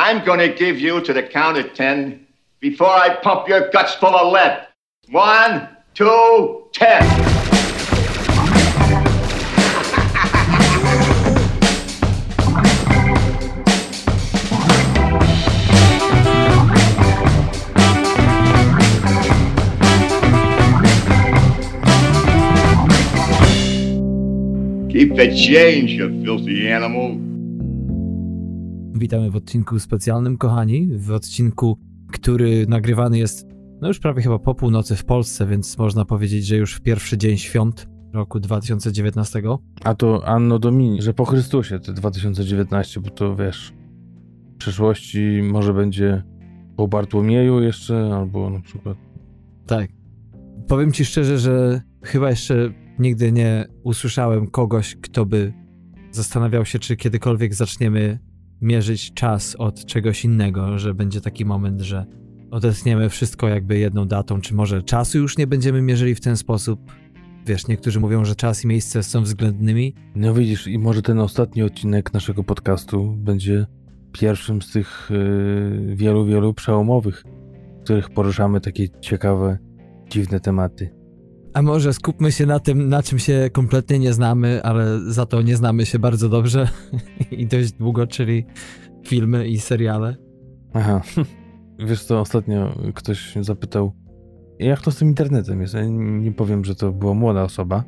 I'm gonna give you to the count of ten before I pump your guts full of lead. One, two, ten. Keep the change, you filthy animal. Witamy w odcinku specjalnym, kochani. W odcinku, który nagrywany jest no już prawie chyba po północy w Polsce, więc można powiedzieć, że już w pierwszy dzień świąt roku 2019. A to Anno Domini, że po Chrystusie te 2019, bo to wiesz, w przyszłości może będzie po Bartłomieju jeszcze, albo na przykład... Tak. Powiem ci szczerze, że chyba jeszcze nigdy nie usłyszałem kogoś, kto by zastanawiał się, czy kiedykolwiek zaczniemy mierzyć czas od czegoś innego, że będzie taki moment, że odetchniemy wszystko jakby jedną datą, czy może czasu już nie będziemy mierzyli w ten sposób. Wiesz, niektórzy mówią, że czas i miejsce są względnymi. No widzisz, i może ten ostatni odcinek naszego podcastu będzie pierwszym z tych yy, wielu, wielu przełomowych, w których poruszamy takie ciekawe, dziwne tematy. A może skupmy się na tym, na czym się kompletnie nie znamy, ale za to nie znamy się bardzo dobrze i dość długo, czyli filmy i seriale. Aha. Wiesz co, ostatnio ktoś zapytał, jak to z tym internetem jest? Ja nie powiem, że to była młoda osoba,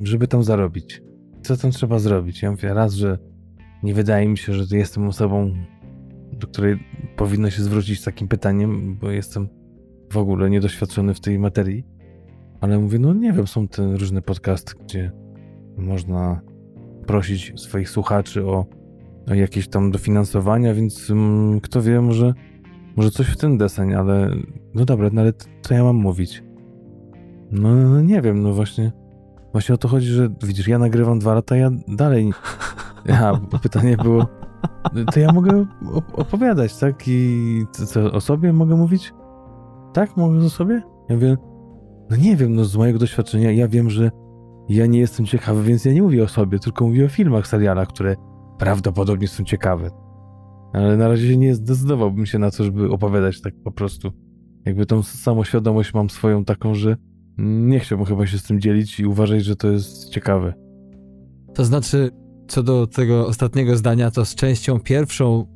żeby tam zarobić. Co tam trzeba zrobić? Ja mówię raz, że nie wydaje mi się, że jestem osobą, do której powinno się zwrócić z takim pytaniem, bo jestem w ogóle niedoświadczony w tej materii. Ale mówię, no nie wiem, są te różne podcasty, gdzie można prosić swoich słuchaczy o, o jakieś tam dofinansowania, więc mm, kto wie, może, może coś w ten deseń, ale no dobra, no ale co ja mam mówić? No, no nie wiem, no właśnie właśnie o to chodzi, że widzisz, ja nagrywam dwa lata, ja dalej ja, pytanie było to ja mogę opowiadać, tak? I co, co, o sobie mogę mówić? Tak? Mogę o sobie? Ja mówię, no nie wiem, no z mojego doświadczenia ja wiem, że ja nie jestem ciekawy, więc ja nie mówię o sobie, tylko mówię o filmach, serialach, które prawdopodobnie są ciekawe. Ale na razie nie zdecydowałbym się na to, żeby opowiadać tak po prostu. Jakby tą samoświadomość mam swoją taką, że nie chciałbym chyba się z tym dzielić i uważać, że to jest ciekawe. To znaczy, co do tego ostatniego zdania, to z częścią pierwszą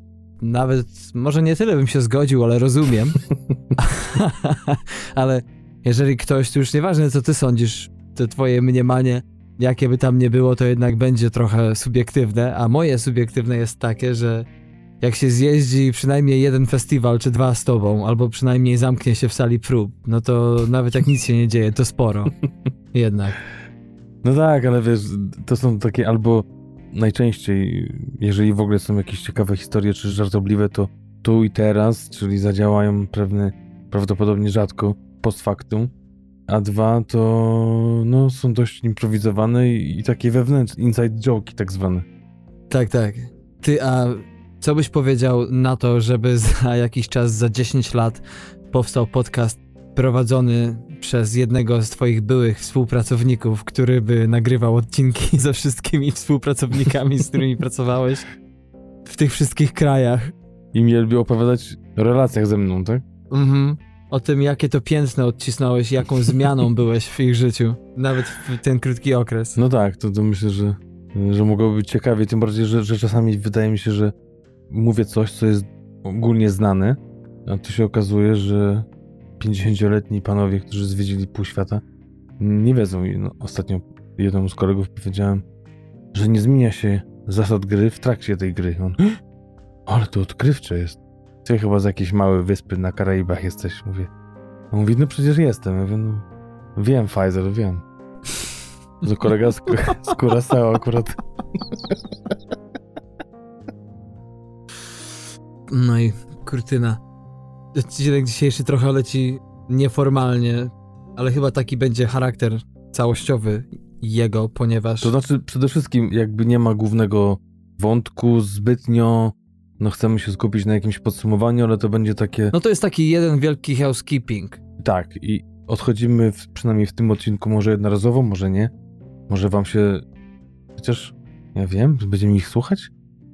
nawet może nie tyle bym się zgodził, ale rozumiem. ale jeżeli ktoś, to już nieważne co ty sądzisz, to twoje mniemanie, jakie by tam nie było, to jednak będzie trochę subiektywne, a moje subiektywne jest takie, że jak się zjeździ przynajmniej jeden festiwal czy dwa z tobą, albo przynajmniej zamknie się w sali prób, no to nawet jak nic się nie dzieje, to sporo. Jednak. No tak, ale wiesz, to są takie albo najczęściej, jeżeli w ogóle są jakieś ciekawe historie czy żartobliwe, to tu i teraz, czyli zadziałają pewne, prawdopodobnie rzadko post factum, a dwa to no, są dość improwizowane i, i takie wewnętrzne, inside joke tak zwane. Tak, tak. Ty, a co byś powiedział na to, żeby za jakiś czas, za 10 lat powstał podcast prowadzony przez jednego z twoich byłych współpracowników, który by nagrywał odcinki ze wszystkimi współpracownikami, z którymi pracowałeś w tych wszystkich krajach. I mieliby opowiadać o relacjach ze mną, tak? Mhm o tym, jakie to piętno odcisnąłeś, jaką zmianą byłeś w ich życiu, nawet w ten krótki okres. No tak, to, to myślę, że, że mogłoby być ciekawie, tym bardziej, że, że czasami wydaje mi się, że mówię coś, co jest ogólnie znane, a tu się okazuje, że 50-letni panowie, którzy zwiedzili pół świata, nie wiedzą. No, ostatnio jednemu z kolegów powiedziałem, że nie zmienia się zasad gry w trakcie tej gry. On, ale to odkrywcze jest. Ty chyba z jakiejś małej wyspy na Karaibach jesteś, mówię. On mówi, no przecież jestem. Ja mówię, no wiem, Pfizer, wiem. To kolega z, z Curaçao akurat. No i kurtyna. Odcinek dzisiejszy trochę leci nieformalnie, ale chyba taki będzie charakter całościowy jego, ponieważ... To znaczy przede wszystkim jakby nie ma głównego wątku zbytnio no chcemy się skupić na jakimś podsumowaniu, ale to będzie takie... No to jest taki jeden wielki housekeeping. Tak i odchodzimy w, przynajmniej w tym odcinku może jednorazowo, może nie. Może wam się... Chociaż, ja wiem, będziemy ich słuchać?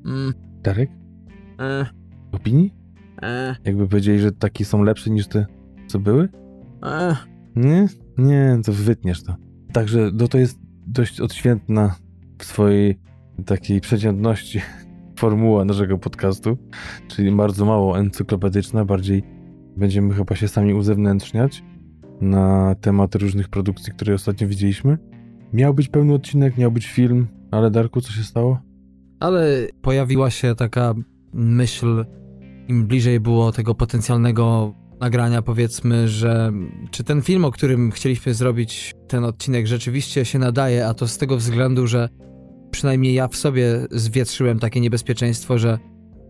Mm. Darek? E, opinii? E, Jakby powiedzieli, że takie są lepsze niż te, co były? e. Nie? Nie, to wytniesz to. Także no to jest dość odświętna w swojej takiej przeciętności formuła naszego podcastu, czyli bardzo mało encyklopedyczna, bardziej będziemy chyba się sami uzewnętrzniać na temat różnych produkcji, które ostatnio widzieliśmy. Miał być pełny odcinek, miał być film, ale Darku, co się stało? Ale pojawiła się taka myśl, im bliżej było tego potencjalnego nagrania, powiedzmy, że czy ten film, o którym chcieliśmy zrobić ten odcinek, rzeczywiście się nadaje, a to z tego względu, że przynajmniej ja w sobie zwietrzyłem takie niebezpieczeństwo, że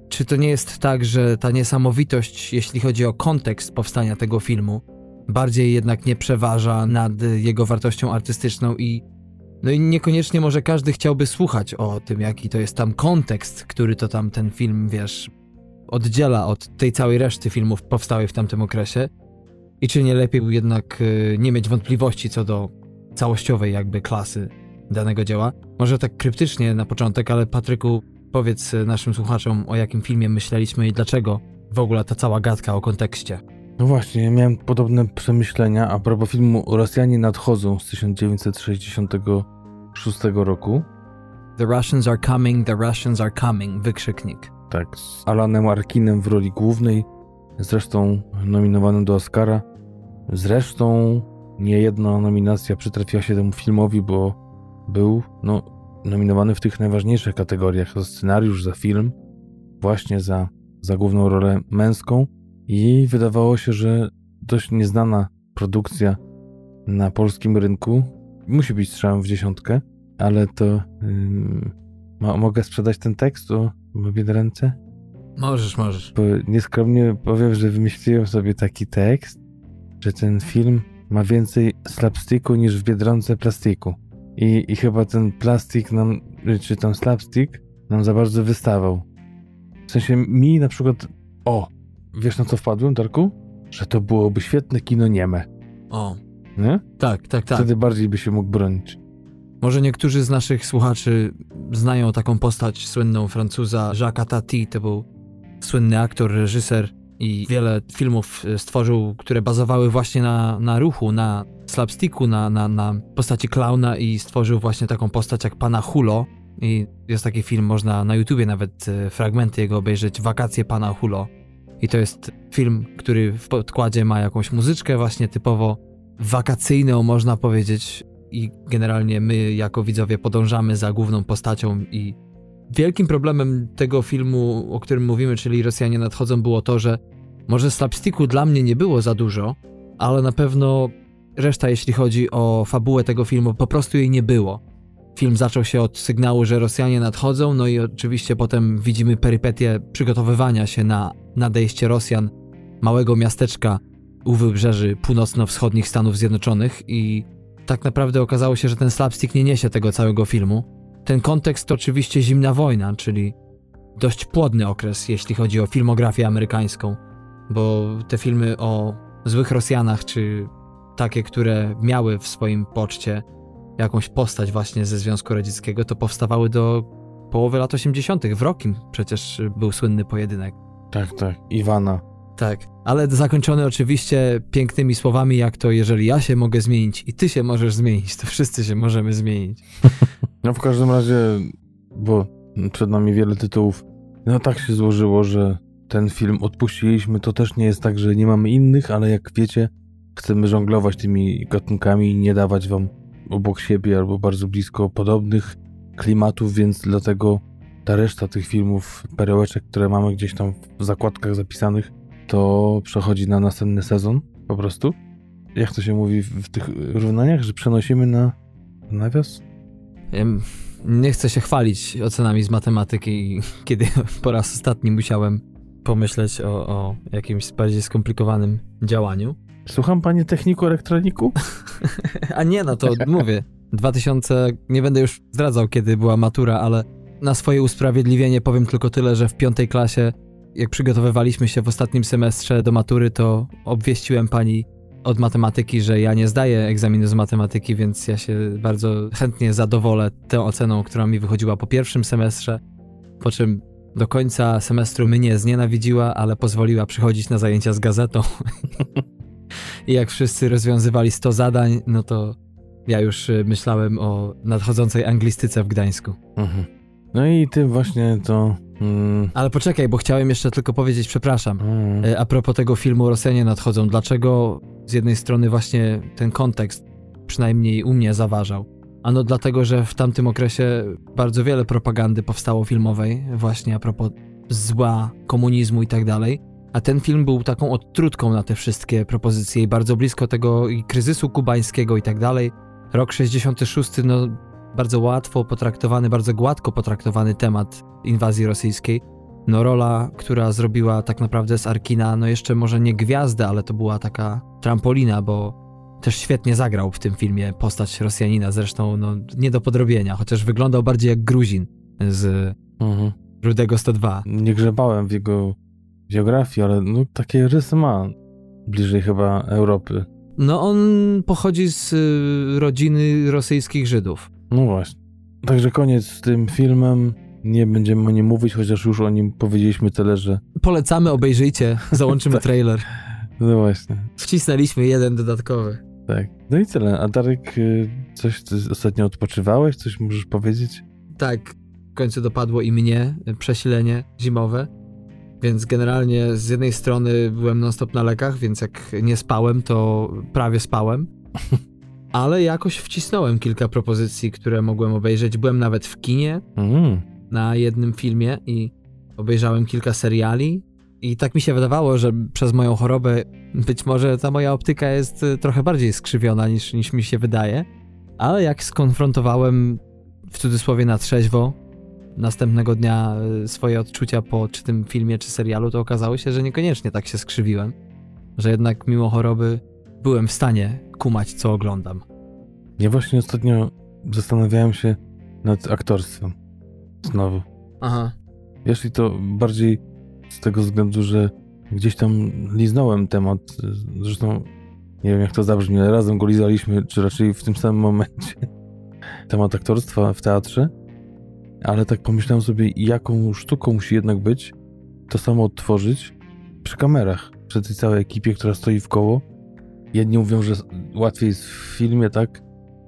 czy to nie jest tak, że ta niesamowitość, jeśli chodzi o kontekst powstania tego filmu, bardziej jednak nie przeważa nad jego wartością artystyczną i no i niekoniecznie może każdy chciałby słuchać o tym, jaki to jest tam kontekst, który to tam ten film, wiesz, oddziela od tej całej reszty filmów powstałych w tamtym okresie. I czy nie lepiej jednak y, nie mieć wątpliwości co do całościowej jakby klasy danego dzieła? Może tak kryptycznie na początek, ale Patryku, powiedz y, naszym słuchaczom, o jakim filmie myśleliśmy i dlaczego w ogóle ta cała gadka o kontekście. No właśnie, miałem podobne przemyślenia a propos filmu Rosjanie nadchodzą z 1966 roku. The Russians are coming, the Russians are coming, wykrzyknik. Tak, z Alanem Arkinem w roli głównej, zresztą nominowanym do Oscara. Zresztą nie jedna nominacja przytrafiła się temu filmowi, bo był no, nominowany w tych najważniejszych kategoriach za scenariusz, za film, właśnie za, za główną rolę męską. I wydawało się, że dość nieznana produkcja na polskim rynku musi być strzałem w dziesiątkę, ale to ym, mogę sprzedać ten tekst o ręce? Możesz, możesz. Bo nieskromnie powiem, że wymyśliłem sobie taki tekst, że ten film ma więcej slapsticku niż w Biedronce plastiku. I, I chyba ten plastik nam, czy ten slapstick nam za bardzo wystawał. W sensie mi na przykład, o, wiesz na co wpadłem, Darku? Że to byłoby świetne kino nieme, O, nie? tak, tak, tak. Wtedy bardziej by się mógł bronić. Może niektórzy z naszych słuchaczy znają taką postać słynną Francuza Jacques Tati. To był słynny aktor, reżyser i wiele filmów e, stworzył, które bazowały właśnie na, na ruchu, na slapsticku, na, na, na postaci klauna i stworzył właśnie taką postać jak Pana Hulo. I jest taki film, można na YouTubie nawet e, fragmenty jego obejrzeć, Wakacje Pana Hulo. I to jest film, który w podkładzie ma jakąś muzyczkę właśnie typowo wakacyjną, można powiedzieć, i generalnie my jako widzowie podążamy za główną postacią i wielkim problemem tego filmu, o którym mówimy, czyli Rosjanie nadchodzą, było to, że może slapsticku dla mnie nie było za dużo, ale na pewno reszta, jeśli chodzi o fabułę tego filmu, po prostu jej nie było. Film zaczął się od sygnału, że Rosjanie nadchodzą, no i oczywiście potem widzimy perypetie przygotowywania się na nadejście Rosjan, małego miasteczka u wybrzeży północno-wschodnich Stanów Zjednoczonych i tak naprawdę okazało się, że ten slapstick nie niesie tego całego filmu. Ten kontekst to oczywiście zimna wojna, czyli dość płodny okres, jeśli chodzi o filmografię amerykańską, bo te filmy o złych Rosjanach, czy takie, które miały w swoim poczcie jakąś postać właśnie ze Związku Radzieckiego, to powstawały do połowy lat 80. W Rokim przecież był słynny pojedynek. Tak, tak. Iwana. Tak, ale zakończony oczywiście pięknymi słowami, jak to jeżeli ja się mogę zmienić i ty się możesz zmienić, to wszyscy się możemy zmienić. No w każdym razie, bo przed nami wiele tytułów, no tak się złożyło, że ten film odpuściliśmy. To też nie jest tak, że nie mamy innych, ale jak wiecie, chcemy żonglować tymi gatunkami i nie dawać wam obok siebie albo bardzo blisko podobnych klimatów, więc dlatego ta reszta tych filmów, perełeczek, które mamy gdzieś tam w zakładkach zapisanych, to przechodzi na następny sezon po prostu. Jak to się mówi w, tych równaniach, że przenosimy na nawias? Nie chcę się chwalić ocenami z matematyki, kiedy po raz ostatni musiałem pomyśleć o, o jakimś bardziej skomplikowanym działaniu. Słucham panie techniku elektroniku? A nie, no to mówię. 2000, nie będę już zdradzał, kiedy była matura, ale na swoje usprawiedliwienie powiem tylko tyle, że w piątej klasie, jak przygotowywaliśmy się w ostatnim semestrze do matury, to obwieściłem pani od matematyki, że ja nie zdaję egzaminu z matematyki, więc ja się bardzo chętnie zadowolę tą oceną, która mi wychodziła po pierwszym semestrze. Po czym do końca semestru mnie znienawidziła, ale pozwoliła przychodzić na zajęcia z gazetą. I jak wszyscy rozwiązywali 100 zadań, no to ja już y, myślałem o nadchodzącej anglistyce w Gdańsku. Mhm. No i ty właśnie to... Mm, Ale poczekaj, bo chciałem jeszcze tylko powiedzieć, przepraszam, mm, y, a propos tego filmu Rosjanie nadchodzą, dlaczego z jednej strony właśnie ten kontekst przynajmniej u mnie zaważał? Ano dlatego, że w tamtym okresie bardzo wiele propagandy powstało filmowej właśnie a propos zła, komunizmu i tak dalej. A ten film był taką odtrutką na te wszystkie propozycje i bardzo blisko tego i kryzysu kubańskiego i tak dalej. Rok 66, no bardzo łatwo potraktowany, bardzo gładko potraktowany temat inwazji rosyjskiej. No rola, która zrobiła tak naprawdę z Arkina, no jeszcze może nie gwiazdę, ale to była taka trampolina, bo też świetnie zagrał w tym filmie postać Rosjanina, zresztą no nie do podrobienia, chociaż wyglądał bardziej jak Gruzin z mhm. Rudego 102. Nie grzebałem w jego geografii, ale no takie rysy ma. Bliżej chyba Europy. No on pochodzi z y, rodziny rosyjskich Żydów. No właśnie. Także koniec z tym filmem. Nie będziemy o nim mówić, chociaż już o nim powiedzieliśmy tyle, że... Polecamy, obejrzyjcie, załączymy Tak. trailer. No właśnie. Wcisnęliśmy jeden dodatkowy. Tak. No i tyle. A Darek, y, coś ostatnio odpoczywałeś? Coś możesz powiedzieć? Tak, w końcu dopadło i mnie y, przesilenie zimowe. Więc generalnie z jednej strony byłem non-stop na lekach, więc jak nie spałem, to prawie spałem. Ale jakoś wcisnąłem kilka propozycji, które mogłem obejrzeć. Byłem nawet w kinie Mm. na jednym filmie i obejrzałem kilka seriali. I tak mi się wydawało, że przez moją chorobę być może ta moja optyka jest y, trochę bardziej skrzywiona niż, niż mi się wydaje. Ale jak skonfrontowałem w cudzysłowie na trzeźwo następnego dnia y, swoje odczucia po czy tym filmie, czy serialu, to okazało się, że niekoniecznie tak się skrzywiłem. Że jednak mimo choroby byłem w stanie kumać, co oglądam. Ja właśnie ostatnio zastanawiałem się nad aktorstwem. Znowu. Aha. Wiesz, i to bardziej z tego względu, że gdzieś tam liznąłem temat. Zresztą nie wiem, jak to zabrzmi, ale razem go lizaliśmy, czy raczej w tym samym momencie. Temat aktorstwa w teatrze. Ale tak pomyślałem sobie, jaką sztuką musi jednak być to samo odtworzyć przy kamerach, przy tej całej ekipie, która stoi w koło. Jedni mówią, że łatwiej jest w filmie, tak?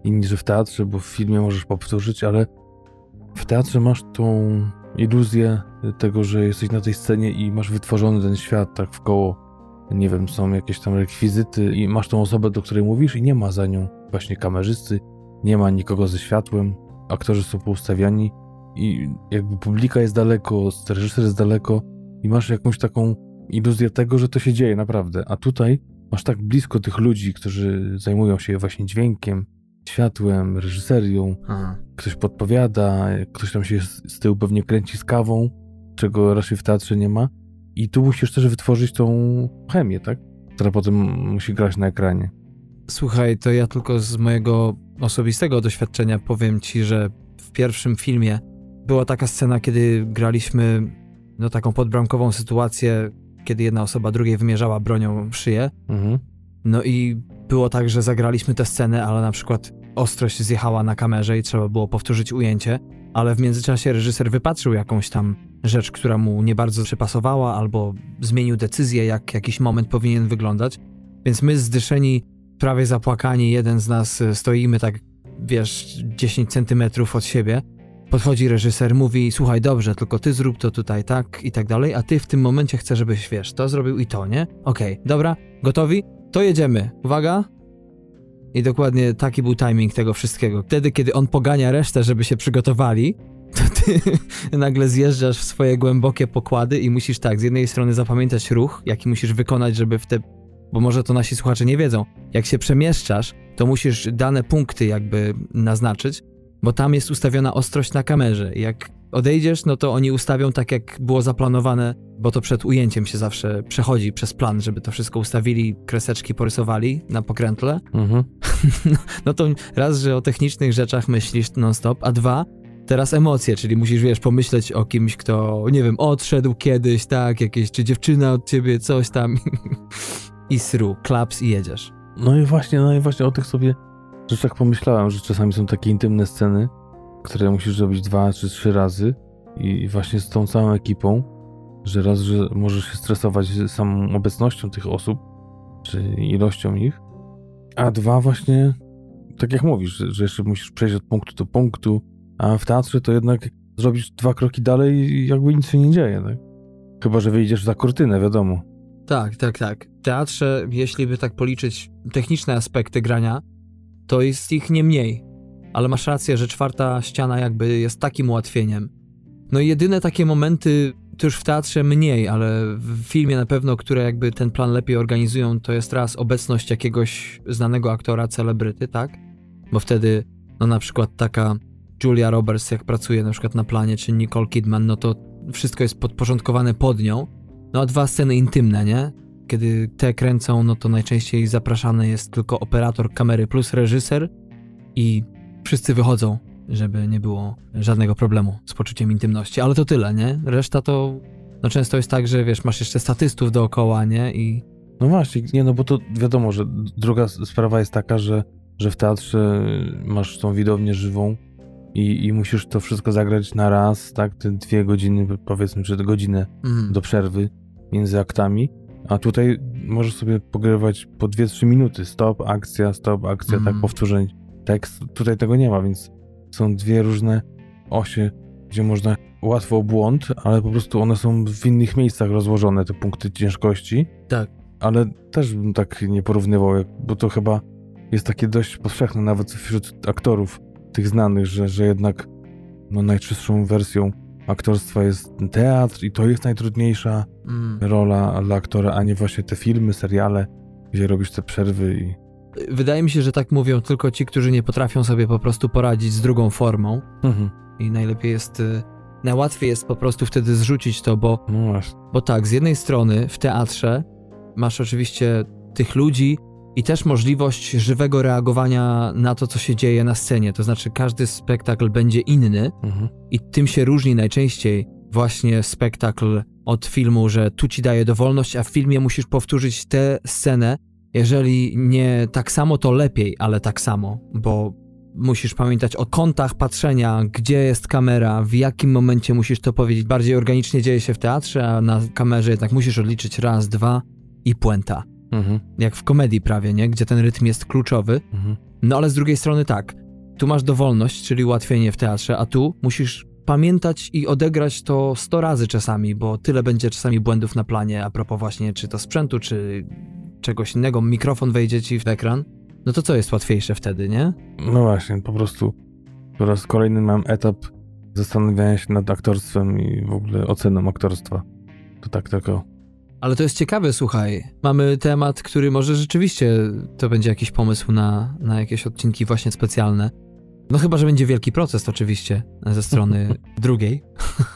Inni, że w teatrze, bo w filmie możesz powtórzyć, ale w teatrze masz tą iluzję tego, że jesteś na tej scenie i masz wytworzony ten świat tak w koło. Nie wiem, są jakieś tam rekwizyty i masz tą osobę, do której mówisz i nie ma za nią właśnie kamerzysty, nie ma nikogo ze światłem, aktorzy są poustawiani i jakby publika jest daleko, reżyser jest daleko i masz jakąś taką iluzję tego, że to się dzieje naprawdę. A tutaj masz tak blisko tych ludzi, którzy zajmują się właśnie dźwiękiem, światłem, reżyserią, Aha. ktoś podpowiada, ktoś tam się z tyłu pewnie kręci z kawą, czego raczej w teatrze nie ma. I tu musisz też wytworzyć tą chemię, tak? Która potem musi grać na ekranie. Słuchaj, to ja tylko z mojego osobistego doświadczenia powiem ci, że w pierwszym filmie była taka scena, kiedy graliśmy no taką podbramkową sytuację, kiedy jedna osoba drugiej wymierzała bronią w szyję. Mhm. No i było tak, że zagraliśmy tę scenę, ale na przykład ostrość zjechała na kamerze i trzeba było powtórzyć ujęcie, ale w międzyczasie reżyser wypatrzył jakąś tam rzecz, która mu nie bardzo przypasowała, albo zmienił decyzję, jak jakiś moment powinien wyglądać. Więc my zdyszeni, prawie zapłakani, jeden z nas y, stoimy tak, wiesz, 10 centymetrów od siebie. Podchodzi reżyser, mówi, słuchaj, dobrze, tylko ty zrób to tutaj tak i tak dalej, a ty w tym momencie chcę, żebyś, wiesz, to zrobił i to, nie? Okej, dobra, gotowi? To jedziemy. Uwaga. I dokładnie taki był timing tego wszystkiego. Wtedy, kiedy on pogania resztę, żeby się przygotowali, to ty nagle zjeżdżasz w swoje głębokie pokłady i musisz tak, z jednej strony zapamiętać ruch, jaki musisz wykonać, żeby w te... Bo może to nasi słuchacze nie wiedzą. Jak się przemieszczasz, to musisz dane punkty jakby naznaczyć, bo tam jest ustawiona ostrość na kamerze. Jak odejdziesz, no to oni ustawią tak, jak było zaplanowane, bo to przed ujęciem się zawsze przechodzi przez plan, żeby to wszystko ustawili, kreseczki porysowali na pokrętle. Mhm. No to raz, że o technicznych rzeczach myślisz non-stop, a dwa, teraz emocje, czyli musisz, wiesz, pomyśleć o kimś, kto, nie wiem, odszedł kiedyś, tak, jakieś, czy dziewczyna od ciebie, coś tam. I sru, klaps i jedziesz. No i właśnie, no i właśnie o tych sobie rzeczach pomyślałem, że czasami są takie intymne sceny, które musisz zrobić dwa czy trzy razy i właśnie z tą całą ekipą, że raz, że możesz się stresować samą obecnością tych osób, czy ilością ich, a dwa właśnie, tak jak mówisz, że, że jeszcze musisz przejść od punktu do punktu, a w teatrze to jednak zrobisz dwa kroki dalej i jakby nic się nie dzieje, tak? Chyba, że wyjdziesz za kurtynę, wiadomo. Tak, tak, tak. W teatrze, jeśli by tak policzyć techniczne aspekty grania, to jest ich nie mniej. Ale masz rację, że czwarta ściana jakby jest takim ułatwieniem. No i jedyne takie momenty, to już w teatrze mniej, ale w filmie na pewno, które jakby ten plan lepiej organizują, to jest raz obecność jakiegoś znanego aktora, celebryty, tak? Bo wtedy, no na przykład taka Julia Roberts, jak pracuje na przykład na planie, czy Nicole Kidman, no to wszystko jest podporządkowane pod nią. No a dwa sceny intymne, nie? Kiedy te kręcą, no to najczęściej zapraszany jest tylko operator kamery plus reżyser i wszyscy wychodzą, żeby nie było żadnego problemu z poczuciem intymności. Ale to tyle, nie? Reszta to, no często jest tak, że wiesz, masz jeszcze statystów dookoła, nie? I No właśnie, nie, no bo to wiadomo, że druga sprawa jest taka, że, że w teatrze masz tą widownię żywą i, i musisz to wszystko zagrać na raz, tak? Te dwie godziny, powiedzmy, czy godzinę mm, do przerwy między aktami. A tutaj możesz sobie pogrywać po 2-3 minuty. Stop, akcja, stop, akcja, Mhm. tak powtórzeń. Tekst. Tutaj tego nie ma, więc są dwie różne osie, gdzie można łatwo błąd, ale po prostu one są w innych miejscach rozłożone, te punkty ciężkości. tak. Ale też bym tak nie porównywał, bo to chyba jest takie dość powszechne nawet wśród aktorów, tych znanych, że, że jednak no, najczystszą wersją aktorstwa jest teatr i to jest najtrudniejsza Mm. rola dla aktora, a nie właśnie te filmy, seriale, gdzie robisz te przerwy i... Wydaje mi się, że tak mówią tylko ci, którzy nie potrafią sobie po prostu poradzić z drugą formą Mhm. i najlepiej jest, y, najłatwiej jest po prostu wtedy zrzucić to, bo No. Bo tak, z jednej strony w teatrze masz oczywiście tych ludzi i też możliwość żywego reagowania na to, co się dzieje na scenie. To znaczy, każdy spektakl będzie inny Mhm. i tym się różni najczęściej właśnie spektakl od filmu, że tu ci daje dowolność, a w filmie musisz powtórzyć tę scenę. Jeżeli nie tak samo, to lepiej, ale tak samo, bo musisz pamiętać o kątach patrzenia, gdzie jest kamera, w jakim momencie musisz to powiedzieć. Bardziej organicznie dzieje się w teatrze, a na kamerze jednak musisz odliczyć raz, dwa i puenta. Mhm. Jak w komedii prawie, nie? Gdzie ten rytm jest kluczowy. Mhm. No ale z drugiej strony tak, tu masz dowolność, czyli ułatwienie w teatrze, a tu musisz pamiętać i odegrać to 100 razy czasami, bo tyle będzie czasami błędów na planie a propos właśnie czy to sprzętu, czy czegoś innego, mikrofon wejdzie ci w ekran. No to co jest łatwiejsze wtedy, nie? No właśnie, po prostu po raz kolejny mam etap zastanawiania się nad aktorstwem i w ogóle oceną aktorstwa. To tak tylko... Ale to jest ciekawe, słuchaj. Mamy temat, który może rzeczywiście to będzie jakiś pomysł na, na jakieś odcinki właśnie specjalne. No chyba, że będzie wielki proces oczywiście ze strony drugiej.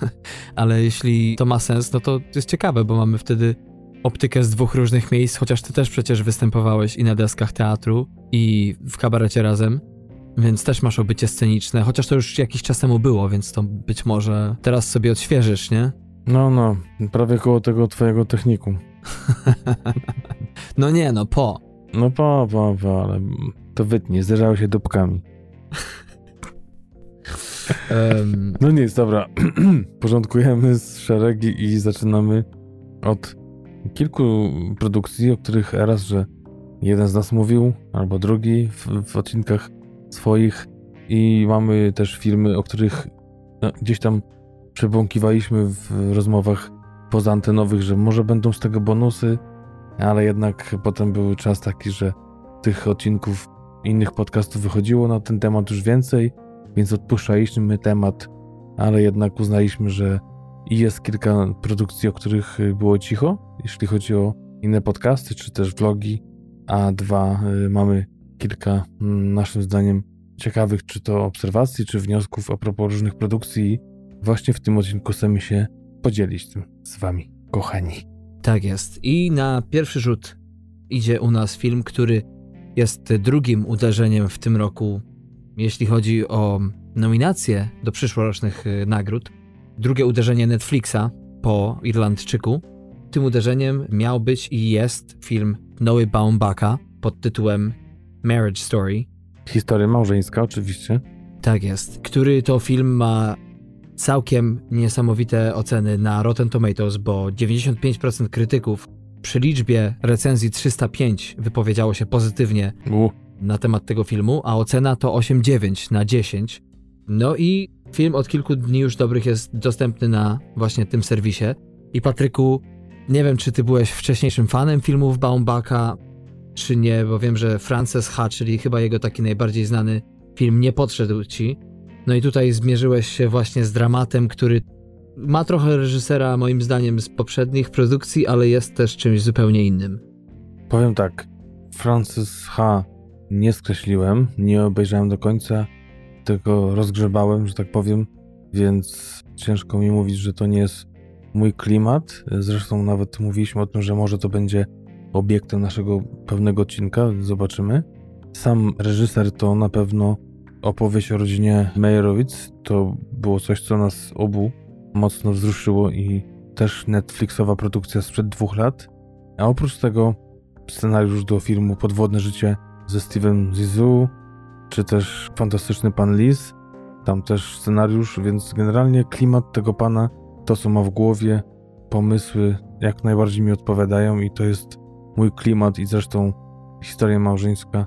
Ale jeśli to ma sens, no to jest ciekawe, bo mamy wtedy optykę z dwóch różnych miejsc, chociaż ty też przecież występowałeś i na deskach teatru, i w kabarecie razem. Więc też masz obycie sceniczne, chociaż to już jakiś czas temu było, więc to być może teraz sobie odświeżysz, nie? No, no, prawie koło tego twojego technikum. no nie, no po. No po, po, po, ale to wytnie, zderzały się dupkami. Em, No nic, dobra. Porządkujemy z szeregi i zaczynamy od kilku produkcji, o których raz, że jeden z nas mówił, albo drugi w, w odcinkach swoich i mamy też filmy, o których no, gdzieś tam przebąkiwaliśmy w rozmowach pozaantenowych, że może będą z tego bonusy, ale jednak potem był czas taki, że tych odcinków innych podcastów wychodziło na ten temat już więcej, więc odpuszczaliśmy temat, ale jednak uznaliśmy, że jest kilka produkcji, o których było cicho, jeśli chodzi o inne podcasty czy też vlogi, a dwa y, mamy kilka mm, naszym zdaniem ciekawych czy to obserwacji, czy wniosków a propos różnych produkcji. Właśnie w tym odcinku chcemy się podzielić tym z wami, kochani. Tak jest. I na pierwszy rzut idzie u nas film, który jest drugim uderzeniem w tym roku, jeśli chodzi o nominacje do przyszłorocznych y, nagród. Drugie uderzenie Netflixa po Irlandczyku. Tym uderzeniem miał być i jest film Noe Baumbaka pod tytułem Marriage Story. Historia małżeńska oczywiście. Tak jest. Który to film ma całkiem niesamowite oceny na Rotten Tomatoes, bo 95% krytyków przy liczbie recenzji 305 wypowiedziało się pozytywnie U, na temat tego filmu, a ocena to 8,9 na 10. No i film od kilku dni już dobrych jest dostępny na właśnie tym serwisie. I Patryku, nie wiem, czy ty byłeś wcześniejszym fanem filmów Baumbaka, czy nie, bo wiem, że Frances H., czyli chyba jego taki najbardziej znany film, nie podszedł ci. No i tutaj zmierzyłeś się właśnie z dramatem, który ma trochę reżysera, moim zdaniem, z poprzednich produkcji, ale jest też czymś zupełnie innym. powiem tak. Francis H. nie skreśliłem, nie obejrzałem do końca, tylko rozgrzebałem, że tak powiem, więc ciężko mi mówić, że to nie jest mój klimat. Zresztą nawet mówiliśmy o tym, że może to będzie obiektem naszego pewnego odcinka, zobaczymy. Sam reżyser to na pewno opowieść o rodzinie Meyerowitz. To było coś, co nas obu mocno wzruszyło i też Netflixowa produkcja sprzed dwóch lat. A oprócz tego scenariusz do filmu Podwodne życie ze Steven Zissou, czy też Fantastyczny Pan Lis. Tam też scenariusz, więc generalnie klimat tego pana, to co ma w głowie, pomysły jak najbardziej mi odpowiadają i to jest mój klimat i zresztą historia małżeńska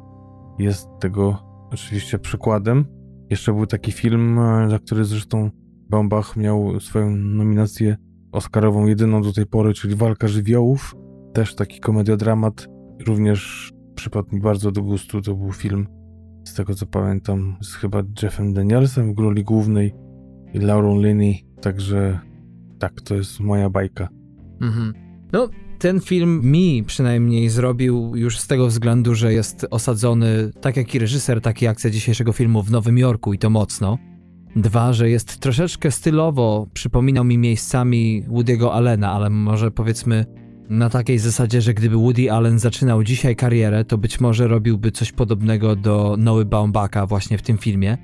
jest tego oczywiście przykładem. Jeszcze był taki film, e, za który zresztą Baumbach miał swoją nominację Oscarową jedyną do tej pory, czyli Walka żywiołów. Też taki komediodramat, również przypadł mi bardzo do gustu. To był film, z tego co pamiętam, z chyba Jeffem Danielsem w roli głównej i Laurą Linney, także tak, to jest moja bajka. Mhm. No, ten film mi przynajmniej zrobił już z tego względu, że jest osadzony, tak jak i reżyser, tak i akcja dzisiejszego filmu w Nowym Jorku i to mocno. Dwa, że jest troszeczkę stylowo, przypominał mi miejscami Woody'ego Allena, ale może powiedzmy na takiej zasadzie, że gdyby Woody Allen zaczynał dzisiaj karierę, to być może robiłby coś podobnego do Noły Baumbaka właśnie w tym filmie.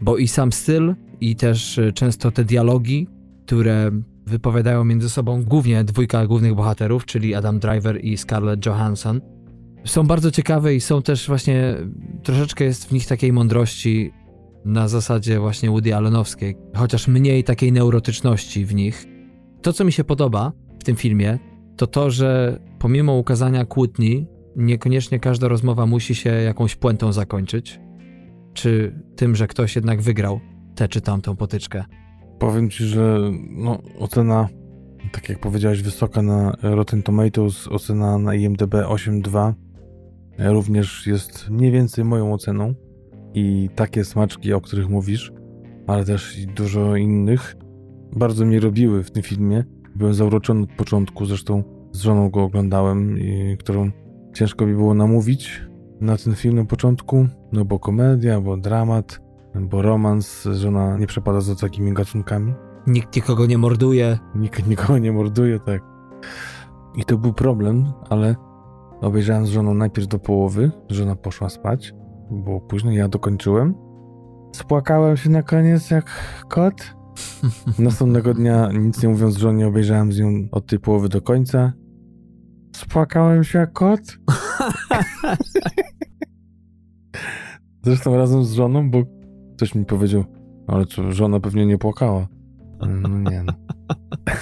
Bo i sam styl, i też często te dialogi, które wypowiadają między sobą głównie dwójka głównych bohaterów, czyli Adam Driver i Scarlett Johansson. Są bardzo ciekawe i są też właśnie, troszeczkę jest w nich takiej mądrości na zasadzie właśnie Woody Allenowskiej, chociaż mniej takiej neurotyczności w nich. To, co mi się podoba w tym filmie, to to, że pomimo ukazania kłótni, niekoniecznie każda rozmowa musi się jakąś puentą zakończyć, czy tym, że ktoś jednak wygrał tę czy tamtą potyczkę. Powiem ci, że no, ocena, tak jak powiedziałeś, wysoka na Rotten Tomatoes, ocena na IMDb 8.2 również jest mniej więcej moją oceną i takie smaczki, o których mówisz, ale też i dużo innych, bardzo mnie robiły w tym filmie. Byłem zauroczony od początku, zresztą z żoną go oglądałem, i, którą ciężko mi było namówić na ten film na początku, no bo komedia, bo dramat, bo romans, żona nie przepada za takimi gatunkami. Nikt nikogo nie morduje. Nikt nikogo nie morduje, tak. I to był problem, ale obejrzałem z żoną najpierw do połowy, żona poszła spać, było późno, ja dokończyłem. Spłakałem się na koniec jak kot. Następnego dnia, nic nie mówiąc żonie, obejrzałem z nią od tej połowy do końca. Spłakałem się jak kot. Zresztą razem z żoną, bo ktoś mi powiedział, ale co, żona pewnie nie płakała. No nie no.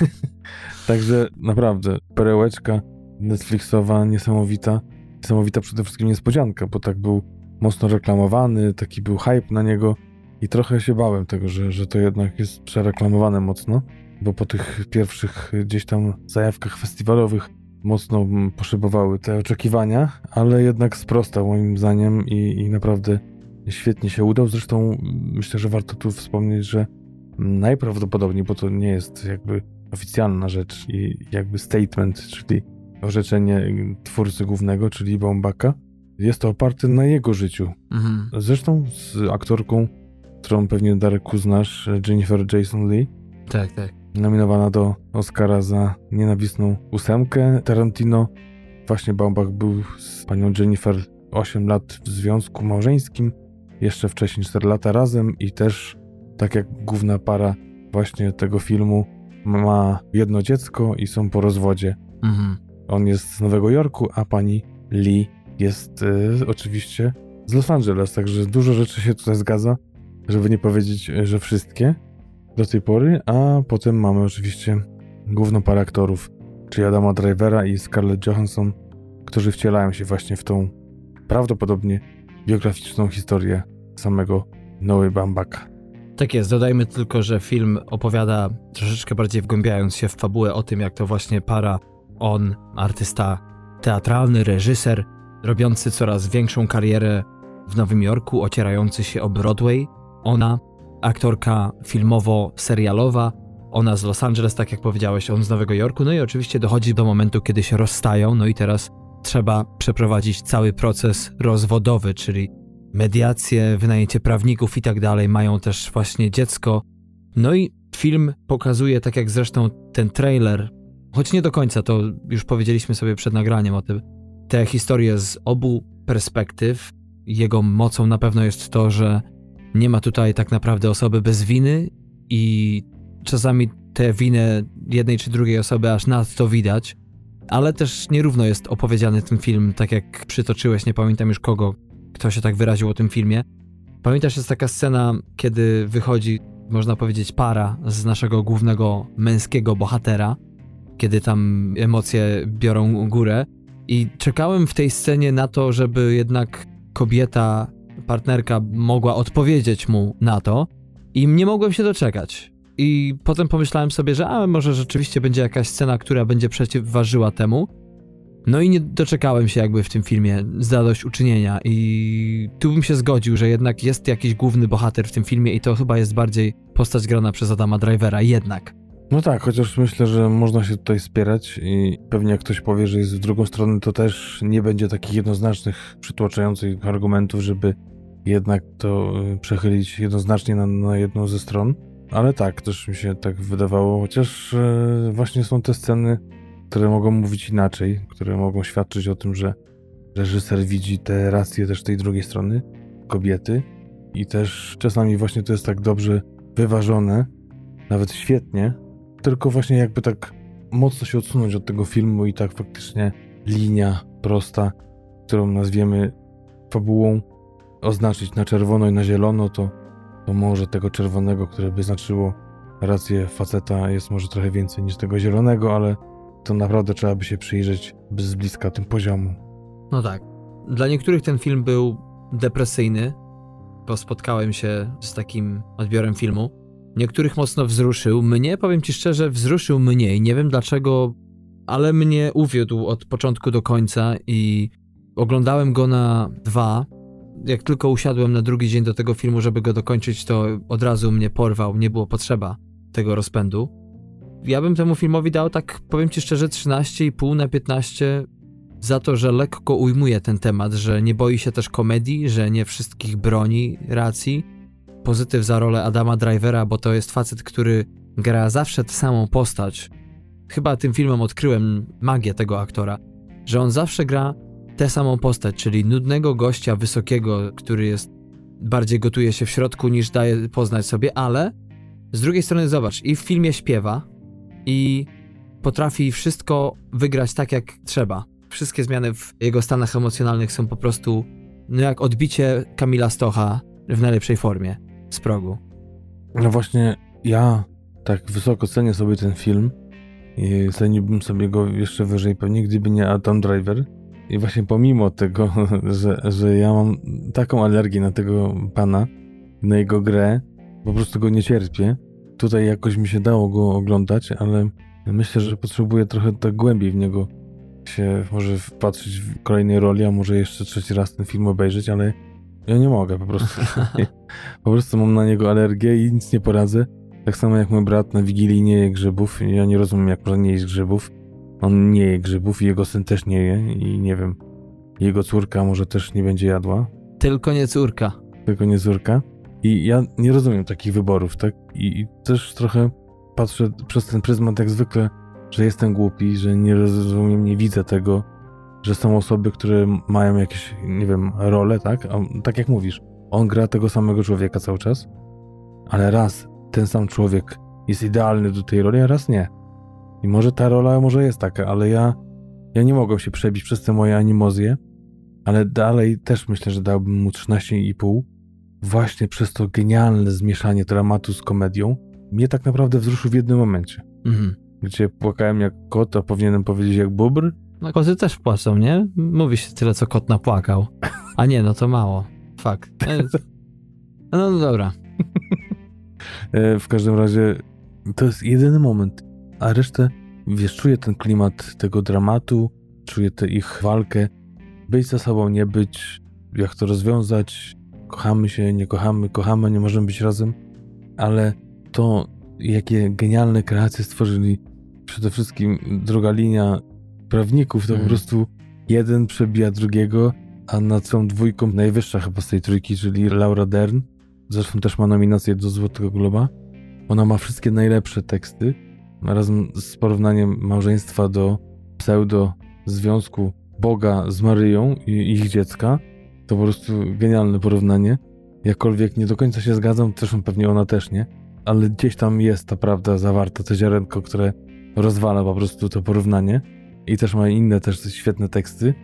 Także naprawdę, perełeczka Netflixowa, niesamowita. Niesamowita przede wszystkim niespodzianka, bo tak był mocno reklamowany, taki był hype na niego i trochę się bałem tego, że, że to jednak jest przereklamowane mocno, bo po tych pierwszych gdzieś tam zajawkach festiwalowych mocno poszybowały te oczekiwania, ale jednak sprostał moim zdaniem i, i naprawdę świetnie się udał. Zresztą myślę, że warto tu wspomnieć, że najprawdopodobniej, bo to nie jest jakby oficjalna rzecz i jakby statement, czyli orzeczenie twórcy głównego, czyli Baumbaka, jest to oparte na jego życiu. Mhm. Zresztą z aktorką, którą pewnie Darek znasz, Jennifer Jason Lee, Tak, tak. nominowana do Oscara za nienawistną ósemkę. Tarantino, właśnie Baumbach był z panią Jennifer 8 lat w związku małżeńskim, jeszcze wcześniej 4 lata razem i też, tak jak główna para właśnie tego filmu, ma jedno dziecko i są po rozwodzie. Mhm. On jest z Nowego Jorku, a pani Lee jest y, oczywiście z Los Angeles, także dużo rzeczy się tutaj zgadza, żeby nie powiedzieć, y, że wszystkie. do tej pory, a potem mamy oczywiście główną parę aktorów, czyli Adama Drivera i Scarlett Johansson, którzy wcielają się właśnie w tą prawdopodobnie biograficzną historię samego Noe Bambaka. Tak jest, dodajmy tylko, że film opowiada troszeczkę bardziej wgłębiając się w fabułę o tym, jak to właśnie para, on, artysta teatralny, reżyser, robiący coraz większą karierę w Nowym Jorku, ocierający się o Broadway, ona, aktorka filmowo-serialowa, ona z Los Angeles, tak jak powiedziałeś, on z Nowego Jorku, no i oczywiście dochodzi do momentu, kiedy się rozstają, no i teraz trzeba przeprowadzić cały proces rozwodowy, czyli mediacje, wynajęcie prawników i tak dalej, mają też właśnie dziecko. No i film pokazuje, tak jak zresztą ten trailer, choć nie do końca, to już powiedzieliśmy sobie przed nagraniem o tym, te historie z obu perspektyw. Jego mocą na pewno jest to, że nie ma tutaj tak naprawdę osoby bez winy i czasami tę winę jednej czy drugiej osoby aż nadto widać, ale też nierówno jest opowiedziany ten film, tak jak przytoczyłeś, nie pamiętam już kogo, kto się tak wyraził o tym filmie. Pamiętasz, jest taka scena, kiedy wychodzi, można powiedzieć, para z naszego głównego męskiego bohatera, kiedy tam emocje biorą górę. I czekałem w tej scenie na to, żeby jednak kobieta, partnerka mogła odpowiedzieć mu na to, i nie mogłem się doczekać. I potem pomyślałem sobie, że a może rzeczywiście będzie jakaś scena, która będzie przeciwważyła temu. No i nie doczekałem się jakby w tym filmie zadośćuczynienia i tu bym się zgodził, że jednak jest jakiś główny bohater w tym filmie i to chyba jest bardziej postać grana przez Adama Drivera, jednak. No tak, chociaż myślę, że można się tutaj spierać i pewnie jak ktoś powie, że jest w drugą stronę, to też nie będzie takich jednoznacznych, przytłaczających argumentów, żeby jednak to y, przechylić jednoznacznie na, na jedną ze stron. Ale tak, też mi się tak wydawało, chociaż e, właśnie są te sceny, które mogą mówić inaczej, które mogą świadczyć o tym, że reżyser widzi te racje też tej drugiej strony, kobiety. I też czasami właśnie to jest tak dobrze wyważone, nawet świetnie, tylko właśnie jakby tak mocno się odsunąć od tego filmu i tak faktycznie linia prosta, którą nazwiemy fabułą, oznaczyć na czerwono i na zielono, to to może tego czerwonego, które by znaczyło rację faceta, jest może trochę więcej niż tego zielonego, ale to naprawdę trzeba by się przyjrzeć z bliska tym poziomu. No tak. Dla niektórych ten film był depresyjny, bo spotkałem się z takim odbiorem filmu. Niektórych mocno wzruszył. Mnie, powiem ci szczerze, wzruszył mniej. Nie wiem dlaczego, ale mnie uwiódł od początku do końca i oglądałem go na dwa, jak tylko usiadłem na drugi dzień do tego filmu, żeby go dokończyć, to od razu mnie porwał, nie było potrzeba tego rozpędu. Ja bym temu filmowi dał tak, powiem ci szczerze, 13,5 na 15 za to, że lekko ujmuje ten temat, że nie boi się też komedii, że nie wszystkich broni racji. Pozytyw za rolę Adama Drivera, bo to jest facet, który gra zawsze tę samą postać. Chyba tym filmem odkryłem magię tego aktora, że on zawsze gra tę samą postać, czyli nudnego gościa wysokiego, który jest bardziej gotuje się w środku niż daje poznać sobie, ale z drugiej strony zobacz, i w filmie śpiewa i potrafi wszystko wygrać tak jak trzeba. Wszystkie zmiany w jego stanach emocjonalnych są po prostu no jak odbicie Kamila Stocha w najlepszej formie z progu. No właśnie ja tak wysoko cenię sobie ten film i ceniłbym sobie go jeszcze wyżej pewnie, gdyby nie Adam Driver, i właśnie pomimo tego, że, że ja mam taką alergię na tego pana, na jego grę, po prostu go nie cierpię. Tutaj jakoś mi się dało go oglądać, ale myślę, że potrzebuję trochę tak głębiej w niego się może wpatrzyć w kolejnej roli, a może jeszcze trzeci raz ten film obejrzeć, ale ja nie mogę po prostu. po prostu mam na niego alergię i nic nie poradzę. Tak samo jak mój brat na Wigilii nie je grzybów. Ja nie rozumiem, jak można nie jeść grzybów. On nie je grzybów i jego syn też nie je i nie wiem, jego córka może też nie będzie jadła. Tylko nie córka. Tylko nie córka. I ja nie rozumiem takich wyborów, tak? I, i też trochę patrzę przez ten pryzmat jak zwykle, że jestem głupi, że nie rozumiem, nie widzę tego, że są osoby, które mają jakieś, nie wiem, role, tak? A tak jak mówisz, on gra tego samego człowieka cały czas, ale raz ten sam człowiek jest idealny do tej roli, a raz nie. I może ta rola może jest taka, ale ja, ja nie mogłem się przebić przez te moje animozje, ale dalej też myślę, że dałbym mu 13,5 właśnie przez to genialne zmieszanie dramatu z komedią, mnie tak naprawdę wzruszył w jednym momencie. Mhm. Gdzie płakałem jak kot, a powinienem powiedzieć jak bubr. No koty też płacą, nie? Mówi się tyle, co kot napłakał. A nie, no to mało. Fuck. E, No, no dobra. E, w każdym razie to jest jedyny moment, a resztę, wiesz, czuję ten klimat tego dramatu, czuję tę ich walkę, być ze sobą, nie być, jak to rozwiązać, kochamy się, nie kochamy, kochamy, nie możemy być razem, ale to, jakie genialne kreacje stworzyli, przede wszystkim druga linia prawników, to po prostu jeden przebija drugiego, a nad tą dwójką najwyższa chyba z tej trójki, czyli Laura Dern, zresztą też ma nominację do Złotego Globa. Ona ma wszystkie najlepsze teksty, razem z porównaniem małżeństwa do pseudo związku Boga z Maryją i ich dziecka. To po prostu genialne porównanie. Jakkolwiek nie do końca się zgadzam, zresztą pewnie ona też nie, ale gdzieś tam jest ta prawda zawarta, to ziarenko, które rozwala po prostu to porównanie. I też ma inne też świetne teksty.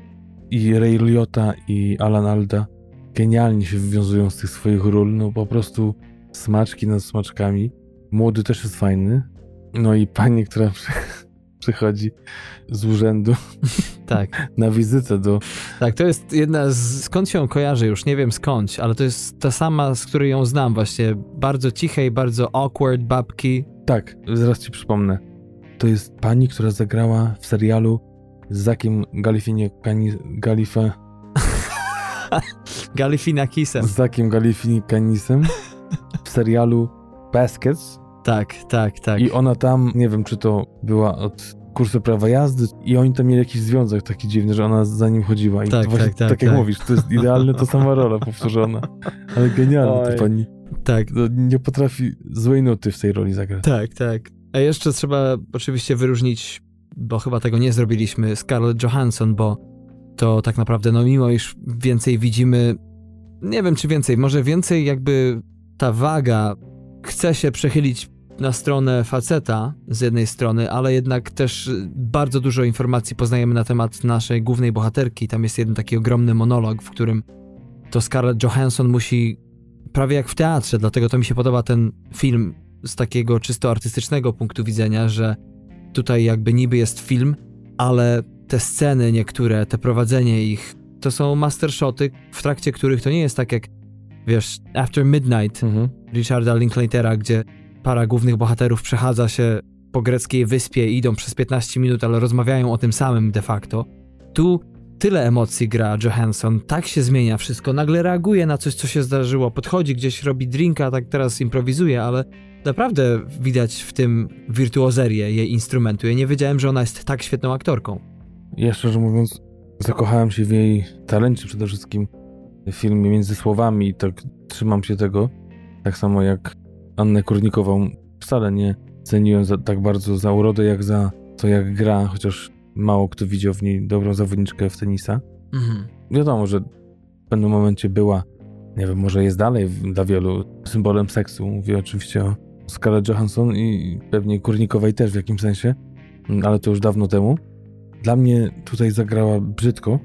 I Ray Liotta i Alan Alda genialnie się wywiązują z tych swoich ról, no po prostu smaczki nad smaczkami. Młody też jest fajny. No i pani, która przy, przychodzi z urzędu Tak. na wizytę do... Tak, to jest jedna z... Skąd się ją kojarzę już? Nie wiem skąd, ale to jest ta sama, z której ją znam właśnie. Bardzo cichej, bardzo awkward babki. Tak, zaraz ci przypomnę. To jest pani, która zagrała w serialu z Zakiem Galifinie... Galife... Galifinakisem. Z Zakiem Galifinikanisem w serialu Baskets Tak, tak, tak. i ona tam, nie wiem czy to była od kursu prawa jazdy i oni tam mieli jakiś związek taki dziwny, że ona za nim chodziła i Tak, to właśnie, tak, tak, tak jak tak. mówisz, to jest idealnie ta sama rola powtórzona. Ale genialna ta pani. Tak, No, nie potrafi złej nuty w tej roli zagrać. tak, tak. A jeszcze trzeba oczywiście wyróżnić, bo chyba tego nie zrobiliśmy, Scarlett Johansson, bo to tak naprawdę, no mimo iż więcej widzimy, nie wiem czy więcej, może więcej jakby ta waga chce się przechylić na stronę faceta z jednej strony, ale jednak też bardzo dużo informacji poznajemy na temat naszej głównej bohaterki. Tam jest jeden taki ogromny monolog, w którym to Scarlett Johansson musi prawie jak w teatrze, dlatego to mi się podoba ten film z takiego czysto artystycznego punktu widzenia, że tutaj jakby niby jest film, ale te sceny niektóre, te prowadzenie ich, to są mastershoty, w trakcie których to nie jest tak jak, wiesz, After Midnight Mhm. Richarda Linklatera, gdzie para głównych bohaterów przechadza się po greckiej wyspie i idą przez 15 minut, ale rozmawiają o tym samym de facto. Tu tyle emocji gra Johansson, tak się zmienia wszystko, nagle reaguje na coś, co się zdarzyło, podchodzi gdzieś, robi drinka, tak teraz improwizuje, ale naprawdę widać w tym wirtuozerię jej instrumentu. Ja nie wiedziałem, że ona jest tak świetną aktorką. Ja szczerze mówiąc, zakochałem się w jej talencie przede wszystkim w filmie Między Słowami i tak trzymam się tego. Tak samo jak Annę Kurnikową wcale nie ceniłem za, tak bardzo za urodę, jak za to, jak gra, chociaż mało kto widział w niej dobrą zawodniczkę w tenisa. Mhm. Wiadomo, że w pewnym momencie była, nie wiem, może jest dalej dla wielu symbolem seksu. Mówię oczywiście o Scarlett Johansson i pewnie Kurnikowej też w jakimś sensie, mm, ale to już dawno temu. Dla mnie tutaj zagrała brzydko,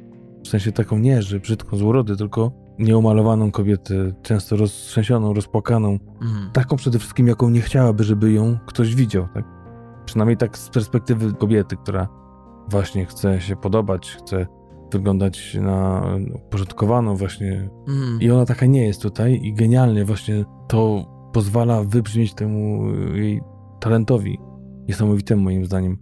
w sensie taką nie, że brzydko z urody, tylko nieumalowaną kobietę, często roztrzęsioną, rozpłakaną, Mhm. taką przede wszystkim, jaką nie chciałaby, żeby ją ktoś widział, tak? Przynajmniej tak z perspektywy kobiety, która właśnie chce się podobać, chce wyglądać na uporządkowaną właśnie. Mhm. I ona taka nie jest tutaj i genialnie właśnie to pozwala wybrzmieć temu jej talentowi niesamowitemu moim zdaniem.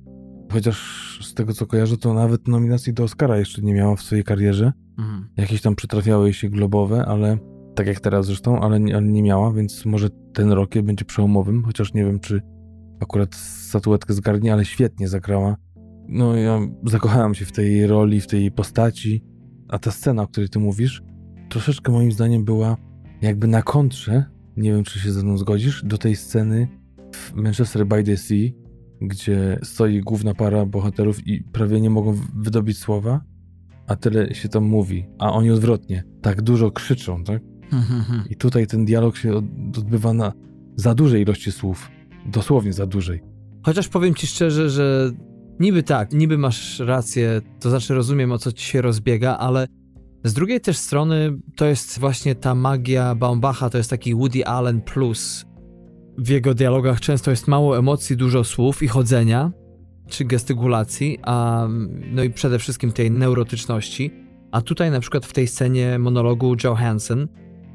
Chociaż z tego co kojarzę, to nawet nominacji do Oscara jeszcze nie miała w swojej karierze. Mhm. Jakieś tam przytrafiały się globowe, ale tak jak teraz zresztą, ale, nie- ale nie miała, więc może ten rok będzie przełomowym, chociaż nie wiem, czy akurat statuetkę zgarnie, ale świetnie zagrała. No ja zakochałem się w tej roli, w tej postaci, a ta scena, o której ty mówisz, troszeczkę moim zdaniem była jakby na kontrze, nie wiem, czy się ze mną zgodzisz, do tej sceny w Manchester by the Sea, gdzie stoi główna para bohaterów i prawie nie mogą wydobyć słowa, a tyle się tam mówi, a oni odwrotnie, tak dużo krzyczą, tak? Mhm. I tutaj ten dialog się od- odbywa na za dużej ilości słów, dosłownie za dużej. Chociaż powiem ci szczerze, że niby tak, niby masz rację, to znaczy rozumiem o co ci się rozbiega, ale z drugiej też strony to jest właśnie ta magia Baumbacha, to jest taki Woody Allen plus. w jego dialogach często jest mało emocji, dużo słów i chodzenia, czy gestykulacji, a no i przede wszystkim tej neurotyczności. A tutaj na przykład w tej scenie monologu Joe Hansen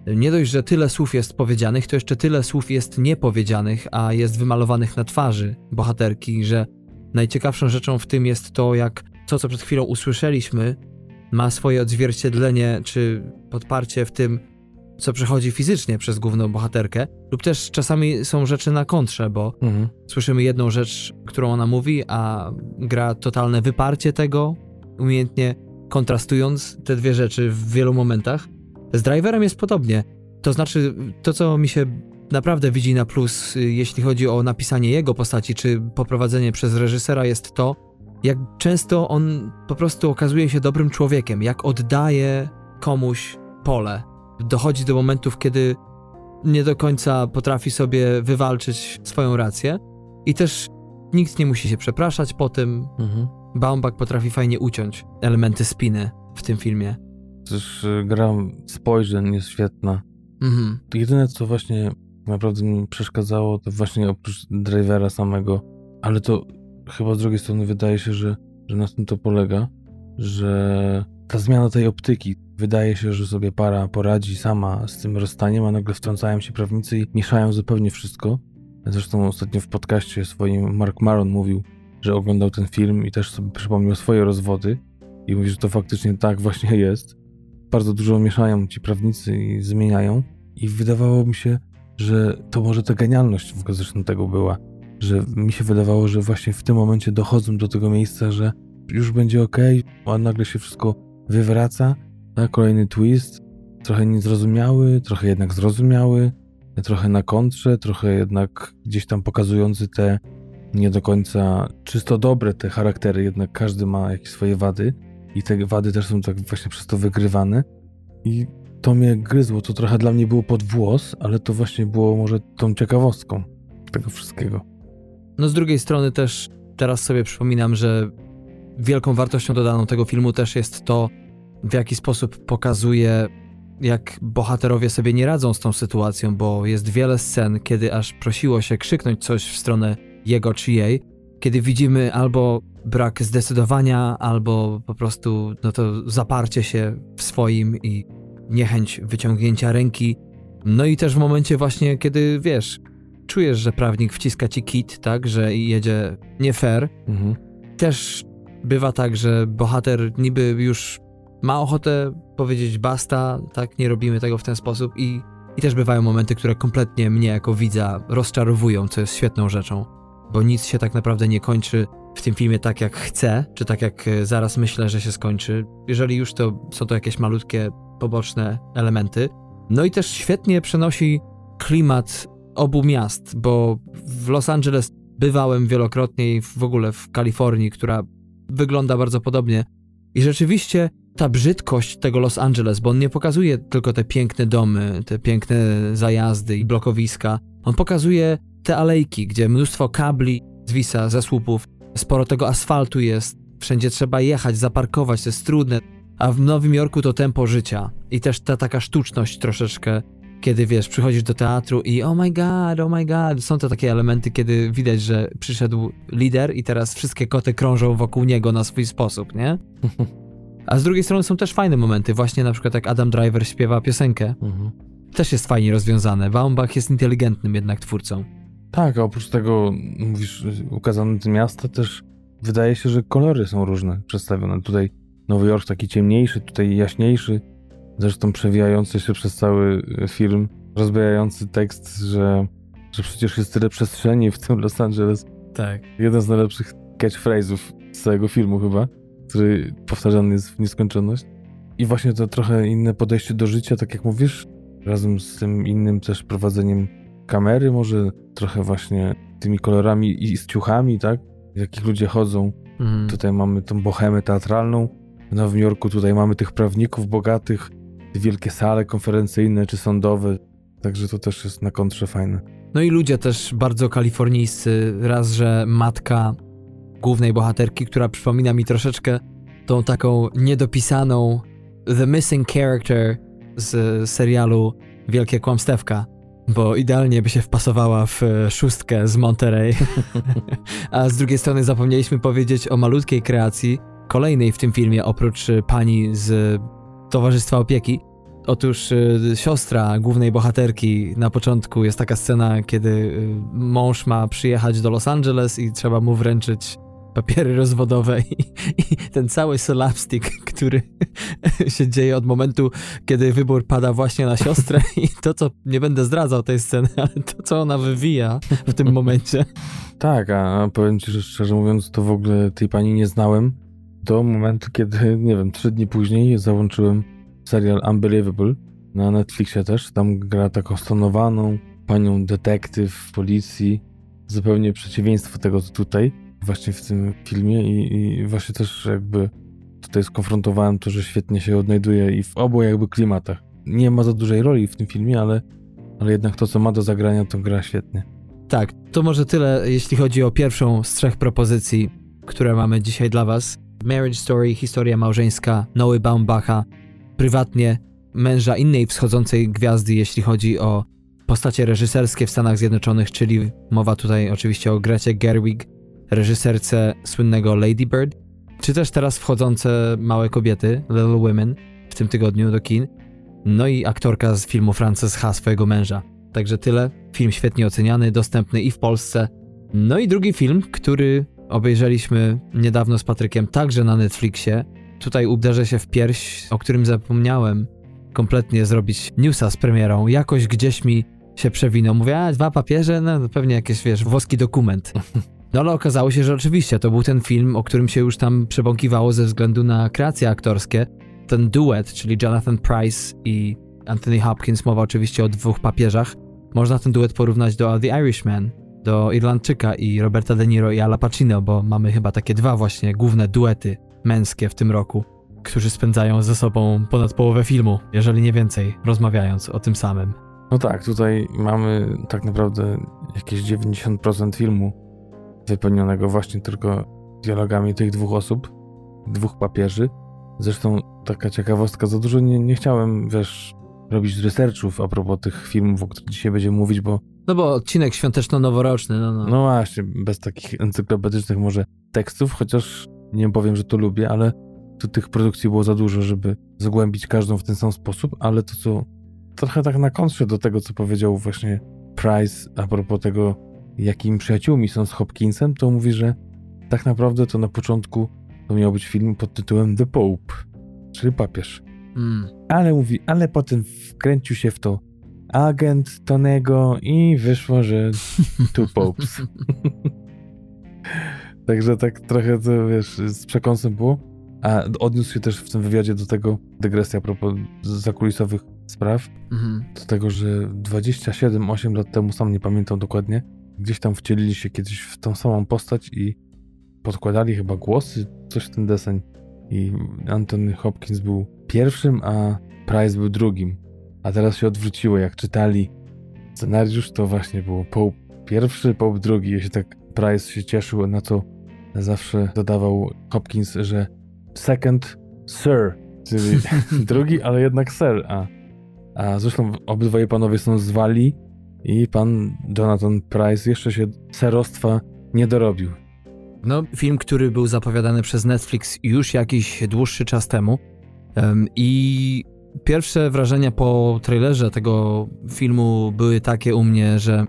nie dość, że tyle słów jest powiedzianych, to jeszcze tyle słów jest niepowiedzianych, a jest wymalowanych na twarzy bohaterki, że najciekawszą rzeczą w tym jest to, jak to, co przed chwilą usłyszeliśmy, ma swoje odzwierciedlenie czy podparcie w tym, co przechodzi fizycznie przez główną bohaterkę, lub też czasami są rzeczy na kontrze, bo mhm. słyszymy jedną rzecz, którą ona mówi, a gra totalne wyparcie tego, umiejętnie kontrastując te dwie rzeczy w wielu momentach. Z driverem jest podobnie. To znaczy, to co mi się naprawdę widzi na plus, jeśli chodzi o napisanie jego postaci, czy poprowadzenie przez reżysera, jest to, jak często on po prostu okazuje się dobrym człowiekiem, jak oddaje komuś pole. Dochodzi do momentów, kiedy nie do końca potrafi sobie wywalczyć swoją rację i też nikt nie musi się przepraszać po tym. Mhm. Baumbach potrafi fajnie uciąć elementy spiny w tym filmie. Też y, gra spojrzeń jest świetna. Mhm. Jedyne, co właśnie naprawdę mi przeszkadzało, to właśnie oprócz drivera samego, ale to chyba z drugiej strony wydaje się, że, że na tym to polega, że ta zmiana tej optyki, wydaje się, że sobie para poradzi sama z tym rozstaniem, a nagle wtrącają się prawnicy i mieszają zupełnie wszystko. Zresztą ostatnio w podcaście swoim Mark Maron mówił, że oglądał ten film i też sobie przypomniał swoje rozwody i mówi, że to faktycznie tak właśnie jest. Bardzo dużo mieszają ci prawnicy i zmieniają i wydawało mi się, że to może ta genialność w zresztą tego była, że mi się wydawało, że właśnie w tym momencie dochodzą do tego miejsca, że już będzie ok, a nagle się wszystko wywraca. Kolejny twist, trochę niezrozumiały, trochę jednak zrozumiały, trochę na kontrze, trochę jednak gdzieś tam pokazujący te nie do końca czysto dobre te charaktery, jednak każdy ma jakieś swoje wady i te wady też są tak właśnie przez to wygrywane. I to mnie gryzło, to trochę dla mnie było pod włos, ale to właśnie było może tą ciekawostką tego wszystkiego. No z drugiej strony też teraz sobie przypominam, że wielką wartością dodaną tego filmu też jest to, w jaki sposób pokazuje, jak bohaterowie sobie nie radzą z tą sytuacją, bo jest wiele scen, kiedy aż prosiło się krzyknąć coś w stronę jego czy jej, kiedy widzimy albo brak zdecydowania, albo po prostu no to zaparcie się w swoim i niechęć wyciągnięcia ręki. No i też w momencie właśnie, kiedy wiesz, czujesz, że prawnik wciska ci kit, tak, że jedzie nie fair, mhm. też bywa tak, że bohater niby już ma ochotę powiedzieć basta, tak, nie robimy tego w ten sposób i, i też bywają momenty, które kompletnie mnie jako widza rozczarowują, co jest świetną rzeczą, bo nic się tak naprawdę nie kończy w tym filmie tak jak chcę, czy tak jak e, zaraz myślę, że się skończy. Jeżeli już to są to jakieś malutkie, poboczne elementy. No i też świetnie przenosi klimat obu miast, bo w Los Angeles bywałem wielokrotnie i w ogóle w Kalifornii, która wygląda bardzo podobnie. I rzeczywiście ta brzydkość tego Los Angeles, bo on nie pokazuje tylko te piękne domy, te piękne zajazdy i blokowiska. On pokazuje te alejki, gdzie mnóstwo kabli zwisa ze słupów, sporo tego asfaltu jest, wszędzie trzeba jechać, zaparkować, to jest trudne. A w Nowym Jorku to tempo życia i też ta taka sztuczność troszeczkę kiedy wiesz, przychodzisz do teatru i oh my god, oh my god, są to takie elementy, kiedy widać, że przyszedł lider i teraz wszystkie koty krążą wokół niego na swój sposób, nie? A z drugiej strony są też fajne momenty, właśnie na przykład jak Adam Driver śpiewa piosenkę. Mhm. Też jest fajnie rozwiązane. Baumbach jest inteligentnym jednak twórcą. Tak, a oprócz tego, mówisz, ukazane te miasta też wydaje się, że kolory są różne przedstawione. Tutaj Nowy Jork taki ciemniejszy, tutaj jaśniejszy. Zresztą przewijający się przez cały e, film, rozbijający tekst, że, że przecież jest tyle przestrzeni w tym Los Angeles. Tak. Jeden z najlepszych catchphrase'ów z całego filmu chyba, który powtarzany jest w nieskończoność. I właśnie to trochę inne podejście do życia, tak jak mówisz, razem z tym innym też prowadzeniem kamery, może trochę właśnie tymi kolorami i z ciuchami, tak? W jakich ludzie chodzą. Mm. Tutaj mamy tą bohemę teatralną. W Nowym Jorku tutaj mamy tych prawników bogatych, wielkie sale konferencyjne czy sądowe. Także to też jest na kontrze fajne. No i ludzie też bardzo kalifornijscy. Raz, że matka głównej bohaterki, która przypomina mi troszeczkę tą taką niedopisaną The Missing Character z serialu Wielkie Kłamstewka. bo idealnie by się wpasowała w szóstkę z Monterey. A z drugiej strony zapomnieliśmy powiedzieć o malutkiej kreacji, kolejnej w tym filmie, oprócz pani z Towarzystwa Opieki. Otóż e, siostra głównej bohaterki na początku jest taka scena, kiedy mąż ma przyjechać do Los Angeles i trzeba mu wręczyć papiery rozwodowe i, i, ten cały slapstick, który się dzieje od momentu, kiedy wybór pada właśnie na siostrę i to, co nie będę zdradzał tej sceny, ale to, co ona wywija w tym momencie. Tak, a powiem ci, że szczerze mówiąc, to w ogóle tej pani nie znałem do momentu, kiedy, nie wiem, trzy dni później załączyłem serial Unbelievable na Netflixie też. Tam gra taką stonowaną panią detektyw policji, zupełnie przeciwieństwo tego, co tutaj właśnie w tym filmie i, i właśnie też jakby tutaj skonfrontowałem to, że świetnie się odnajduje i w obu jakby klimatach. Nie ma za dużej roli w tym filmie, ale, ale jednak to, co ma do zagrania, to gra świetnie. Tak, to może tyle, jeśli chodzi o pierwszą z trzech propozycji, które mamy dzisiaj dla Was. Marriage Story, historia małżeńska Noły Baumbacha, prywatnie męża innej wschodzącej gwiazdy, jeśli chodzi o postacie reżyserskie w Stanach Zjednoczonych, czyli mowa tutaj oczywiście o Grecie Gerwig, reżyserce słynnego Lady Bird, czy też teraz wchodzące Małe Kobiety, Little Women, w tym tygodniu do kin, no i aktorka z filmu Frances Ha, swojego męża. Także tyle. Film świetnie oceniany, dostępny i w Polsce. No i drugi film, który obejrzeliśmy niedawno z Patrykiem także na Netflixie. Tutaj uderzę się w pierś, o którym zapomniałem kompletnie zrobić newsa z premierą. Jakoś gdzieś mi się przewinął. Mówię, a dwa papieże? No pewnie jakieś, wiesz, włoski dokument. No ale okazało się, że oczywiście to był ten film, o którym się już tam przebąkiwało ze względu na kreacje aktorskie. Ten duet, czyli Jonathan Price i Anthony Hopkins, mowa oczywiście o dwóch papieżach. Można ten duet porównać do The Irishman, do Irlandczyka i Roberta De Niro i Ala Pacino, bo mamy chyba takie dwa właśnie główne duety męskie w tym roku, którzy spędzają ze sobą ponad połowę filmu, jeżeli nie więcej, rozmawiając o tym samym. No tak, tutaj mamy tak naprawdę jakieś 90% filmu wypełnionego właśnie tylko dialogami tych dwóch osób, dwóch papieży. Zresztą taka ciekawostka, za dużo nie, nie chciałem, wiesz, robić researchów a propos tych filmów, o których dzisiaj będziemy mówić, bo... No bo odcinek świąteczno-noworoczny, no, no. No właśnie, bez takich encyklopedycznych może tekstów, chociaż nie powiem, że to lubię, ale tu tych produkcji było za dużo, żeby zgłębić każdą w ten sam sposób, ale to co trochę tak na kontrze do tego, co powiedział właśnie Price a propos tego, jakimi przyjaciółmi są z Hopkinsem, to mówi, że tak naprawdę to na początku to miał być film pod tytułem The Pope, czyli papież. Mm. Ale mówi, ale potem wkręcił się w to agent Tonego i wyszło, że Two Popes. Także tak trochę to, wiesz, z przekąsem było. A odniósł się też w tym wywiadzie do tego, dygresja a propos zakulisowych spraw, -hmm. do tego, że 27-8 lat temu, sam nie pamiętam dokładnie, gdzieś tam wcielili się kiedyś w tą samą postać i podkładali chyba głosy, coś w ten deseń. I Anthony Hopkins był pierwszym, a Price był drugim. A teraz się odwróciło, jak czytali scenariusz, to właśnie było Pope pierwszy, Pope drugi. Jeśli tak Price się cieszył, na co zawsze dodawał Hopkins, że second sir, czyli drugi, ale jednak sir. A, a zresztą obydwoje panowie są zwali i pan Jonathan Price jeszcze się serostwa nie dorobił. No, film, który był zapowiadany przez Netflix już jakiś dłuższy czas temu. Um, I pierwsze wrażenia po trailerze tego filmu były takie u mnie, że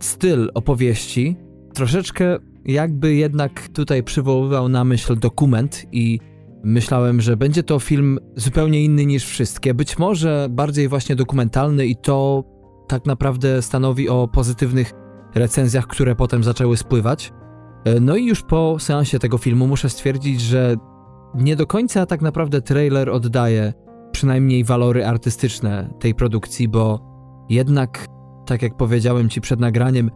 styl opowieści troszeczkę jakby jednak tutaj przywoływał na myśl dokument i myślałem, że będzie to film zupełnie inny niż wszystkie. Być może bardziej właśnie dokumentalny i to tak naprawdę stanowi o pozytywnych recenzjach, które potem zaczęły spływać. E, no i już po seansie tego filmu muszę stwierdzić, że nie do końca tak naprawdę trailer oddaje przynajmniej walory artystyczne tej produkcji, bo jednak, tak jak powiedziałem ci przed nagraniem,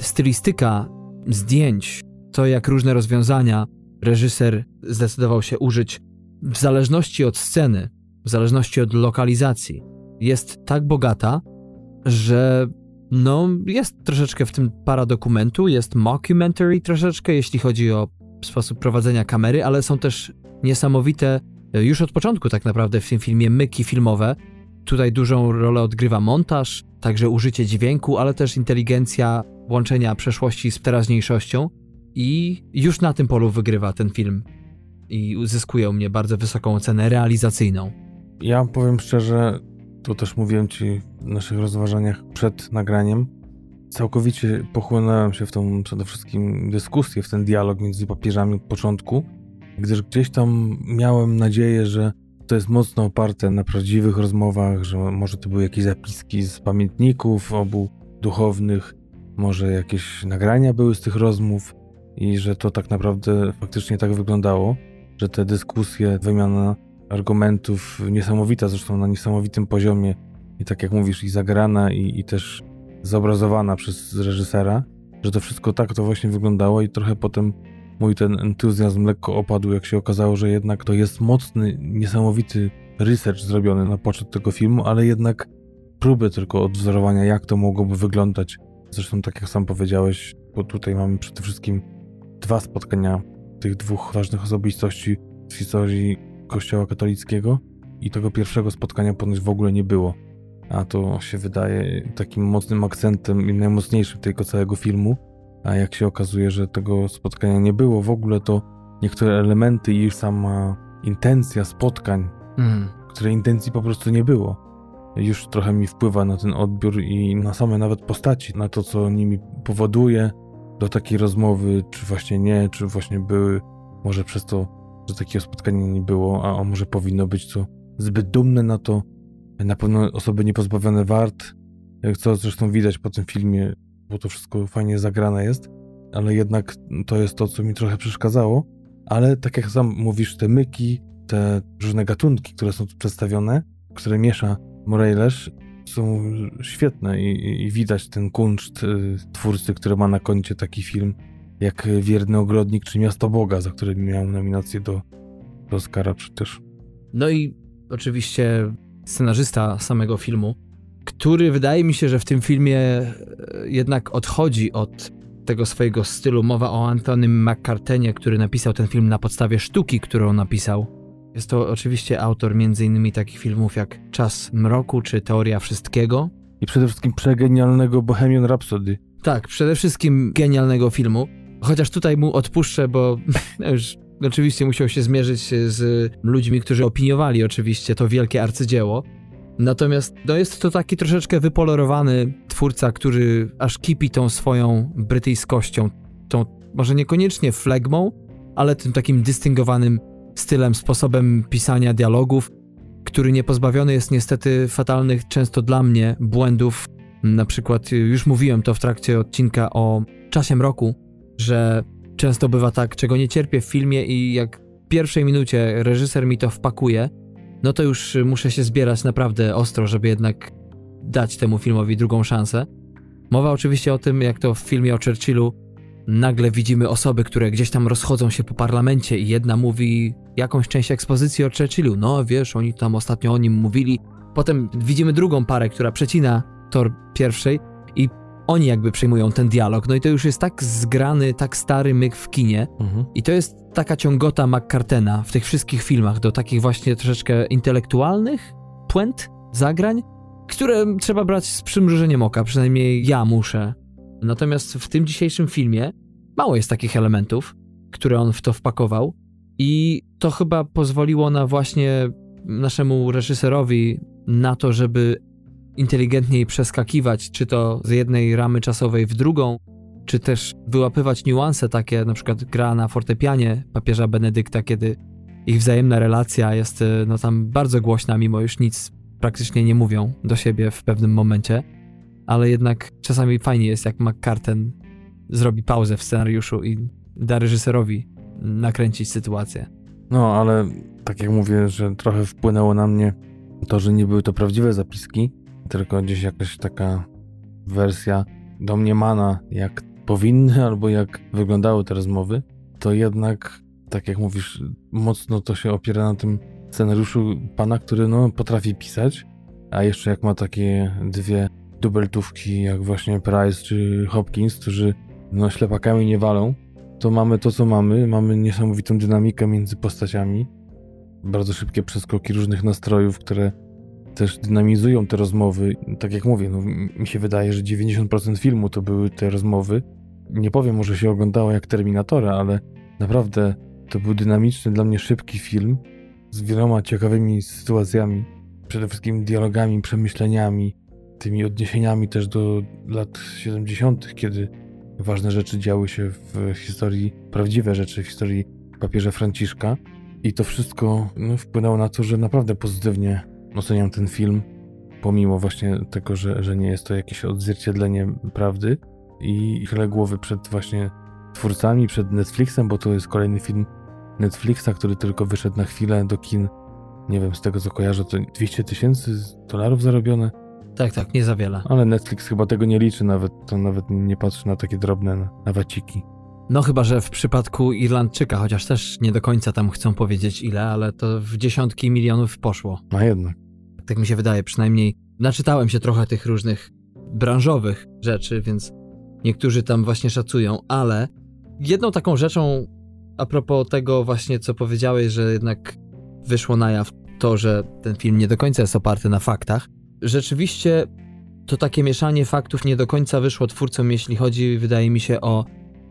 stylistyka zdjęć, to jak różne rozwiązania reżyser zdecydował się użyć w zależności od sceny, w zależności od lokalizacji, jest tak bogata, że no jest troszeczkę w tym paradokumentu, jest mockumentary troszeczkę, jeśli chodzi o sposób prowadzenia kamery, ale są też niesamowite, już od początku tak naprawdę w tym filmie, myki filmowe, Tutaj dużą rolę odgrywa montaż, także użycie dźwięku, ale też inteligencja łączenia przeszłości z teraźniejszością. I już na tym polu wygrywa ten film. I uzyskuje u mnie bardzo wysoką ocenę realizacyjną. Ja powiem szczerze, to też mówiłem ci w naszych rozważaniach przed nagraniem. Całkowicie pochłonąłem się w tą przede wszystkim dyskusję, w ten dialog między papieżami od początku, gdyż gdzieś tam miałem nadzieję, że to jest mocno oparte na prawdziwych rozmowach, że może to były jakieś zapiski z pamiętników obu duchownych, może jakieś nagrania były z tych rozmów i że to tak naprawdę faktycznie tak wyglądało, że te dyskusje, wymiana argumentów niesamowita, zresztą na niesamowitym poziomie i tak jak mówisz, i zagrana, i, i też zobrazowana przez reżysera, że to wszystko tak to właśnie wyglądało i trochę potem mój ten entuzjazm lekko opadł, jak się okazało, że jednak to jest mocny, niesamowity research zrobiony na poczet tego filmu, ale jednak próby tylko odwzorowania, jak to mogłoby wyglądać. Zresztą tak jak sam powiedziałeś, bo tutaj mamy przede wszystkim dwa spotkania tych dwóch ważnych osobistości w historii Kościoła katolickiego i tego pierwszego spotkania ponoć w ogóle nie było. A to się wydaje takim mocnym akcentem i najmocniejszym tego całego filmu. A jak się okazuje, że tego spotkania nie było w ogóle, to niektóre elementy i sama intencja spotkań, mm. której intencji po prostu nie było, już trochę mi wpływa na ten odbiór i na same nawet postaci, na to, co nimi powoduje do takiej rozmowy, czy właśnie nie, czy właśnie były, może przez to że takiego spotkania nie było, a może powinno być to zbyt dumne na to. Na pewno osoby niepozbawione wart, co zresztą widać po tym filmie, bo to wszystko fajnie zagrane jest, ale jednak to jest to, co mi trochę przeszkadzało. Ale tak jak sam mówisz, te myki, te różne gatunki, które są tu przedstawione, które miesza Morales, są świetne i, i widać ten kunszt y, twórcy, który ma na koncie taki film jak Wierny Ogrodnik czy Miasto Boga, za które miałem nominację do, do Oscara przecież. No i oczywiście scenarzysta samego filmu, który wydaje mi się, że w tym filmie e, jednak odchodzi od tego swojego stylu. Mowa o Antonym McCartenie, który napisał ten film na podstawie sztuki, którą napisał. Jest to oczywiście autor m.in. takich filmów jak Czas Mroku czy Teoria Wszystkiego. I przede wszystkim przegenialnego Bohemian Rhapsody. Tak, przede wszystkim genialnego filmu. Chociaż tutaj mu odpuszczę, bo już oczywiście musiał się zmierzyć z ludźmi, którzy opiniowali oczywiście to wielkie arcydzieło. Natomiast no jest to taki troszeczkę wypolerowany twórca, który aż kipi tą swoją brytyjskością, tą może niekoniecznie flegmą, ale tym takim dystyngowanym stylem, sposobem pisania dialogów, który nie pozbawiony jest niestety fatalnych, często dla mnie, błędów. Na przykład już mówiłem to w trakcie odcinka o czasie mroku, że często bywa tak, czego nie cierpię w filmie i jak w pierwszej minucie reżyser mi to wpakuje, no to już muszę się zbierać naprawdę ostro, żeby jednak dać temu filmowi drugą szansę. Mowa oczywiście o tym, jak to w filmie o Churchillu nagle widzimy osoby, które gdzieś tam rozchodzą się po parlamencie i jedna mówi jakąś część ekspozycji o Churchillu. No wiesz, oni tam ostatnio o nim mówili. Potem widzimy drugą parę, która przecina tor pierwszej i oni jakby przejmują ten dialog. No i to już jest tak zgrany, tak stary myk w kinie. Mhm. I to jest taka ciągota McCartena w tych wszystkich filmach do takich właśnie troszeczkę intelektualnych puent, zagrań, które trzeba brać z przymrużeniem oka, przynajmniej ja muszę. Natomiast w tym dzisiejszym filmie mało jest takich elementów, które on w to wpakował i to chyba pozwoliło na właśnie naszemu reżyserowi na to, żeby inteligentniej przeskakiwać, czy to z jednej ramy czasowej w drugą, czy też wyłapywać niuanse takie, na przykład gra na fortepianie papieża Benedykta, kiedy ich wzajemna relacja jest e, no tam bardzo głośna, mimo już nic praktycznie nie mówią do siebie w pewnym momencie, ale jednak czasami fajnie jest, jak McCarten zrobi pauzę w scenariuszu i da reżyserowi nakręcić sytuację. No, ale tak jak mówię, że trochę wpłynęło na mnie to, że nie były to prawdziwe zapiski, tylko gdzieś jakaś taka wersja domniemana, jak powinny albo jak wyglądały te rozmowy, to jednak, tak jak mówisz, mocno to się opiera na tym scenariuszu pana, który no, potrafi pisać, a jeszcze jak ma takie dwie dubeltówki, jak właśnie Price czy Hopkins, którzy no, ślepakami nie walą, to mamy to, co mamy. Mamy niesamowitą dynamikę między postaciami, bardzo szybkie przeskoki różnych nastrojów, które też dynamizują te rozmowy. Tak jak mówię, no, mi się wydaje, że 90% filmu to były te rozmowy. Nie powiem, może się oglądało jak Terminatora, ale naprawdę to był dynamiczny, dla mnie szybki film z wieloma ciekawymi sytuacjami, przede wszystkim dialogami, przemyśleniami, tymi odniesieniami też do lat 70., kiedy ważne rzeczy działy się w historii, prawdziwe rzeczy w historii papieża Franciszka. I to wszystko no, wpłynęło na to, że naprawdę pozytywnie oceniam ten film, pomimo właśnie tego, że, że nie jest to jakieś odzwierciedlenie prawdy. I chylę głowy przed właśnie twórcami, przed Netflixem, bo to jest kolejny film Netflixa, który tylko wyszedł na chwilę do kin. Nie wiem, z tego co kojarzę, to 200 tysięcy dolarów zarobione. Tak, tak, nie za wiele. Ale Netflix chyba tego nie liczy nawet, to nawet nie patrzy na takie drobne nawaciki. No chyba, że w przypadku Irlandczyka, chociaż też nie do końca tam chcą powiedzieć ile, ale to w dziesiątki milionów poszło. No jednak. Tak mi się wydaje, przynajmniej naczytałem się trochę tych różnych branżowych rzeczy, więc niektórzy tam właśnie szacują, ale jedną taką rzeczą a propos tego właśnie, co powiedziałeś, że jednak wyszło na jaw to, że ten film nie do końca jest oparty na faktach, rzeczywiście to takie mieszanie faktów nie do końca wyszło twórcom, jeśli chodzi, wydaje mi się, o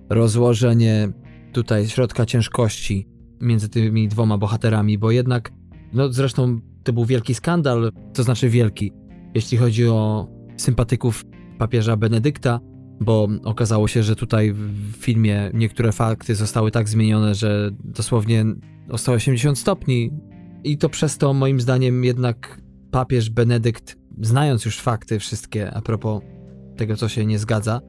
rozłożenie tutaj środka ciężkości między tymi dwoma bohaterami, bo jednak, no zresztą to był wielki skandal, to znaczy wielki, jeśli chodzi o sympatyków papieża Benedykta, bo okazało się, że tutaj w filmie niektóre fakty zostały tak zmienione, że dosłownie o 180 stopni i to przez to moim zdaniem jednak papież Benedykt, znając już fakty wszystkie a propos tego, co się nie zgadza,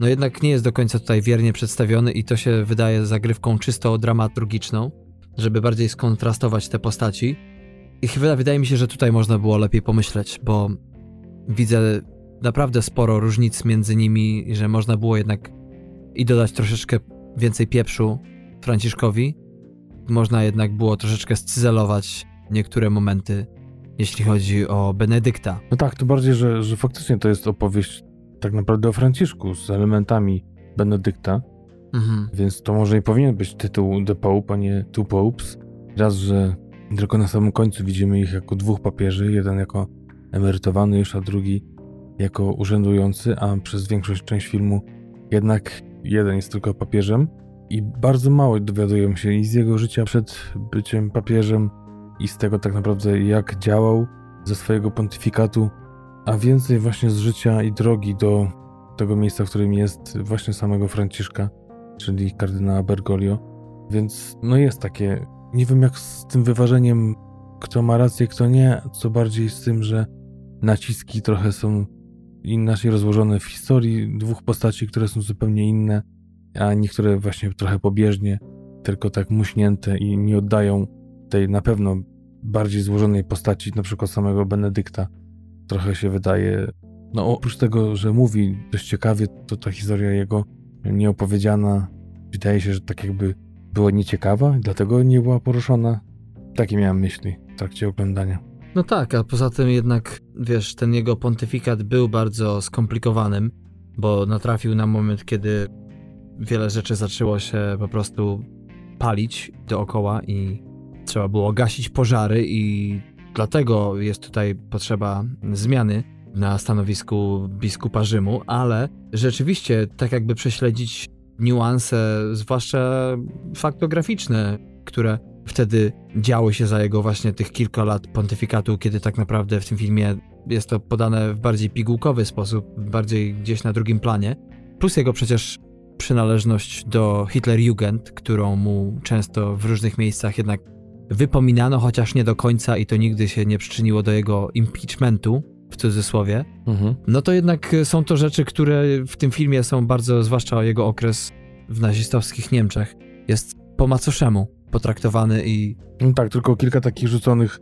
no jednak nie jest do końca tutaj wiernie przedstawiony i to się wydaje zagrywką czysto dramaturgiczną, żeby bardziej skontrastować te postaci. I chyba wydaje mi się, że tutaj można było lepiej pomyśleć, bo widzę naprawdę sporo różnic między nimi, że można było jednak i dodać troszeczkę więcej pieprzu Franciszkowi. Można jednak było troszeczkę scyzelować niektóre momenty, jeśli chodzi o Benedykta. No tak, to bardziej, że, że faktycznie to jest opowieść tak naprawdę o Franciszku z elementami Benedykta. Mhm. Więc to może i powinien być tytuł The Pope, a nie Two Popes. Raz, że tylko na samym końcu widzimy ich jako dwóch papieży, jeden jako emerytowany już, a drugi jako urzędujący, a przez większość część filmu jednak jeden jest tylko papieżem i bardzo mało dowiadujemy się i z jego życia przed byciem papieżem i z tego tak naprawdę jak działał ze swojego pontyfikatu, a więcej właśnie z życia i drogi do tego miejsca, w którym jest właśnie samego Franciszka, czyli kardynała Bergoglio. Więc no jest takie, nie wiem jak z tym wyważeniem, kto ma rację, kto nie, co bardziej z tym, że naciski trochę są inaczej rozłożone w historii dwóch postaci, które są zupełnie inne, a niektóre właśnie trochę pobieżnie, tylko tak muśnięte i nie oddają tej na pewno bardziej złożonej postaci, na przykład samego Benedykta. Trochę się wydaje, no oprócz tego, że mówi dość ciekawie, to ta historia jego nieopowiedziana, wydaje się, że tak jakby była nieciekawa, dlatego nie była poruszona. Takie miałem myśli w trakcie oglądania. No tak, a poza tym jednak, wiesz, ten jego pontyfikat był bardzo skomplikowanym, bo natrafił na moment, kiedy wiele rzeczy zaczęło się po prostu palić dookoła i trzeba było gasić pożary i dlatego jest tutaj potrzeba zmiany na stanowisku biskupa Rzymu, ale rzeczywiście tak jakby prześledzić niuanse, zwłaszcza faktograficzne, które wtedy działo się za jego właśnie tych kilka lat pontyfikatu, kiedy tak naprawdę w tym filmie jest to podane w bardziej pigułkowy sposób, bardziej gdzieś na drugim planie. Plus jego przecież przynależność do Hitlerjugend, którą mu często w różnych miejscach jednak wypominano, chociaż nie do końca i to nigdy się nie przyczyniło do jego impeachmentu, w cudzysłowie. Mhm. No to jednak są to rzeczy, które w tym filmie są bardzo, zwłaszcza jego okres w nazistowskich Niemczech, jest po macoszemu potraktowany i... No tak, tylko kilka takich rzuconych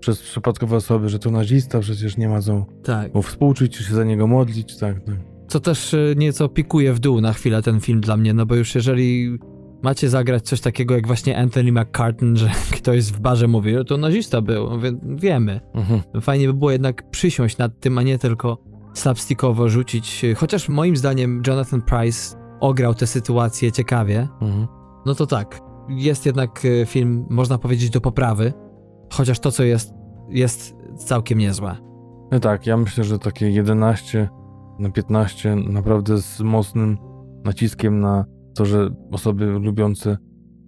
przez przypadkowe osoby, że to nazista, przecież nie ma co tak. mu współczuć, czy się za niego modlić, tak, tak. Co też e, nieco pikuje w dół na chwilę ten film dla mnie, no bo już jeżeli macie zagrać coś takiego jak właśnie Anthony McCartan, że ktoś w barze mówi, to nazista był, wiemy. Mhm. Fajnie by było jednak przysiąść nad tym, a nie tylko slapstickowo rzucić, chociaż moim zdaniem Jonathan Price ograł tę sytuację ciekawie, mhm. no to tak, jest jednak e, film, można powiedzieć, do poprawy, chociaż to, co jest, jest całkiem niezłe. No tak, ja myślę, że takie 11 na 15 naprawdę z mocnym naciskiem na to, że osoby lubiące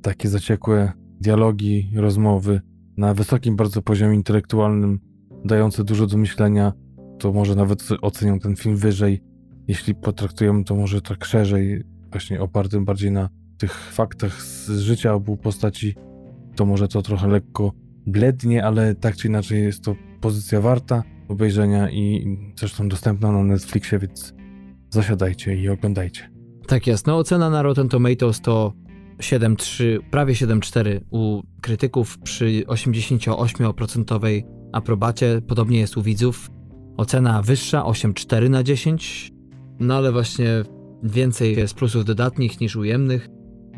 takie zaciekłe dialogi, rozmowy na wysokim bardzo poziomie intelektualnym, dające dużo do myślenia, to może nawet ocenią ten film wyżej. Jeśli potraktujemy to może tak szerzej, właśnie opartym bardziej na tych faktach z życia obu postaci, to może to trochę lekko blednie, ale tak czy inaczej jest to pozycja warta obejrzenia i zresztą dostępna na Netflixie, więc zasiadajcie i oglądajcie. Tak jest. No ocena na Rotten Tomatoes to 7,3, prawie 7,4 u krytyków przy 88% aprobacie. Podobnie jest u widzów. Ocena wyższa 8,4 na 10. No ale właśnie więcej jest plusów dodatnich niż ujemnych.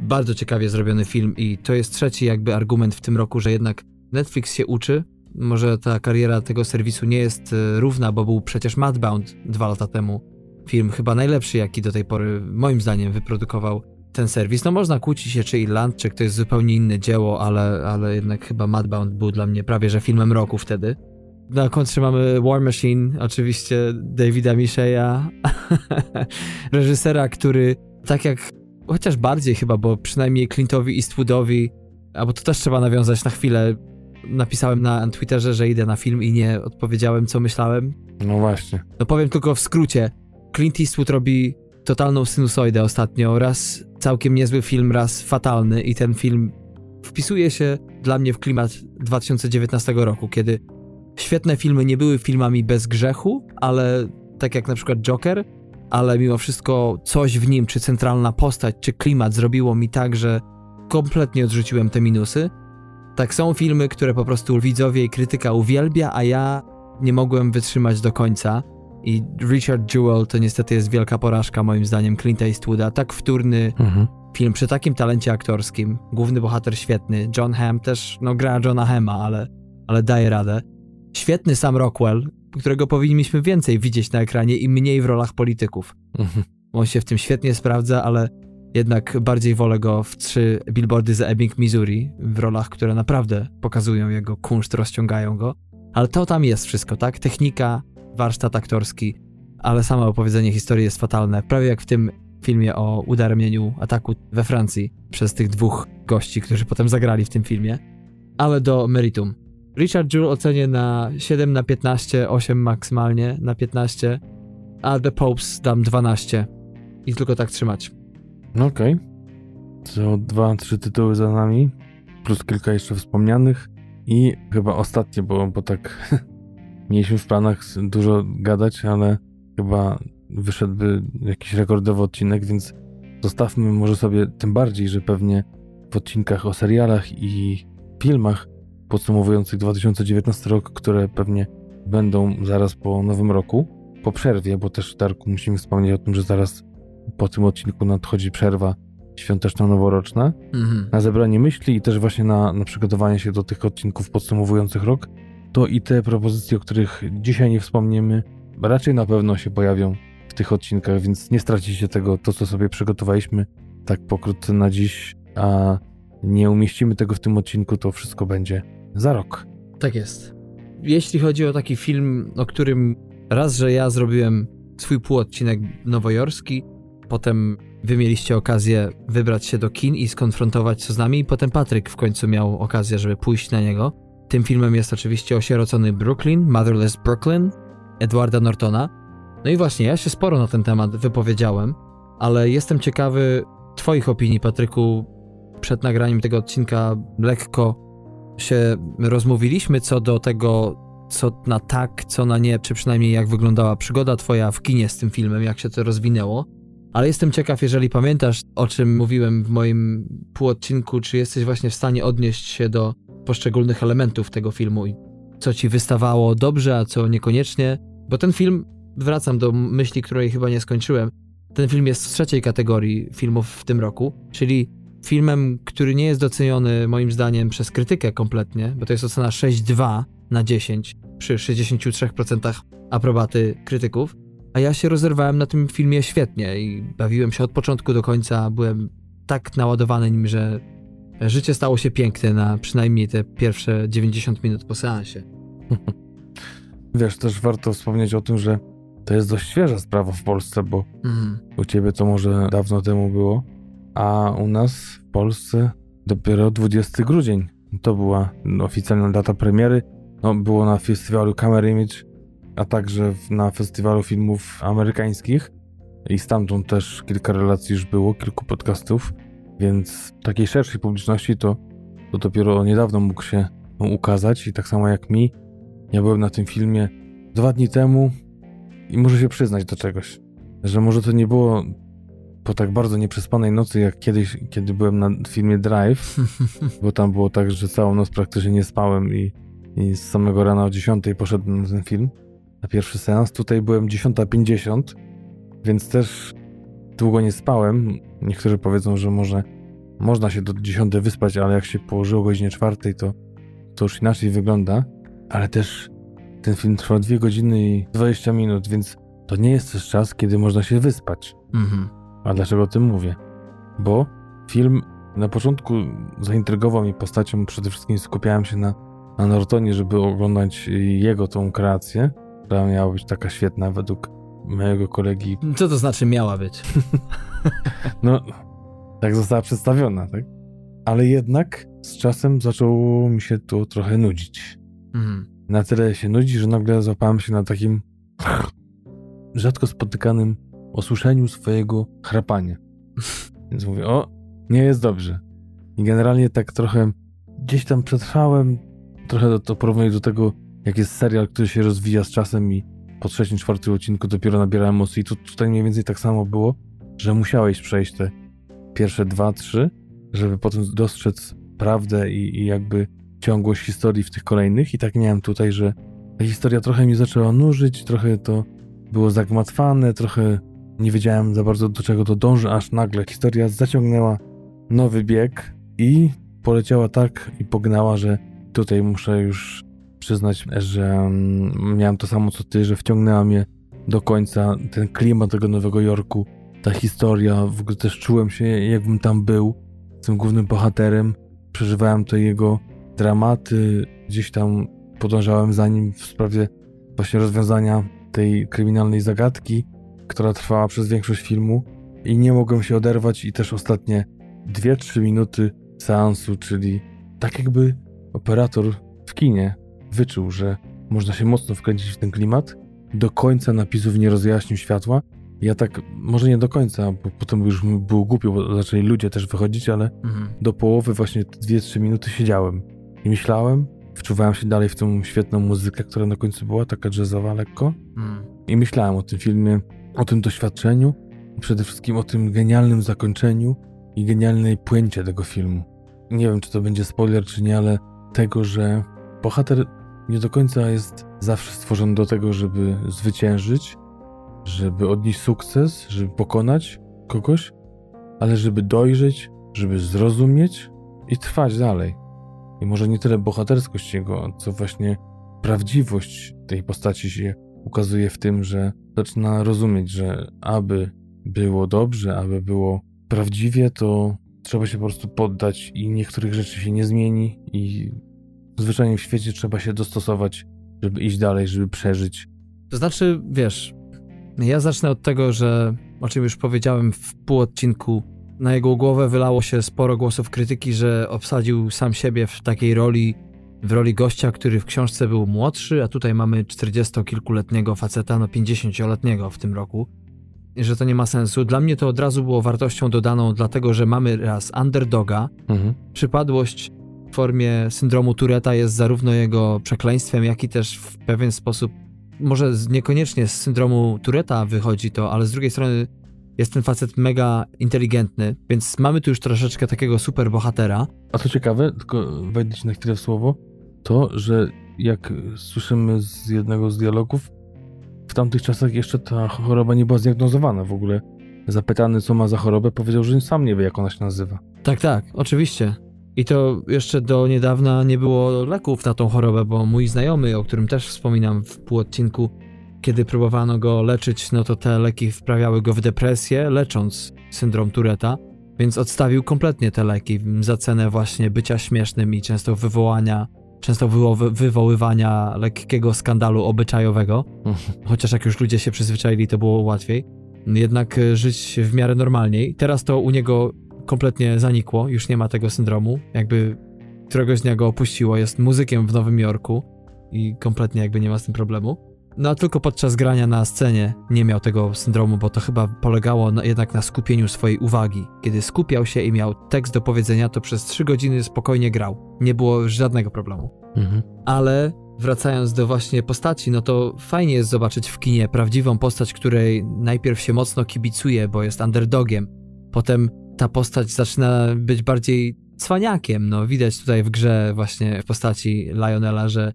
Bardzo ciekawie zrobiony film i to jest trzeci jakby argument w tym roku, że jednak Netflix się uczy. Może ta kariera tego serwisu nie jest e, równa, bo był przecież Madbound dwa lata temu. Film chyba najlepszy, jaki do tej pory moim zdaniem wyprodukował ten serwis. No można kłócić się, czy Irlandczyk to jest zupełnie inne dzieło, ale, ale jednak chyba Madbound był dla mnie prawie że filmem roku wtedy. Na kontrze mamy War Machine, oczywiście Davida Micheya, reżysera, który tak jak chociaż bardziej chyba, bo przynajmniej Clintowi Eastwoodowi, albo to też trzeba nawiązać na chwilę. Napisałem na Twitterze, że idę na film i nie odpowiedziałem, co myślałem. No właśnie. No powiem tylko w skrócie. Clint Eastwood robi totalną sinusoidę ostatnio. Raz całkiem niezły film, raz fatalny i ten film wpisuje się dla mnie w klimat 2019 roku, kiedy świetne filmy nie były filmami bez grzechu, ale tak jak na przykład Joker, ale mimo wszystko coś w nim, czy centralna postać, czy klimat zrobiło mi tak, że kompletnie odrzuciłem te minusy. Tak są filmy, które po prostu widzowie i krytyka uwielbia, a ja nie mogłem wytrzymać do końca. I Richard Jewell to niestety jest wielka porażka moim zdaniem Clint Eastwooda. Tak wtórny mhm. film przy takim talencie aktorskim. Główny bohater świetny. John Hamm też, no gra Johna Hema, ale, ale daje radę. Świetny Sam Rockwell, którego powinniśmy więcej widzieć na ekranie i mniej w rolach polityków. Mhm. On się w tym świetnie sprawdza, ale jednak bardziej wolę go w trzy billboardy za Ebbing, Missouri, w rolach, które naprawdę pokazują jego kunszt, rozciągają go. Ale to tam jest wszystko, tak? Technika, warsztat aktorski, ale samo opowiedzenie historii jest fatalne. Prawie jak w tym filmie o udaremnieniu ataku we Francji przez tych dwóch gości, którzy potem zagrali w tym filmie. Ale do meritum. Richard Jewell ocenię na 7 na 15, 8 maksymalnie na 15, a The Popes dam 12. I tylko tak trzymać. No okej. Okay. To dwa, trzy tytuły za nami, plus kilka jeszcze wspomnianych i chyba ostatnie, bo, bo tak mieliśmy w planach dużo gadać, ale chyba wyszedłby jakiś rekordowy odcinek, więc zostawmy może sobie tym bardziej, że pewnie w odcinkach o serialach i filmach podsumowujących 2019 rok, które pewnie będą zaraz po nowym roku, po przerwie, bo też Darku musimy wspomnieć o tym, że zaraz po tym odcinku nadchodzi przerwa świąteczno-noworoczna mhm. na zebranie myśli i też właśnie na, na przygotowanie się do tych odcinków podsumowujących rok, to i te propozycje, o których dzisiaj nie wspomniemy, raczej na pewno się pojawią w tych odcinkach, więc nie stracicie tego, to co sobie przygotowaliśmy tak pokrótce na dziś, a nie umieścimy tego w tym odcinku, to wszystko będzie za rok. Tak jest. Jeśli chodzi o taki film, o którym raz, że ja zrobiłem swój półodcinek nowojorski, potem wy mieliście okazję wybrać się do kin i skonfrontować się z nami, potem Patryk w końcu miał okazję, żeby pójść na niego. Tym filmem jest oczywiście Osierocony Brooklyn, Motherless Brooklyn, Edwarda Nortona. No i właśnie, ja się sporo na ten temat wypowiedziałem, ale jestem ciekawy Twoich opinii, Patryku. Przed nagraniem tego odcinka lekko się rozmówiliśmy co do tego, co na tak, co na nie, czy przynajmniej jak wyglądała przygoda Twoja w kinie z tym filmem, jak się to rozwinęło. Ale jestem ciekaw, jeżeli pamiętasz, o czym mówiłem w moim półodcinku, czy jesteś właśnie w stanie odnieść się do poszczególnych elementów tego filmu i co ci wystawało dobrze, a co niekoniecznie. Bo ten film, wracam do myśli, której chyba nie skończyłem, ten film jest w trzeciej kategorii filmów w tym roku, czyli filmem, który nie jest doceniony moim zdaniem przez krytykę kompletnie, bo to jest ocena 6,2 na 10 przy 63% aprobaty krytyków. A ja się rozerwałem na tym filmie świetnie i bawiłem się od początku do końca. Byłem tak naładowany nim, że życie stało się piękne na przynajmniej te pierwsze 90 minut po seansie. Wiesz, też warto wspomnieć o tym, że to jest dość świeża sprawa w Polsce, bo Mhm. u ciebie to może dawno temu było, a u nas w Polsce dopiero 20 grudzień. To była oficjalna data premiery. No, było na festiwalu Camera Image, a także na festiwalu filmów amerykańskich. I stamtąd też kilka relacji już było, kilku podcastów, więc takiej szerszej publiczności to, to dopiero niedawno mógł się ukazać. I tak samo jak mi, ja byłem na tym filmie dwa dni temu i muszę się przyznać do czegoś, że może to nie było po tak bardzo nieprzespanej nocy, jak kiedyś, kiedy byłem na filmie Drive, bo tam było tak, że całą noc praktycznie nie spałem i, i z samego rana o 10 poszedłem na ten film, na pierwszy seans. Tutaj byłem 10.50, więc też długo nie spałem. Niektórzy powiedzą, że może można się do 10 wyspać, ale jak się położyło o godzinie 4, to, to już inaczej wygląda. Ale też ten film trwa 2 godziny i 20 minut, więc to nie jest też czas, kiedy można się wyspać. Mhm. A dlaczego o tym mówię? Bo film na początku zaintrygował mnie postacią, przede wszystkim skupiałem się na, na Nortonie, żeby oglądać jego tą kreację, która miała być taka świetna według mojego kolegi. Co to znaczy miała być? No, tak została przedstawiona, tak? Ale jednak z czasem zaczęło mi się to trochę nudzić. Mhm. Na tyle się nudzi, że nagle złapałem się na takim rzadko spotykanym osłyszeniu swojego chrapania. Więc mówię, o, nie jest dobrze. I generalnie tak trochę gdzieś tam przetrwałem, trochę to, to porównuję do tego, jak jest serial, który się rozwija z czasem i po trzecim, czwartym odcinku dopiero nabiera emocji. I tu, tutaj mniej więcej tak samo było, że musiałeś przejść te pierwsze dwa, trzy, żeby potem dostrzec prawdę i, i jakby ciągłość historii w tych kolejnych. I tak miałem tutaj, że ta historia trochę mi zaczęła nużyć, trochę to było zagmatwane, trochę nie wiedziałem za bardzo do czego to dąży, aż nagle historia zaciągnęła nowy bieg i poleciała tak i pognała, że tutaj muszę już przyznać, że mm, miałem to samo co ty, że wciągnęła mnie do końca ten klimat tego Nowego Jorku, ta historia, w ogóle też czułem się jakbym tam był, tym głównym bohaterem, przeżywałem te jego dramaty, gdzieś tam podążałem za nim w sprawie właśnie rozwiązania tej kryminalnej zagadki, która trwała przez większość filmu. I nie mogłem się oderwać i też ostatnie 2-3 minuty seansu, czyli tak jakby operator w kinie wyczuł, że można się mocno wkręcić w ten klimat, do końca napisów nie rozjaśnił światła. Ja tak, może nie do końca, bo potem już było głupio, bo zaczęli ludzie też wychodzić, ale Mhm. do połowy właśnie te 2-3 minuty siedziałem i myślałem, wczuwałem się dalej w tą świetną muzykę, która na końcu była, taka jazzowa lekko Mhm. i myślałem o tym filmie, o tym doświadczeniu i przede wszystkim o tym genialnym zakończeniu i genialnej puencie tego filmu. Nie wiem, czy to będzie spoiler, czy nie, ale tego, że bohater nie do końca jest zawsze stworzony do tego, żeby zwyciężyć, żeby odnieść sukces, żeby pokonać kogoś, ale żeby dojrzeć, żeby zrozumieć i trwać dalej. I może nie tyle bohaterskość jego, co właśnie prawdziwość tej postaci się ukazuje w tym, że zaczyna rozumieć, że aby było dobrze, aby było prawdziwie, to trzeba się po prostu poddać i niektórych rzeczy się nie zmieni i zwyczajnie w świecie trzeba się dostosować, żeby iść dalej, żeby przeżyć. To znaczy, wiesz, ja zacznę od tego, że o czym już powiedziałem w pół odcinku, na jego głowę wylało się sporo głosów krytyki, że obsadził sam siebie w takiej roli, w roli gościa, który w książce był młodszy, a tutaj mamy 40-kilkuletniego faceta, no 50-letniego w tym roku. I że to nie ma sensu. Dla mnie to od razu było wartością dodaną, dlatego że mamy raz underdoga, Mhm. przypadłość w formie syndromu Tureta jest zarówno jego przekleństwem, jak i też w pewien sposób, może niekoniecznie z syndromu Tureta wychodzi to, ale z drugiej strony jest ten facet mega inteligentny, więc mamy tu już troszeczkę takiego super bohatera. A co ciekawe, tylko wejdę ci na chwilę w słowo, to, że jak słyszymy z jednego z dialogów, w tamtych czasach jeszcze ta choroba nie była zdiagnozowana w ogóle. Zapytany, co ma za chorobę, powiedział, że sam nie wie, jak ona się nazywa. Tak, tak, oczywiście. I to jeszcze do niedawna nie było leków na tą chorobę, bo mój znajomy, o którym też wspominam w pół odcinku, kiedy próbowano go leczyć, no to te leki wprawiały go w depresję, lecząc syndrom Tureta, więc odstawił kompletnie te leki za cenę właśnie bycia śmiesznym i często wywołania często wywo- wywoływania lekkiego skandalu obyczajowego, chociaż jak już ludzie się przyzwyczaili, to było łatwiej. Jednak żyć w miarę normalniej. Teraz to u niego kompletnie zanikło, już nie ma tego syndromu. Jakby któregoś dnia go opuściło, jest muzykiem w Nowym Jorku i kompletnie jakby nie ma z tym problemu. No a tylko podczas grania na scenie nie miał tego syndromu, bo to chyba polegało na, jednak na skupieniu swojej uwagi. Kiedy skupiał się i miał tekst do powiedzenia, to przez trzy godziny spokojnie grał. Nie było żadnego problemu. Mhm. Ale wracając do właśnie postaci, no to fajnie jest zobaczyć w kinie prawdziwą postać, której najpierw się mocno kibicuje, bo jest underdogiem. Potem ta postać zaczyna być bardziej cwaniakiem. No widać tutaj w grze właśnie w postaci Lionela, że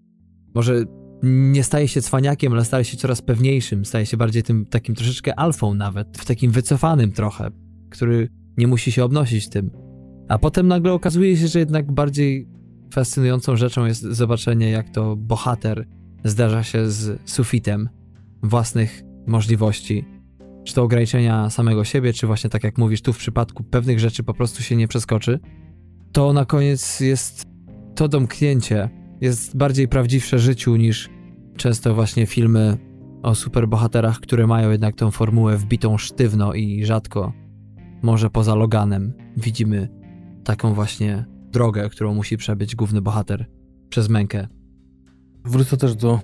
może nie staje się cwaniakiem, ale staje się coraz pewniejszym, staje się bardziej tym takim troszeczkę alfą nawet, w takim wycofanym trochę, który nie musi się obnosić tym. A potem nagle okazuje się, że jednak bardziej fascynującą rzeczą jest zobaczenie, jak to bohater zdarza się z sufitem własnych możliwości, czy to ograniczenia samego siebie, czy właśnie tak jak mówisz, tu w przypadku pewnych rzeczy po prostu się nie przeskoczy, to na koniec jest to domknięcie, jest bardziej prawdziwsze życiu niż często właśnie filmy o superbohaterach, które mają jednak tą formułę wbitą sztywno i rzadko, może poza Loganem, widzimy taką właśnie drogę, którą musi przebyć główny bohater przez mękę. Wrócę też do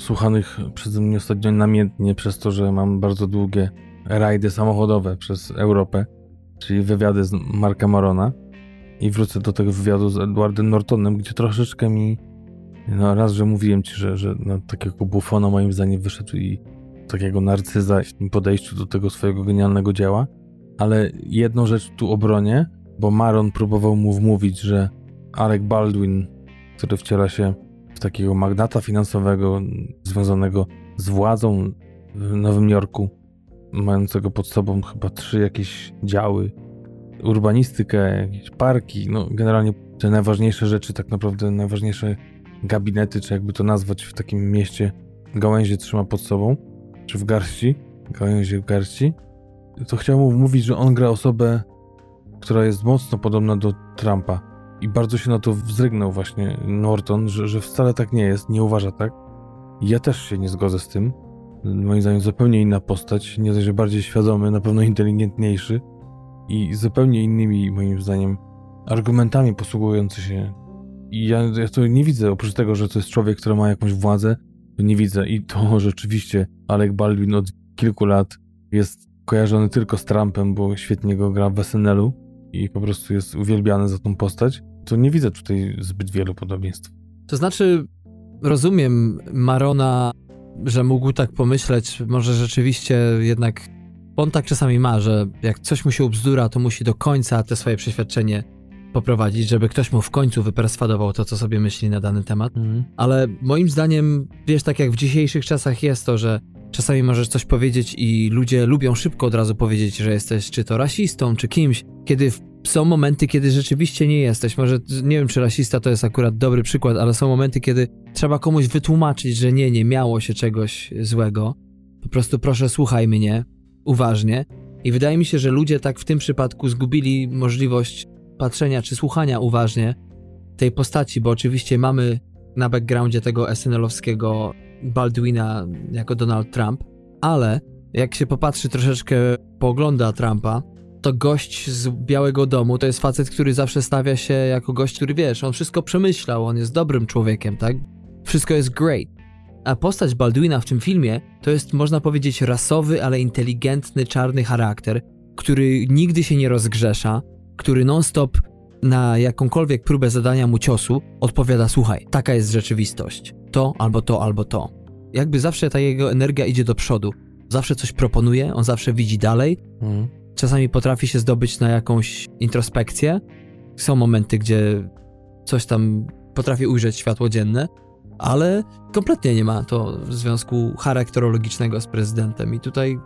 słuchanych przeze mnie ostatnio namiętnie przez to, że mam bardzo długie rajdy samochodowe przez Europę, czyli wywiady z Marka Marona. I wrócę do tego wywiadu z Edwardem Nortonem, gdzie troszeczkę mi, no raz, że mówiłem ci, że, że no, takiego bufona moim zdaniem wyszedł i takiego narcyza w podejściu do tego swojego genialnego dzieła, ale jedną rzecz tu obronię, bo Maron próbował mu wmówić, że Alec Baldwin, który wciela się takiego magnata finansowego związanego z władzą w Nowym Jorku, mającego pod sobą chyba trzy jakieś działy, urbanistykę, jakieś parki, no generalnie te najważniejsze rzeczy, tak naprawdę najważniejsze gabinety, czy jakby to nazwać w takim mieście, gałęzie trzyma pod sobą, czy w garści, gałęzie w garści, to chciał mu mówić, że on gra osobę, która jest mocno podobna do Trumpa. I bardzo się na to wzrygnął właśnie Norton, że, że wcale tak nie jest, nie uważa tak. Ja też się nie zgodzę z tym. Moim zdaniem zupełnie inna postać, nie dość, że bardziej świadomy, na pewno inteligentniejszy i zupełnie innymi, moim zdaniem, argumentami posługujący się. I ja, ja to nie widzę, oprócz tego, że to jest człowiek, który ma jakąś władzę, to nie widzę. I to rzeczywiście Alec Baldwin od kilku lat jest kojarzony tylko z Trumpem, bo świetnie go gra w SNL-u i po prostu jest uwielbiany za tą postać, to nie widzę tutaj zbyt wielu podobieństw. To znaczy, rozumiem Marona, że mógł tak pomyśleć, może rzeczywiście jednak on tak czasami ma, że jak coś mu się ubzdura, to musi do końca te swoje przeświadczenie poprowadzić, żeby ktoś mu w końcu wyperswadował to, co sobie myśli na dany temat. Mhm. Ale moim zdaniem, wiesz, tak jak w dzisiejszych czasach jest to, że czasami możesz coś powiedzieć i ludzie lubią szybko od razu powiedzieć, że jesteś czy to rasistą, czy kimś, kiedy w- są momenty, kiedy rzeczywiście nie jesteś. Może nie wiem, czy rasista to jest akurat dobry przykład, ale są momenty, kiedy trzeba komuś wytłumaczyć, że nie, nie miało się czegoś złego. Po prostu proszę, słuchaj mnie uważnie. I wydaje mi się, że ludzie tak w tym przypadku zgubili możliwość patrzenia czy słuchania uważnie tej postaci, bo oczywiście mamy na backgroundzie tego SNL-owskiego Baldwina jako Donald Trump, ale jak się popatrzy troszeczkę, poogląda Trumpa, to gość z Białego Domu to jest facet, który zawsze stawia się jako gość, który wiesz, on wszystko przemyślał, on jest dobrym człowiekiem, tak? Wszystko jest great. A postać Baldwina w tym filmie to jest, można powiedzieć, rasowy, ale inteligentny, czarny charakter, który nigdy się nie rozgrzesza, który non-stop na jakąkolwiek próbę zadania mu ciosu odpowiada: Słuchaj, taka jest rzeczywistość. To albo to, albo to. Jakby zawsze ta jego energia idzie do przodu. Zawsze coś proponuje, on zawsze widzi dalej. Mhm. Czasami potrafi się zdobyć na jakąś introspekcję. Są momenty, gdzie coś tam potrafi ujrzeć światło dzienne, ale kompletnie nie ma to związku charakterologicznego z prezydentem. I tutaj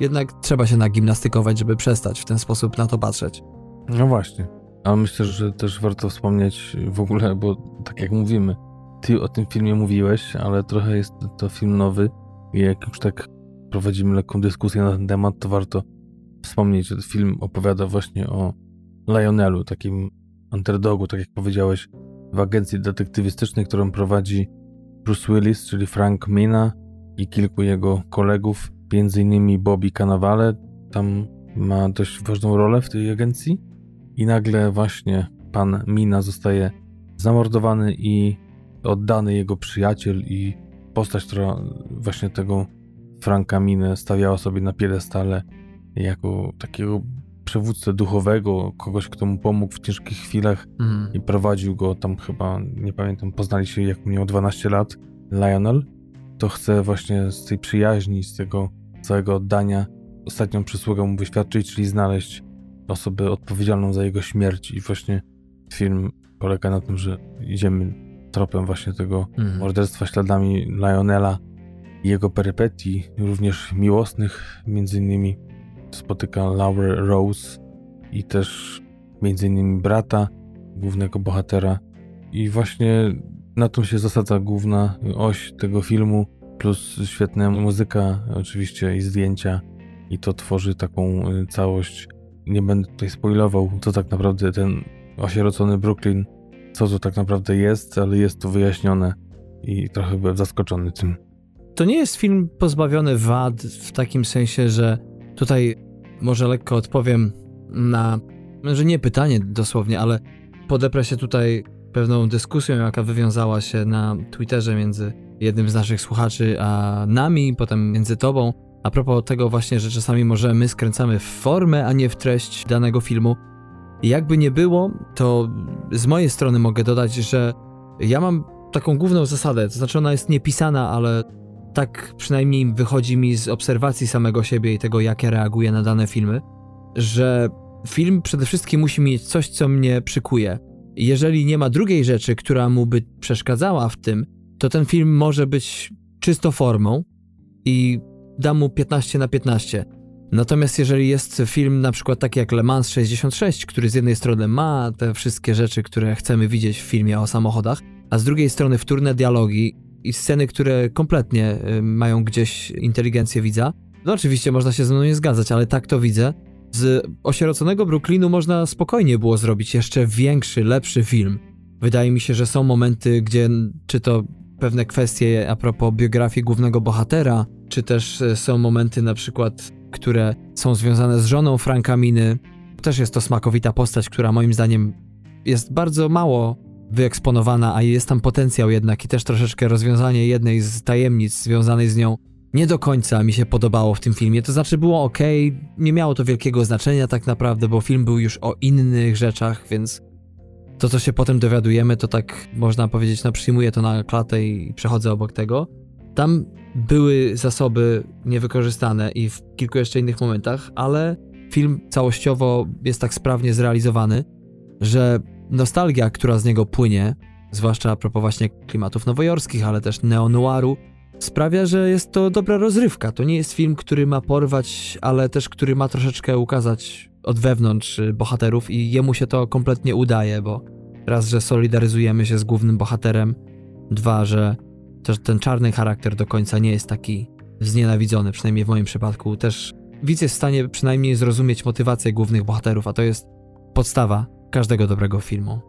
jednak trzeba się nagimnastykować, żeby przestać w ten sposób na to patrzeć. No właśnie. A myślę, że też warto wspomnieć w ogóle, bo tak jak mówimy, ty o tym filmie mówiłeś, ale trochę jest to film nowy i jak już tak prowadzimy lekką dyskusję na ten temat, to warto wspomnieć, że film opowiada właśnie o Lionelu, takim underdogu, tak jak powiedziałeś, w agencji detektywistycznej, którą prowadzi Bruce Willis, czyli Frank Mina i kilku jego kolegów, innymi Bobby Cannavale, tam ma dość ważną rolę w tej agencji. I nagle właśnie pan Mina zostaje zamordowany i oddany jego przyjaciel i postać, która właśnie tego Franka Minę stawiała sobie na piedestale jako takiego przywódcę duchowego, kogoś, kto mu pomógł w ciężkich chwilach mm. i prowadził go tam chyba, nie pamiętam, poznali się jak miał 12 lat, Lionel, to chce właśnie z tej przyjaźni, z tego całego oddania ostatnią przysługę mu wyświadczyć, czyli znaleźć osobę odpowiedzialną za jego śmierć i właśnie film polega na tym, że idziemy tropem właśnie tego mm. morderstwa, śladami Lionela i jego perypetii, również miłosnych, między innymi spotyka Laura Rose i też między innymi brata głównego bohatera i właśnie na tym się zasadza główna oś tego filmu, plus świetna muzyka oczywiście i zdjęcia i to tworzy taką y, całość. Nie będę tutaj spoilował, co tak naprawdę ten osierocony Brooklyn, co to tak naprawdę jest, ale jest to wyjaśnione i trochę byłem zaskoczony tym. To nie jest film pozbawiony wad w takim sensie, że tutaj może lekko odpowiem na, że nie pytanie dosłownie, ale podeprę się tutaj pewną dyskusją, jaka wywiązała się na Twitterze między jednym z naszych słuchaczy a nami, potem między tobą. A propos tego właśnie, że czasami może my skręcamy w formę, a nie w treść danego filmu. Jakby nie było, to z mojej strony mogę dodać, że ja mam taką główną zasadę, to znaczy ona jest niepisana, ale tak przynajmniej wychodzi mi z obserwacji samego siebie i tego, jak ja reaguję na dane filmy, że film przede wszystkim musi mieć coś, co mnie przykuje. Jeżeli nie ma drugiej rzeczy, która mu by przeszkadzała w tym, to ten film może być czysto formą i da mu 15 na 15. Natomiast jeżeli jest film na przykład taki jak Le Mans 66, który z jednej strony ma te wszystkie rzeczy, które chcemy widzieć w filmie o samochodach, a z drugiej strony wtórne dialogi i sceny, które kompletnie y, mają gdzieś inteligencję widza, no oczywiście można się ze mną nie zgadzać, ale tak to widzę. Z osieroconego Brooklynu można spokojnie było zrobić jeszcze większy, lepszy film. Wydaje mi się, że są momenty, gdzie czy to pewne kwestie a propos biografii głównego bohatera, czy też y, są momenty na przykład, które są związane z żoną Franka Miny. Też jest to smakowita postać, która moim zdaniem jest bardzo mało wyeksponowana, a jest tam potencjał jednak i też troszeczkę rozwiązanie jednej z tajemnic związanej z nią nie do końca mi się podobało w tym filmie. To znaczy było ok, nie miało to wielkiego znaczenia tak naprawdę, bo film był już o innych rzeczach, więc to, co się potem dowiadujemy, to tak można powiedzieć, no przyjmuję to na klatę i przechodzę obok tego. Tam były zasoby niewykorzystane i w kilku jeszcze innych momentach, ale film całościowo jest tak sprawnie zrealizowany, że Nostalgia, która z niego płynie, zwłaszcza a propos właśnie klimatów nowojorskich, ale też neo-noiru, sprawia, że jest to dobra rozrywka. To nie jest film, który ma porwać, ale też który ma troszeczkę ukazać od wewnątrz bohaterów i jemu się to kompletnie udaje, bo raz, że solidaryzujemy się z głównym bohaterem, dwa, że też ten czarny charakter do końca nie jest taki znienawidzony, przynajmniej w moim przypadku. Też widz jest w stanie przynajmniej zrozumieć motywację głównych bohaterów, a to jest podstawa każdego dobrego filmu.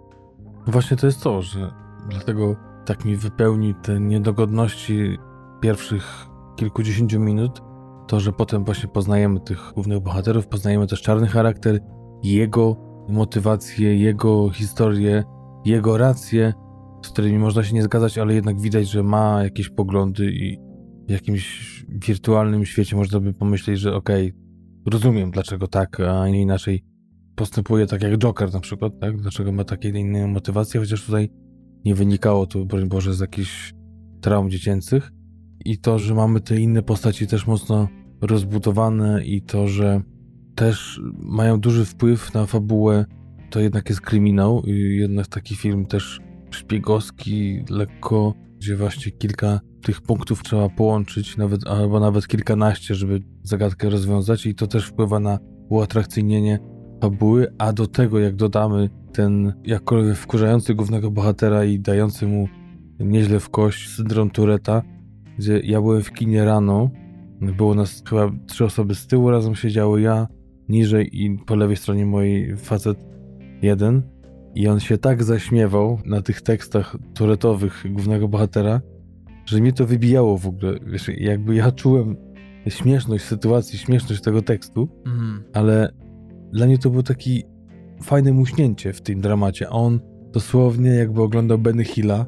Właśnie to jest to, że dlatego tak mi wypełni te niedogodności pierwszych kilkudziesięciu minut, to, że potem właśnie poznajemy tych głównych bohaterów, poznajemy też czarny charakter, jego motywację, jego historię, jego racje, z którymi można się nie zgadzać, ale jednak widać, że ma jakieś poglądy i w jakimś wirtualnym świecie można by pomyśleć, że okej, okay, rozumiem dlaczego tak, a nie inaczej postępuje tak jak Joker na przykład, tak? Dlaczego ma takie inne motywacje, chociaż tutaj nie wynikało to, broń Boże, z jakichś traum dziecięcych. I to, że mamy te inne postaci też mocno rozbudowane i to, że też mają duży wpływ na fabułę, to jednak jest kryminał i jednak taki film też szpiegowski, lekko, gdzie właśnie kilka tych punktów trzeba połączyć, nawet, albo nawet kilkanaście, żeby zagadkę rozwiązać i to też wpływa na uatrakcyjnienie fabuły, a do tego jak dodamy ten jakkolwiek wkurzający głównego bohatera i dający mu nieźle w kość syndrom Tureta, gdzie ja byłem w kinie rano, było nas chyba trzy osoby z tyłu, razem siedziały ja, niżej i po lewej stronie mojej facet jeden I on się tak zaśmiewał na tych tekstach turetowych głównego bohatera, że mnie to wybijało w ogóle. Wiesz, jakby ja czułem śmieszność sytuacji, śmieszność tego tekstu, Mhm. ale dla mnie to było taki fajne muśnięcie w tym dramacie. On dosłownie jakby oglądał Benny Hilla,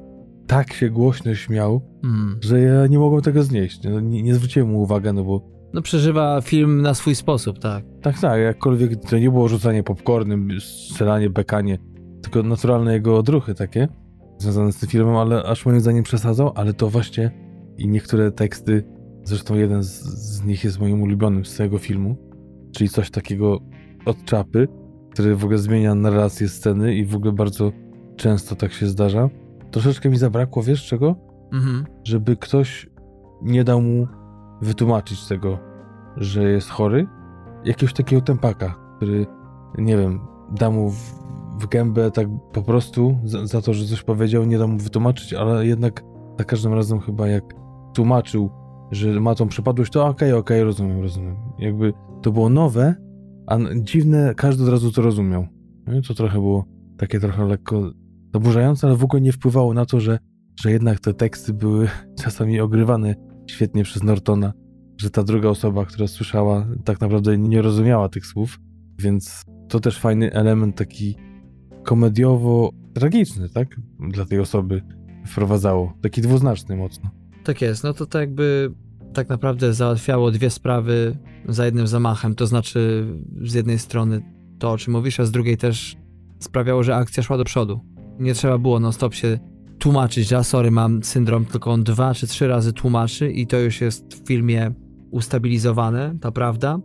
tak się głośno śmiał, Mhm. że ja nie mogłem tego znieść. No, nie, nie zwróciłem mu uwagi, no bo No przeżywa film na swój sposób, tak. tak, tak, jakkolwiek to nie było rzucanie popcornem, strzelanie, bekanie, tylko naturalne jego odruchy takie związane z tym filmem, ale aż moim zdaniem przesadzał, ale to właśnie i niektóre teksty, zresztą jeden z, z nich jest moim ulubionym z tego filmu, czyli coś takiego od czapy, który w ogóle zmienia narrację sceny i w ogóle bardzo często tak się zdarza. Troszeczkę mi zabrakło, wiesz czego? Mhm. żeby ktoś nie dał mu wytłumaczyć tego, że jest chory. Jakiegoś takiego tempaka, który, nie wiem, da mu w, w gębę tak po prostu za, za to, że coś powiedział, nie da mu wytłumaczyć, ale jednak za każdym razem chyba jak tłumaczył, że ma tą przypadłość, to okej, okej, rozumiem, rozumiem. Jakby to było nowe, a dziwne, każdy od razu to rozumiał. No to trochę było takie trochę lekko zaburzające, ale w ogóle nie wpływało na to, że że jednak te teksty były czasami ogrywane świetnie przez Nortona, że ta druga osoba, która słyszała, tak naprawdę nie rozumiała tych słów, więc to też fajny element taki komediowo-tragiczny, tak? Dla tej osoby wprowadzało. Taki dwuznaczny mocno. Tak jest, no to tak jakby tak naprawdę załatwiało dwie sprawy za jednym zamachem, to znaczy z jednej strony to, o czym mówisz, a z drugiej też sprawiało, że akcja szła do przodu. Nie trzeba było non-stop się tłumaczyć, że sorry, mam syndrom, tylko on dwa czy trzy razy tłumaczy i to już jest w filmie ustabilizowane, ta prawda.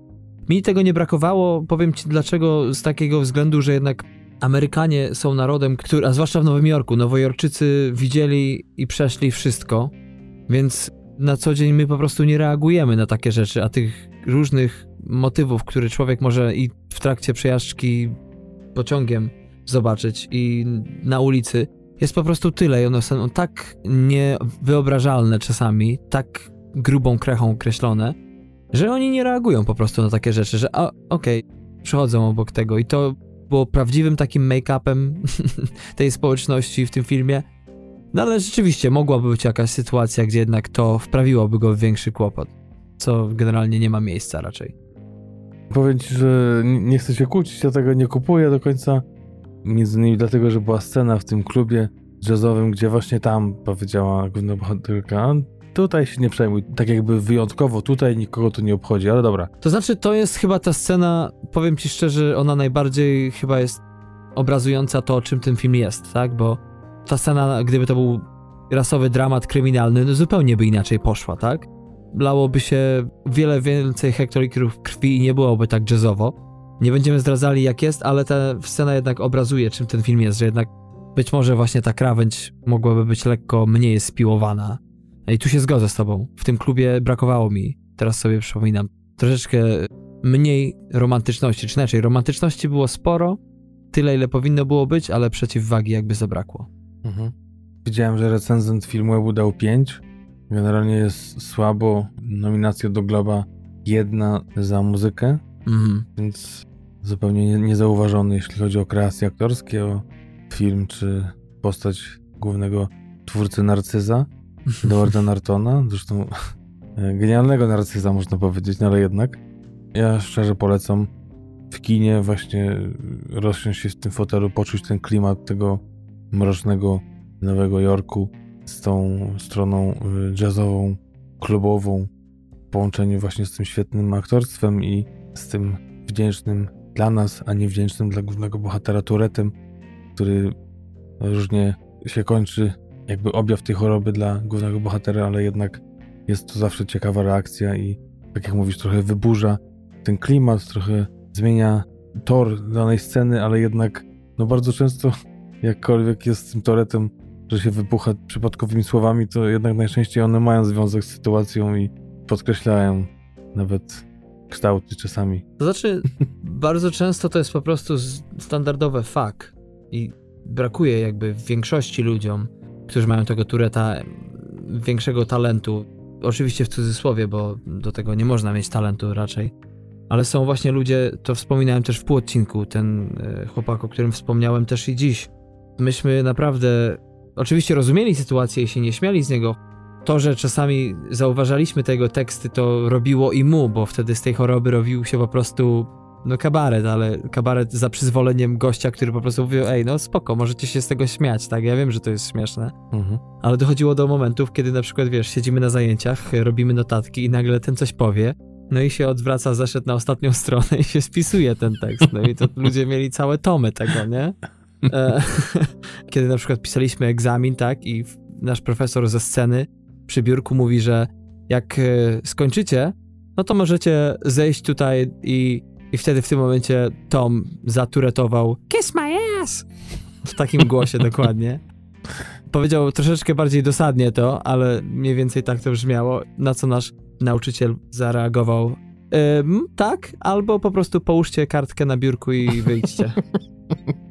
Mi tego nie brakowało, powiem ci dlaczego, z takiego względu, że jednak Amerykanie są narodem, który, a zwłaszcza w Nowym Jorku, Nowojorczycy widzieli i przeszli wszystko, więc na co dzień my po prostu nie reagujemy na takie rzeczy, a tych różnych motywów, które człowiek może i w trakcie przejażdżki pociągiem zobaczyć i na ulicy, jest po prostu tyle i one są tak niewyobrażalne czasami, tak grubą krechą kreślone, że oni nie reagują po prostu na takie rzeczy, że okej, przechodzą obok tego i to było prawdziwym takim make-upem tej społeczności w tym filmie. No ale rzeczywiście mogłaby być jakaś sytuacja, gdzie jednak to wprawiłoby go w większy kłopot, co generalnie nie ma miejsca raczej. Powiem ci, że nie chcę się kłócić, ja tego nie kupuję do końca. Między innymi dlatego, że była scena w tym klubie jazzowym, gdzie właśnie tam powiedziała główna bohaterka, tutaj się nie przejmuj, tak jakby wyjątkowo tutaj nikogo to nie obchodzi, ale dobra. To znaczy, to jest chyba ta scena, powiem ci szczerze, ona najbardziej chyba jest obrazująca to, czym ten film jest, tak? Bo ta scena, gdyby to był rasowy dramat kryminalny, no zupełnie by inaczej poszła, tak? Blałoby się wiele więcej hektolitrów krwi i nie byłoby tak jazzowo. Nie będziemy zdradzali jak jest, ale ta scena jednak obrazuje, czym ten film jest, że jednak być może właśnie ta krawędź mogłaby być lekko mniej spiłowana. I tu się zgodzę z tobą. W tym klubie brakowało mi, teraz sobie przypominam, troszeczkę mniej romantyczności, czy inaczej, romantyczności było sporo, tyle ile powinno było być, ale przeciwwagi jakby zabrakło. Widziałem, że recenzent filmu dał 5. Generalnie jest słabo. Nominacja do Globa jedna za muzykę, Mhm. więc zupełnie nie- niezauważony, jeśli chodzi o kreacje aktorskie, o film czy postać głównego twórcy Narcyza, Edwarda Nartona. Zresztą e, genialnego Narcyza, można powiedzieć, no ale jednak. Ja szczerze polecam w kinie właśnie rozsiąść się w tym fotelu, poczuć ten klimat tego mrocznego Nowego Jorku z tą stroną y, jazzową, klubową, w połączeniu właśnie z tym świetnym aktorstwem i z tym wdzięcznym dla nas, a nie wdzięcznym dla głównego bohatera Turetem, który różnie się kończy, jakby objaw tej choroby dla głównego bohatera, ale jednak jest to zawsze ciekawa reakcja i tak jak mówisz, trochę wyburza ten klimat, trochę zmienia tor danej sceny, ale jednak no bardzo często jakkolwiek jest z tym Toretem, że się wybucha przypadkowymi słowami, to jednak najczęściej one mają związek z sytuacją i podkreślają nawet kształty czasami. To znaczy, bardzo często to jest po prostu standardowe fuck i brakuje jakby w większości ludziom, którzy mają tego Tureta, większego talentu. Oczywiście w cudzysłowie, bo do tego nie można mieć talentu raczej. ale są właśnie ludzie, to wspominałem też w półodcinku, ten e, chłopak, o którym wspomniałem też i dziś. Myśmy naprawdę, oczywiście rozumieli sytuację i się nie śmiali z niego. To, że czasami zauważaliśmy tego teksty, to robiło i mu, bo wtedy z tej choroby robił się po prostu no kabaret, ale kabaret za przyzwoleniem gościa, który po prostu mówił, ej, no spoko, możecie się z tego śmiać, tak? Ja wiem, że to jest śmieszne. Mhm. Ale dochodziło do momentów, kiedy na przykład, wiesz, siedzimy na zajęciach, robimy notatki i nagle ten coś powie, no i się odwraca, zaszedł na ostatnią stronę i się spisuje ten tekst. No i to ludzie mieli całe tomy tego, nie? E, kiedy na przykład pisaliśmy egzamin, tak, i nasz profesor ze sceny przy biurku mówi, że jak e, skończycie, no to możecie zejść tutaj i, i wtedy w tym momencie Tom zaturetował Kiss my ass! W takim głosie dokładnie. Powiedział troszeczkę bardziej dosadnie to, ale mniej więcej tak to brzmiało, na co nasz nauczyciel zareagował Ym, tak, albo po prostu połóżcie kartkę na biurku i wyjdźcie.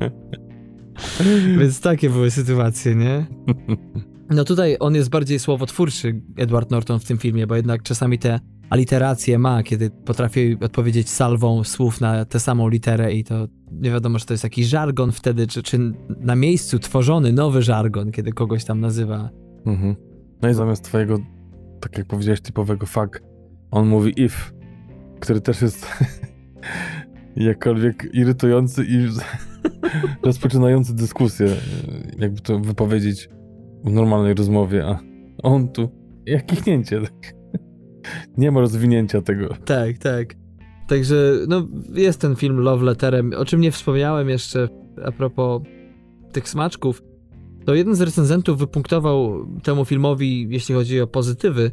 Więc takie były sytuacje, nie? No tutaj on jest bardziej słowotwórczy, Edward Norton w tym filmie, bo jednak czasami te aliteracje ma, kiedy potrafi odpowiedzieć salwą słów na tę samą literę i to nie wiadomo, czy to jest jakiś żargon wtedy, czy, czy na miejscu tworzony nowy żargon, kiedy kogoś tam nazywa. Mhm. No i zamiast twojego, tak jak powiedziałeś, typowego fuck, on mówi if, który też jest jakkolwiek irytujący i rozpoczynający dyskusję, jakby to wypowiedzieć w normalnej rozmowie, a on tu, jak kichnięcie. Nie ma rozwinięcia tego. Tak, tak. Także, no, jest ten film Love Letterem, o czym nie wspomniałem jeszcze a propos tych smaczków. To jeden z recenzentów wypunktował temu filmowi, jeśli chodzi o pozytywy,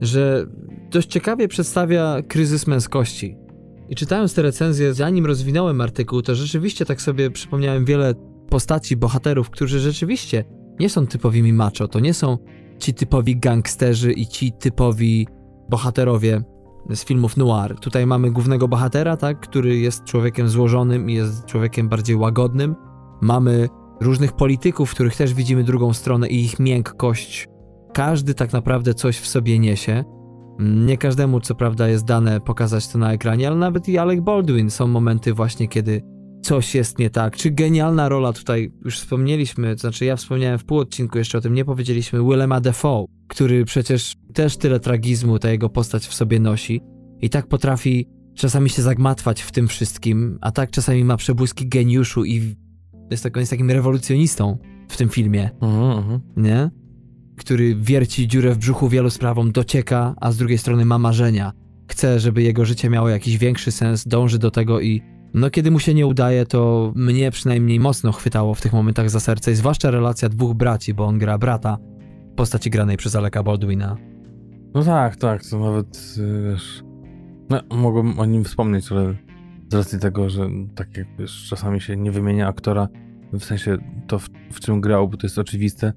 że dość ciekawie przedstawia kryzys męskości. I czytając te recenzje, zanim rozwinąłem artykuł, to rzeczywiście tak sobie przypomniałem wiele postaci, bohaterów, którzy rzeczywiście nie są typowymi macho, to nie są ci typowi gangsterzy i ci typowi bohaterowie z filmów noir. Tutaj mamy głównego bohatera, tak, który jest człowiekiem złożonym i jest człowiekiem bardziej łagodnym. Mamy różnych polityków, których też widzimy drugą stronę i ich miękkość. Każdy tak naprawdę coś w sobie niesie. Nie każdemu, co prawda, jest dane pokazać to na ekranie, ale nawet i Alec Baldwin są momenty właśnie, kiedy coś jest nie tak. Czy genialna rola tutaj, już wspomnieliśmy, to znaczy ja wspomniałem w pół odcinku, jeszcze o tym nie powiedzieliśmy, Willema Dafoe, który przecież też tyle tragizmu ta jego postać w sobie nosi i tak potrafi czasami się zagmatwać w tym wszystkim, a tak czasami ma przebłyski geniuszu i jest, taką, jest takim rewolucjonistą w tym filmie, Mhm, mhm. nie? Który wierci dziurę w brzuchu wielu sprawom, docieka, a z drugiej strony ma marzenia. Chce, żeby jego życie miało jakiś większy sens, dąży do tego i no kiedy mu się nie udaje, to mnie przynajmniej mocno chwytało w tych momentach za serce i zwłaszcza relacja dwóch braci, bo on gra brata postaci granej przez Aleka Baldwina. No tak, tak, to nawet, y, wiesz, no, mogłem o nim wspomnieć, ale z racji tego, że tak jak wiesz, czasami się nie wymienia aktora, w sensie to, w, w czym grał, bo to jest oczywiste,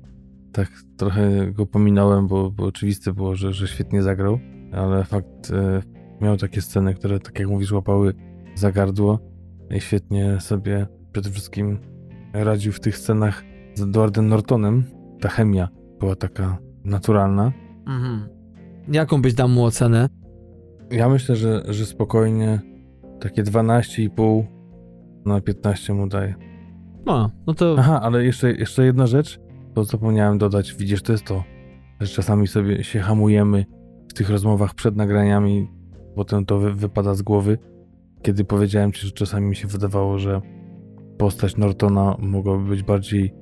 tak trochę go pominąłem, bo, bo oczywiste było, że, że świetnie zagrał, ale fakt y, miał takie sceny, które, tak jak mówisz, łapały za gardło i świetnie sobie przede wszystkim radził w tych scenach z Edwardem Nortonem. Ta chemia była taka naturalna. Mhm. Jaką byś dał mu ocenę? Ja myślę, że, że spokojnie takie 12,5 na 15 mu daję. No, no to Aha, ale jeszcze, jeszcze jedna rzecz, to zapomniałem dodać. Widzisz, to jest to, że czasami sobie się hamujemy w tych rozmowach przed nagraniami, potem to wy, wypada z głowy. Kiedy powiedziałem ci, że czasami mi się wydawało, że postać Nortona mogłaby być bardziej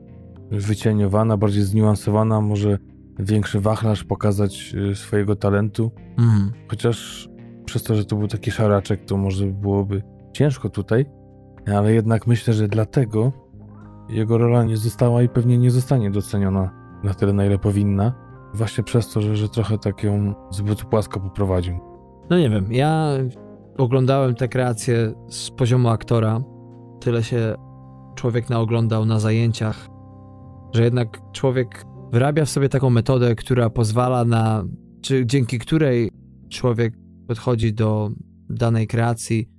wycieniowana, bardziej zniuansowana, może większy wachlarz pokazać y, swojego talentu. mhm. Chociaż przez to, że to był taki szaraczek, to może byłoby ciężko tutaj, ale jednak myślę, że dlatego jego rola nie została i pewnie nie zostanie doceniona na tyle, na ile powinna. Właśnie przez to, że, że trochę tak ją zbyt płasko poprowadził. No nie wiem, ja oglądałem te kreacje z poziomu aktora. Tyle się człowiek naoglądał na zajęciach, że jednak człowiek wyrabia w sobie taką metodę, która pozwala na, czy dzięki której człowiek podchodzi do danej kreacji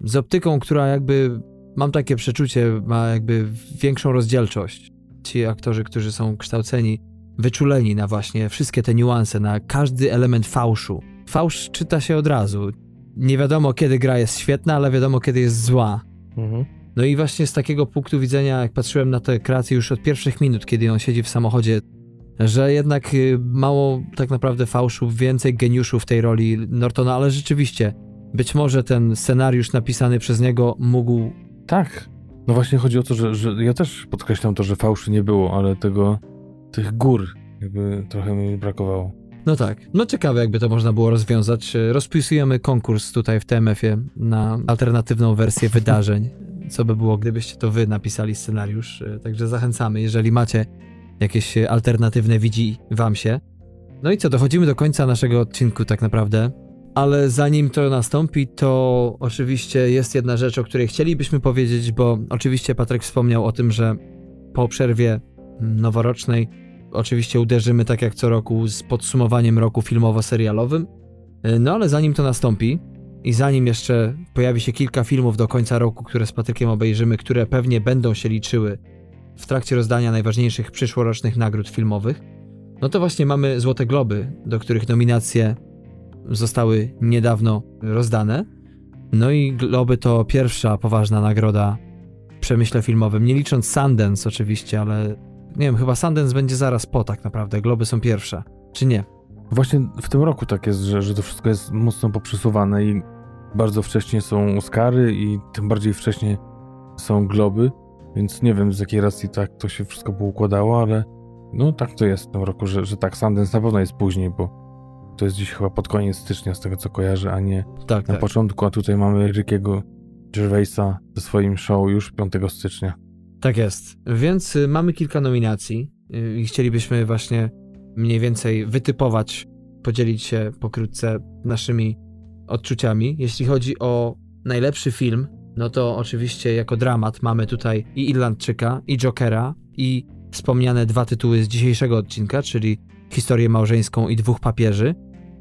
z optyką, która jakby, mam takie przeczucie, ma jakby większą rozdzielczość. Ci aktorzy, którzy są kształceni, wyczuleni na właśnie wszystkie te niuanse, na każdy element fałszu. Fałsz czyta się od razu. nie wiadomo kiedy gra jest świetna, ale wiadomo kiedy jest zła. Mhm. No i właśnie z takiego punktu widzenia, jak patrzyłem na tę kreację już od pierwszych minut, kiedy on siedzi w samochodzie, że jednak y, mało tak naprawdę fałszów, więcej geniuszu w tej roli Nortona, ale rzeczywiście, być może ten scenariusz napisany przez niego mógł. Tak. No właśnie chodzi o to, że, że ja też podkreślam to, że fałszy nie było, ale tego, tych gór jakby trochę mi brakowało. No tak. No ciekawe, jakby to można było rozwiązać. Rozpisujemy konkurs tutaj w TMF-ie na alternatywną wersję wydarzeń. Co by było, gdybyście to wy napisali scenariusz. Także zachęcamy, jeżeli macie jakieś alternatywne widzi wam się. No i co, dochodzimy do końca naszego odcinku tak naprawdę. Ale zanim to nastąpi, to oczywiście jest jedna rzecz, o której chcielibyśmy powiedzieć, bo oczywiście Patryk wspomniał o tym, że po przerwie noworocznej oczywiście uderzymy tak jak co roku z podsumowaniem roku filmowo-serialowym. No ale zanim to nastąpi i zanim jeszcze pojawi się kilka filmów do końca roku, które z Patrykiem obejrzymy, które pewnie będą się liczyły w trakcie rozdania najważniejszych przyszłorocznych nagród filmowych, no to właśnie mamy Złote Globy, do których nominacje zostały niedawno rozdane. No i Globy to pierwsza poważna nagroda w przemyśle filmowym, nie licząc Sundance oczywiście, ale nie wiem, chyba Sundance będzie zaraz po tak naprawdę, Globy są pierwsze, czy nie? Właśnie w tym roku tak jest, że, że to wszystko jest mocno poprzesuwane i bardzo wcześnie są Oscary i tym bardziej wcześnie są Globy, więc nie wiem z jakiej racji tak to się wszystko poukładało, ale no tak to jest w tym roku, że, że tak, Sundance na pewno jest później, bo to jest dziś chyba pod koniec stycznia z tego co kojarzę, a nie Tak, na tak. początku, a tutaj mamy Rickiego Gervaisa ze swoim show już 5 stycznia. Tak jest. Więc y, mamy kilka nominacji y, i chcielibyśmy właśnie mniej więcej wytypować, podzielić się pokrótce naszymi odczuciami. Jeśli chodzi o najlepszy film, no to oczywiście jako dramat mamy tutaj i Irlandczyka, i Jokera, i wspomniane dwa tytuły z dzisiejszego odcinka, czyli Historię małżeńską i Dwóch papieży.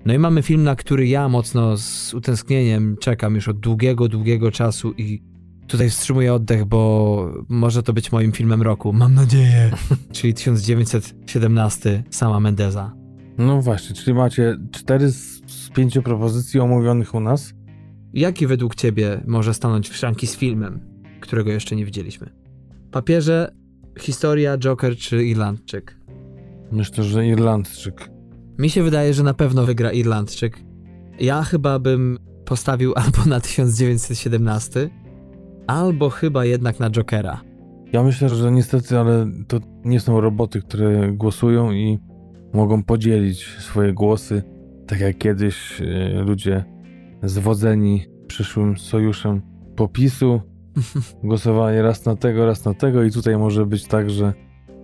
No i mamy film, na który ja mocno z utęsknieniem czekam już od długiego, długiego czasu i tutaj wstrzymuję oddech, bo może to być moim filmem roku, mam nadzieję. Czyli 1917 Sama Mendeza. No właśnie, czyli macie 4 z, z 5 propozycji omówionych u nas. Jaki według ciebie może stanąć w szranki z filmem, którego jeszcze nie widzieliśmy? Papierze, historia, Joker czy Irlandczyk? Myślę, że Irlandczyk. Mi się wydaje, że na pewno wygra Irlandczyk. Ja chyba bym postawił albo na 1917, albo chyba jednak na Jokera. Ja myślę, że niestety, ale to nie są roboty, które głosują i mogą podzielić swoje głosy, tak jak kiedyś e, ludzie zwodzeni przyszłym sojuszem popisu głosowali raz na tego, raz na tego i tutaj może być tak, że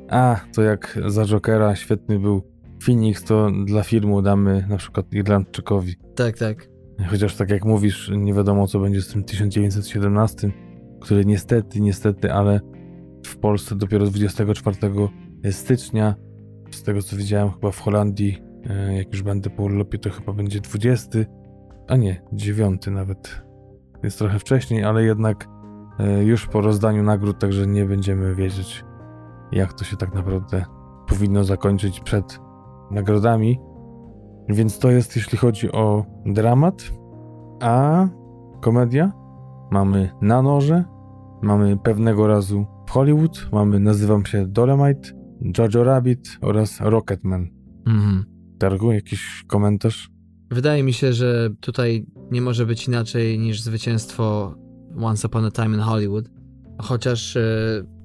a, to jak za Jokera świetny był Phoenix, to dla filmu damy na przykład Irlandczykowi. Tak, tak. Chociaż tak jak mówisz, nie wiadomo co będzie z tym 1917, który niestety, niestety, ale w Polsce dopiero 24 stycznia, z tego co widziałem chyba w Holandii, e, jak już będę po urlopie, to chyba będzie 20, a nie, 9 nawet. Jest trochę wcześniej, ale jednak e, już po rozdaniu nagród, także nie będziemy wiedzieć, jak to się tak naprawdę powinno zakończyć przed nagrodami. Więc to jest jeśli chodzi o dramat, a komedia mamy na noże, mamy pewnego razu w Hollywood, mamy Nazywam się Dolemite, Jojo Rabbit oraz Rocketman. Mhm. Dargu, jakiś komentarz? Wydaje mi się, że tutaj nie może być inaczej niż zwycięstwo Once Upon a Time in Hollywood. Chociaż e,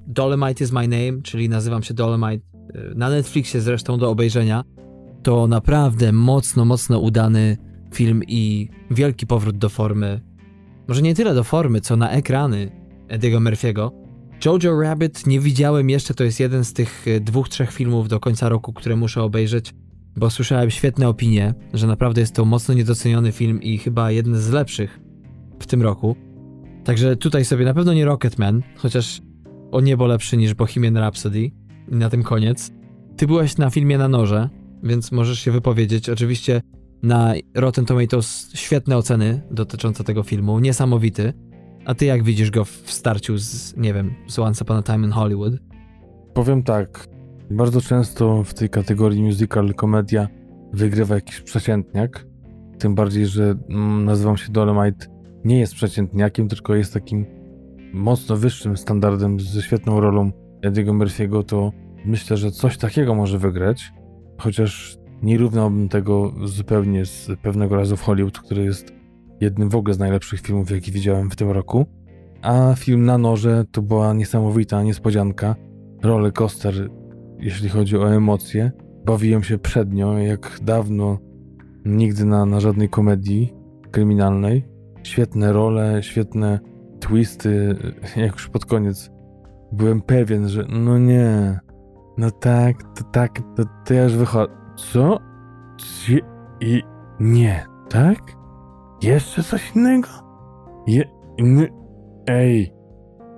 Dolomite is my name, czyli nazywam się Dolomite, e, na Netflixie zresztą do obejrzenia, to naprawdę mocno, mocno udany film i wielki powrót do formy. Może nie tyle do formy, co na ekrany Eddie'ego Murphy'ego. Jojo Rabbit nie widziałem jeszcze, to jest jeden z tych e, dwóch, trzech filmów do końca roku, które muszę obejrzeć bo słyszałem świetne opinie, że naprawdę jest to mocno niedoceniony film i chyba jeden z lepszych w tym roku. Także tutaj sobie na pewno nie Rocketman, chociaż o niebo lepszy niż Bohemian Rhapsody. I na tym koniec. Ty byłeś na filmie na noże, więc możesz się wypowiedzieć. Oczywiście na Rotten Tomatoes świetne oceny dotyczące tego filmu, niesamowity. A ty jak widzisz go w starciu z, nie wiem, z Once Upon a Time in Hollywood? Powiem tak, bardzo często w tej kategorii musical komedia wygrywa jakiś przeciętniak, tym bardziej, że mm, nazywam się Dolemite, nie jest przeciętniakiem, tylko jest takim mocno wyższym standardem ze świetną rolą Ediego Murphy'ego, to myślę, że coś takiego może wygrać, chociaż nie równałbym tego zupełnie z pewnego razu w Hollywood, który jest jednym w ogóle z najlepszych filmów, jaki widziałem w tym roku. A film na noże to była niesamowita niespodzianka. Roller coaster, jeśli chodzi o emocje. Bawiłem się przednio, jak dawno, nigdy na, na żadnej komedii kryminalnej. Świetne role, świetne twisty, jak już pod koniec byłem pewien, że no nie, no tak, to tak, to, to ja już wychodzę. Co? I nie, tak? Jeszcze coś innego? Je... Nie. Ej.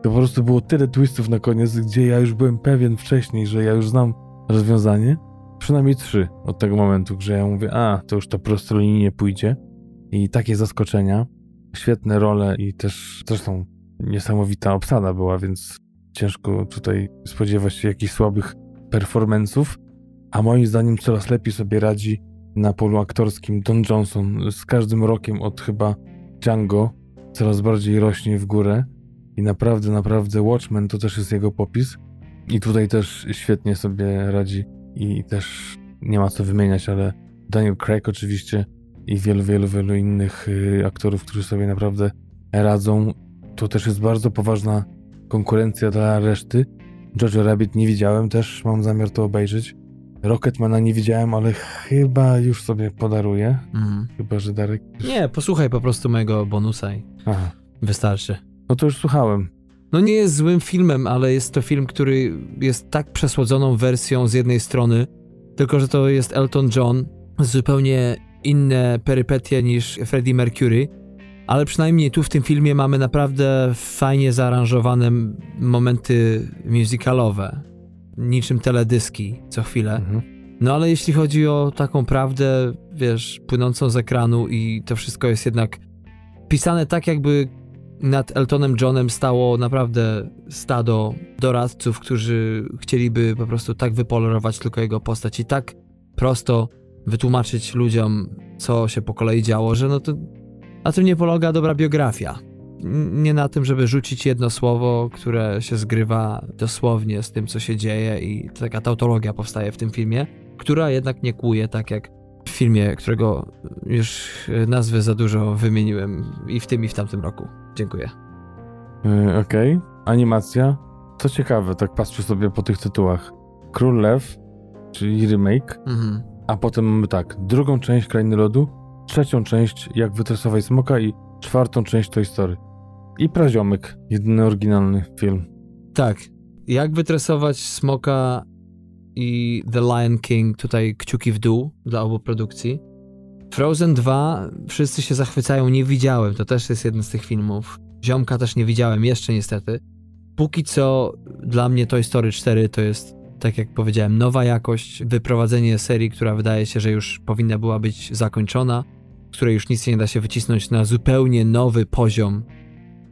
To po prostu było tyle twistów na koniec, gdzie ja już byłem pewien wcześniej, że ja już znam rozwiązanie. Przynajmniej trzy od tego momentu, że ja mówię, a, to już to prostolinijnie pójdzie. I takie zaskoczenia. Świetne role i też zresztą niesamowita obsada była, więc ciężko tutaj spodziewać się jakichś słabych performance'ów. A moim zdaniem coraz lepiej sobie radzi na polu aktorskim Don Johnson. Z każdym rokiem od chyba Django coraz bardziej rośnie w górę i naprawdę, naprawdę Watchmen to też jest jego popis. I tutaj też świetnie sobie radzi i też nie ma co wymieniać, ale Daniel Craig oczywiście i wielu, wielu, wielu innych y, aktorów, którzy sobie naprawdę radzą. To też jest bardzo poważna konkurencja dla reszty. Jojo Rabbit nie widziałem, też mam zamiar to obejrzeć. Rocketmana nie widziałem, ale chyba już sobie podaruję. Mhm. Chyba, że Darek... Nie, posłuchaj po prostu mojego bonusa i Aha. wystarczy. No to już słuchałem. No nie jest złym filmem, ale jest to film, który jest tak przesłodzoną wersją z jednej strony, tylko że to jest Elton John, zupełnie inne perypetie niż Freddie Mercury, ale przynajmniej tu w tym filmie mamy naprawdę fajnie zaaranżowane momenty musicalowe niczym teledyski co chwilę. Mhm. No ale jeśli chodzi o taką prawdę, wiesz, płynącą z ekranu i to wszystko jest jednak pisane tak, jakby nad Eltonem Johnem stało naprawdę stado doradców, którzy chcieliby po prostu tak wypolerować tylko jego postać i tak prosto wytłumaczyć ludziom, co się po kolei działo, że no to na tym nie polega dobra biografia nie na tym, żeby rzucić jedno słowo, które się zgrywa dosłownie z tym, co się dzieje i taka tautologia powstaje w tym filmie, która jednak nie kłuje tak jak w filmie, którego już nazwy za dużo wymieniłem i w tym i w tamtym roku. Dziękuję. Yy, Okej. Okay. Animacja. Co ciekawe, tak patrzę sobie po tych tytułach. Król Lew, czyli remake, mhm. A potem mamy tak, drugą część Krainy Lodu, trzecią część Jak wytresować smoka i czwartą część Toy Story. I Praziomek, jedyny oryginalny film. Tak. Jak wytresować Smoka i The Lion King, tutaj kciuki w dół dla obu produkcji. Frozen 2, wszyscy się zachwycają, nie widziałem, to też jest jeden z tych filmów. Ziomka też nie widziałem, jeszcze niestety. Póki co dla mnie Toy Story 4 to jest, tak jak powiedziałem, nowa jakość, wyprowadzenie serii, która wydaje się, że już powinna była być zakończona, której już nic nie da się wycisnąć na zupełnie nowy poziom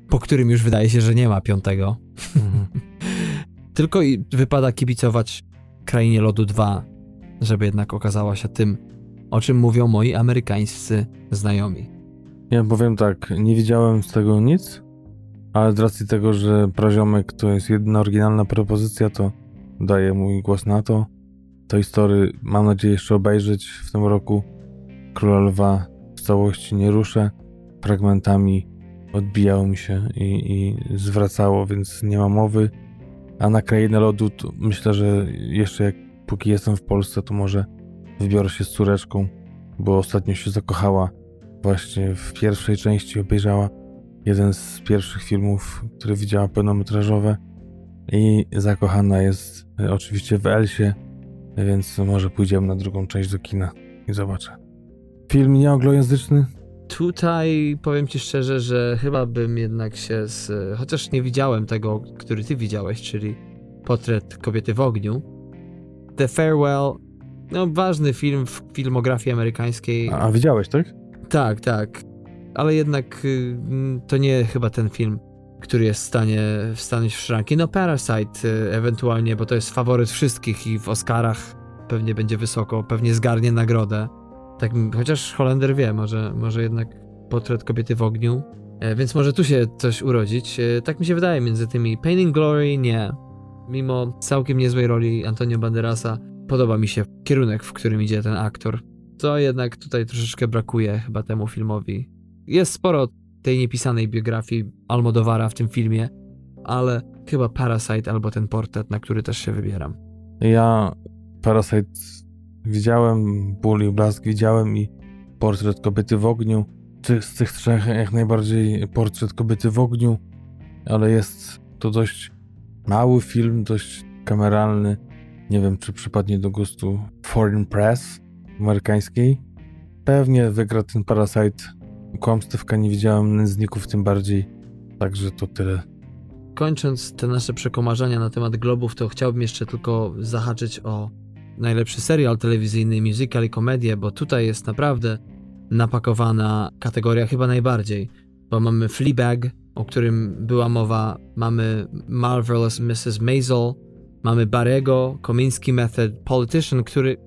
po którym już wydaje się, że nie ma piątego. Mhm. Tylko i wypada kibicować Krainie Lodu 2, żeby jednak okazała się tym, o czym mówią moi amerykańscy znajomi. Ja powiem tak, nie widziałem z tego nic, ale z racji tego, że Praziomek to jest jedna oryginalna propozycja, to daję mój głos na to. To historii mam nadzieję jeszcze obejrzeć w tym roku. Króla Lwa w całości nie ruszę. Fragmentami odbijało mi się i, i zwracało, więc nie ma mowy. A na krainę lodu myślę, że jeszcze jak póki jestem w Polsce, to może wybiorę się z córeczką, bo ostatnio się zakochała właśnie w pierwszej części, obejrzała jeden z pierwszych filmów, który widziała pełnometrażowe i zakochana jest e, oczywiście w Elsie, więc może pójdziemy na drugą część do kina i zobaczę. Film nieanglojęzyczny, Tutaj powiem ci szczerze, że chyba bym jednak się z. Chociaż nie widziałem tego, który ty widziałeś, czyli Portret kobiety w ogniu. The Farewell, no ważny film w filmografii amerykańskiej. A, a widziałeś, tak? Tak, tak. Ale jednak y, to nie chyba ten film, który jest w stanie wstanąć w szranki. No Parasite y, ewentualnie, bo to jest faworyt wszystkich i w Oscarach pewnie będzie wysoko, pewnie zgarnie nagrodę. Tak, chociaż Holender wie, może, może jednak portret kobiety w ogniu. E, więc może tu się coś urodzić. E, tak mi się wydaje między tymi. Pain and Glory nie. Mimo całkiem niezłej roli Antonio Banderasa, podoba mi się kierunek, w którym idzie ten aktor. To jednak tutaj troszeczkę brakuje chyba temu filmowi. Jest sporo tej niepisanej biografii Almodovara w tym filmie, ale chyba Parasite albo ten portret, na który też się wybieram. Ja Parasite widziałem, Ból i Blask widziałem i Portret kobiety w ogniu. Z tych trzech jak najbardziej Portret kobiety w ogniu, ale jest to dość mały film, dość kameralny. Nie wiem, czy przypadnie do gustu Foreign Press amerykańskiej. Pewnie wygra ten Parasite. Kłamstewka nie widziałem, nędzników tym bardziej. Także to tyle. Kończąc te nasze przekomarzenia na temat globów, to chciałbym jeszcze tylko zahaczyć o najlepszy serial telewizyjny, musical i komedię, bo tutaj jest naprawdę napakowana kategoria chyba najbardziej, bo mamy Fleabag, o którym była mowa, mamy Marvelous Mrs. Maisel, mamy Barego, Komiński Method, Politician, który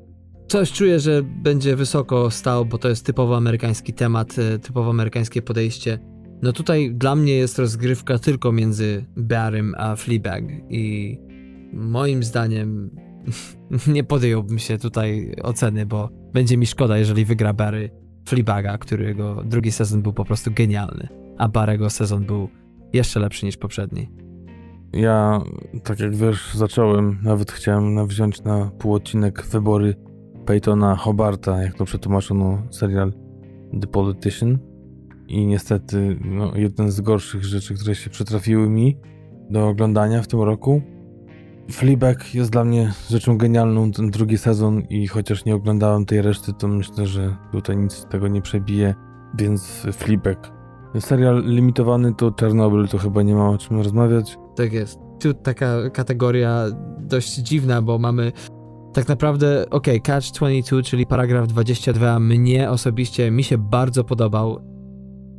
coś czuję, że będzie wysoko stał, bo to jest typowo amerykański temat, e, typowo amerykańskie podejście. No tutaj dla mnie jest rozgrywka tylko między Barrym a Fleabag i moim zdaniem nie podjąłbym się tutaj oceny, bo będzie mi szkoda, jeżeli wygra Barry Fleabaga, którego drugi sezon był po prostu genialny, a Barrego sezon był jeszcze lepszy niż poprzedni. Ja, tak jak wiesz, zacząłem, nawet chciałem wziąć na pół odcinek wybory Peytona Hobarta, jak to przetłumaczono serial The Politician. I niestety, no, jeden z gorszych rzeczy, które się przytrafiły mi do oglądania w tym roku. Fleabag jest dla mnie rzeczą genialną, ten drugi sezon i chociaż nie oglądałem tej reszty, to myślę, że tutaj nic tego nie przebije, więc Fleabag. Serial limitowany to Czarnobyl, to chyba nie ma o czym rozmawiać. Tak jest. Tu taka kategoria dość dziwna, bo mamy tak naprawdę, ok, Catch 22, czyli paragraf 22, mnie osobiście, mi się bardzo podobał,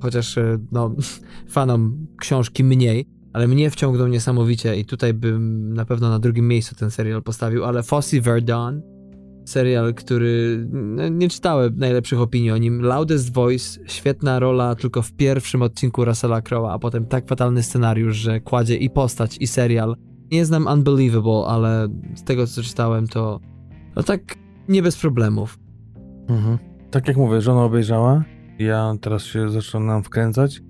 chociaż e, no, fanom książki mniej, ale mnie wciągnął niesamowicie i tutaj bym na pewno na drugim miejscu ten serial postawił, ale Fossey Verdon, serial, który no, nie czytałem najlepszych opinii o nim. Loudest Voice, świetna rola tylko w pierwszym odcinku Russella Crowe'a, a potem tak fatalny scenariusz, że kładzie i postać, i serial. Nie znam Unbelievable, ale z tego co czytałem to no tak nie bez problemów. Mhm. Tak jak mówię, żona obejrzała, ja teraz się zaczynam wkręcać.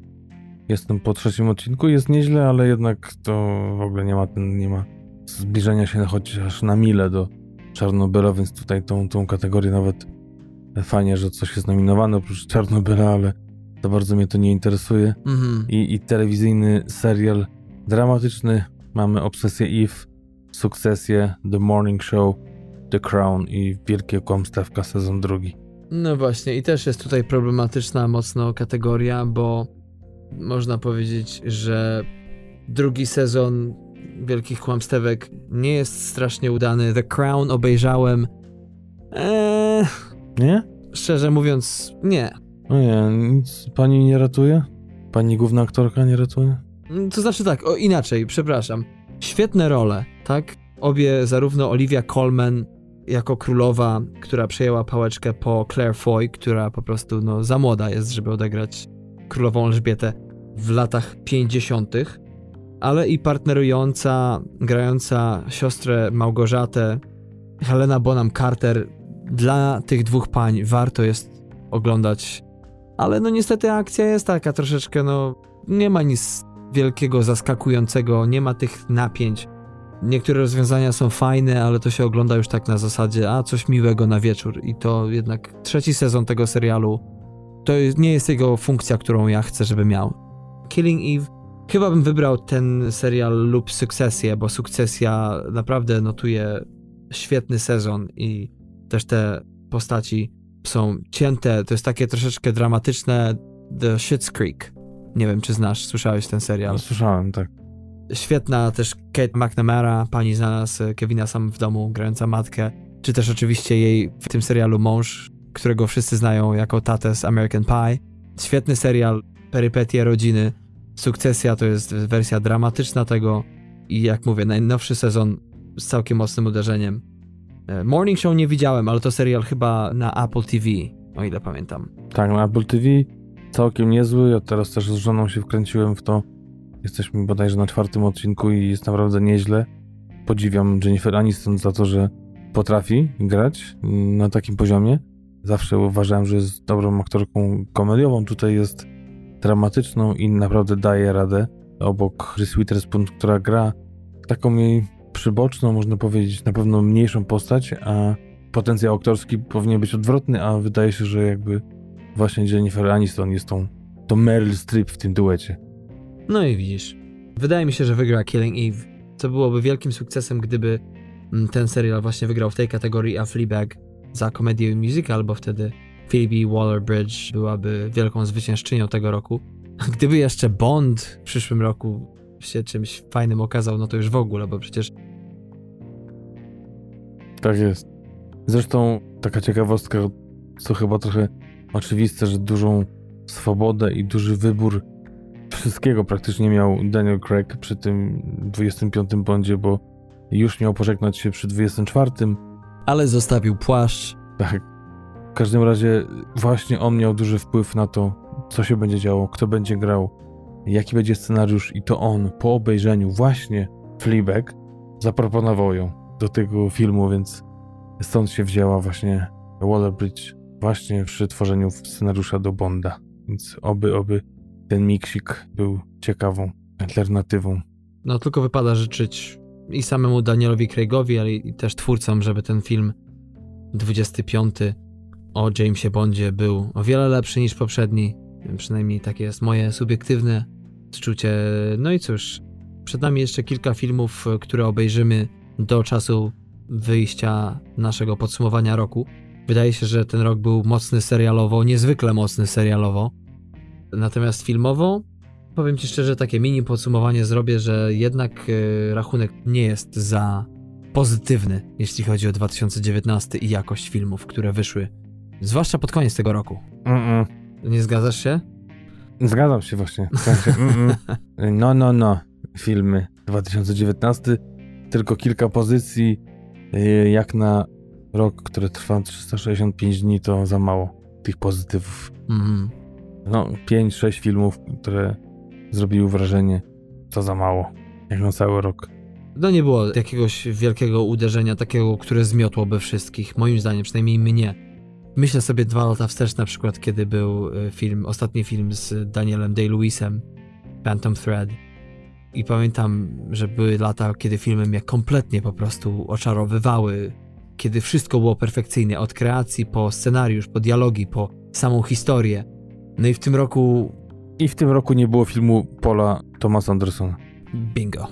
Jestem po trzecim odcinku, jest nieźle, ale jednak to w ogóle nie ma, ten, nie ma zbliżenia się chociaż na mile do Czarnobyla, więc tutaj tą, tą kategorię nawet fajnie, że coś jest nominowane oprócz Czarnobyla, ale to bardzo mnie to nie interesuje. Mhm. I, I telewizyjny serial dramatyczny mamy Obsesję Eve, Sukcesję, The Morning Show, The Crown i Wielkie Kłamstewka sezon drugi. No właśnie, i też jest tutaj problematyczna mocno kategoria, bo można powiedzieć, że drugi sezon Wielkich Kłamstewek nie jest strasznie udany. The Crown obejrzałem. Eee, nie? Szczerze mówiąc, nie. No nie, nic pani nie ratuje? Pani główna aktorka nie ratuje? Mm, to znaczy tak, o inaczej, przepraszam. Świetne role, tak? Obie, zarówno Olivia Colman jako królowa, która przejęła pałeczkę po Claire Foy, która po prostu no, za młoda jest, żeby odegrać królową Elżbietę w latach 50., ale i partnerująca, grająca siostrę Małgorzatę Helena Bonham Carter. Dla tych dwóch pań warto jest oglądać, ale no niestety akcja jest taka troszeczkę, no nie ma nic wielkiego, zaskakującego, nie ma tych napięć. Niektóre rozwiązania są fajne, ale to się ogląda już tak na zasadzie, a coś miłego na wieczór. I to jednak trzeci sezon tego serialu to nie jest jego funkcja, którą ja chcę, żeby miał. Killing Eve, chyba bym wybrał ten serial lub Sukcesję, bo Sukcesja naprawdę notuje świetny sezon i też te postaci są cięte. To jest takie troszeczkę dramatyczne The Schitt's Creek. Nie wiem, czy znasz, słyszałeś ten serial? No, słyszałem, tak. Świetna też Kate McNamara, pani znana z Kevina Sam w domu, grająca matkę, czy też oczywiście jej w tym serialu mąż, którego wszyscy znają jako tatę z American Pie. Świetny serial, perypetie rodziny. Sukcesja to jest wersja dramatyczna tego i jak mówię, najnowszy sezon z całkiem mocnym uderzeniem. E, Morning Show nie widziałem, ale to serial chyba na Apple TV, o ile pamiętam. Tak, na Apple TV całkiem niezły. Ja teraz też z żoną się wkręciłem w to. Jesteśmy bodajże na czwartym odcinku i jest naprawdę nieźle. Podziwiam Jennifer Aniston za to, że potrafi grać na takim poziomie. Zawsze uważałem, że jest dobrą aktorką komediową. Tutaj jest dramatyczną i naprawdę daje radę. Obok Reese Witherspoon, która gra taką jej przyboczną, można powiedzieć, na pewno mniejszą postać, a potencjał aktorski powinien być odwrotny, a wydaje się, że jakby właśnie Jennifer Aniston jest tą, tą Meryl Streep w tym duecie. No i widzisz. Wydaje mi się, że wygra Killing Eve. Co byłoby wielkim sukcesem, gdyby mm, ten serial właśnie wygrał w tej kategorii, a Fleabag za komedię i musical, bo wtedy Phoebe Waller-Bridge byłaby wielką zwyciężczynią tego roku. Gdyby jeszcze Bond w przyszłym roku się czymś fajnym okazał, no to już w ogóle, bo przecież Tak jest. Zresztą taka ciekawostka, co chyba trochę oczywiste, że dużą swobodę i duży wybór wszystkiego praktycznie miał Daniel Craig przy tym 25 Bondzie, bo już miał pożegnać się przy 24. ale zostawił płaszcz. Tak. W każdym razie właśnie on miał duży wpływ na to, co się będzie działo, kto będzie grał, jaki będzie scenariusz i to on po obejrzeniu właśnie Fleabag zaproponował ją do tego filmu, więc stąd się wzięła właśnie Waller-Bridge właśnie przy tworzeniu scenariusza do Bonda. Więc oby, oby ten miksik był ciekawą alternatywą. No tylko wypada życzyć i samemu Danielowi Craigowi, ale i też twórcom, żeby ten film 25 o Jamesie Bondzie był o wiele lepszy niż poprzedni. Przynajmniej takie jest moje subiektywne odczucie. No i cóż, przed nami jeszcze kilka filmów, które obejrzymy do czasu wyjścia naszego podsumowania roku. Wydaje się, że ten rok był mocny serialowo, niezwykle mocny serialowo. Natomiast filmowo, powiem Ci szczerze, takie mini podsumowanie zrobię, że jednak e, rachunek nie jest za pozytywny, jeśli chodzi o 2019 i jakość filmów, które wyszły, zwłaszcza pod koniec tego roku. Mm-mm. Nie zgadzasz się? Zgadzam się właśnie. No, no, no. Filmy 2019. Tylko kilka pozycji. y, Jak na rok, który trwa 365 dni, to za mało tych pozytywów. Mhm. No, 5-6 filmów, które zrobiły wrażenie, to za mało. Jak na cały rok. No nie było jakiegoś wielkiego uderzenia, takiego, które zmiotłoby wszystkich, moim zdaniem, przynajmniej mnie. Myślę sobie dwa lata wstecz na przykład, kiedy był y, film, ostatni film z Danielem Day-Lewisem, Phantom Thread. I pamiętam, że były lata, kiedy filmy mnie kompletnie po prostu oczarowywały, kiedy wszystko było perfekcyjne, od kreacji po scenariusz, po dialogi, po samą historię. No i w tym roku I w tym roku nie było filmu Paula Thomas Andersona. Bingo.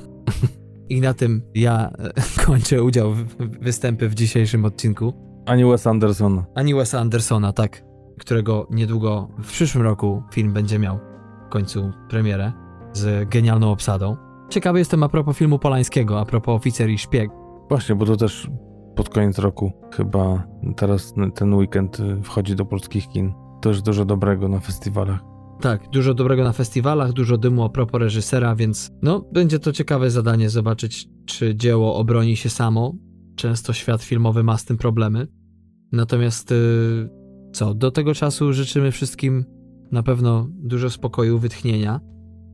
I na tym ja e, kończę udział w występy w dzisiejszym odcinku. Ani Wes Andersona. Ani Wesa Andersona, tak, którego niedługo w przyszłym roku film będzie miał w końcu premierę z genialną obsadą. Ciekawy jestem a propos filmu Polańskiego, a propos Oficer i Szpieg. Właśnie, bo to też pod koniec roku chyba teraz ten weekend y, wchodzi do polskich kin. Też dużo dobrego na festiwalach. Tak, dużo dobrego na festiwalach, dużo dymu a propos reżysera, więc no, będzie to ciekawe zadanie zobaczyć, czy dzieło obroni się samo. Często świat filmowy ma z tym problemy. Natomiast y, co, do tego czasu życzymy wszystkim na pewno dużo spokoju, wytchnienia.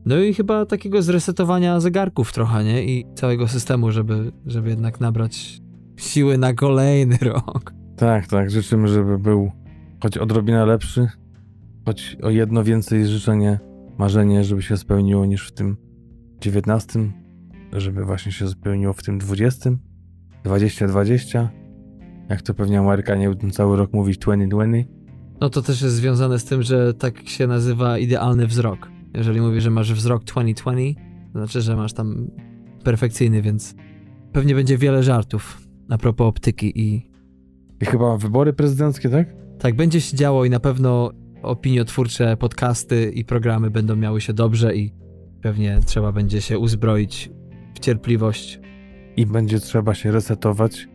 No i chyba takiego zresetowania zegarków trochę, nie? I całego systemu, żeby, żeby jednak nabrać siły na kolejny rok. Tak, tak. Życzymy, żeby był choć odrobinę lepszy, choć o jedno więcej życzenie, marzenie, żeby się spełniło niż w tym 19, żeby właśnie się spełniło w tym 20, 2020. Jak to pewnie Amerykanie będą cały rok mówić 2020. No to też jest związane z tym, że tak się nazywa idealny wzrok. Jeżeli mówisz, że masz wzrok 2020, to znaczy, że masz tam perfekcyjny, więc pewnie będzie wiele żartów a propos optyki i I chyba wybory prezydenckie, tak? tak będzie się działo i na pewno opiniotwórcze podcasty i programy będą miały się dobrze i pewnie trzeba będzie się uzbroić w cierpliwość. I będzie trzeba się resetować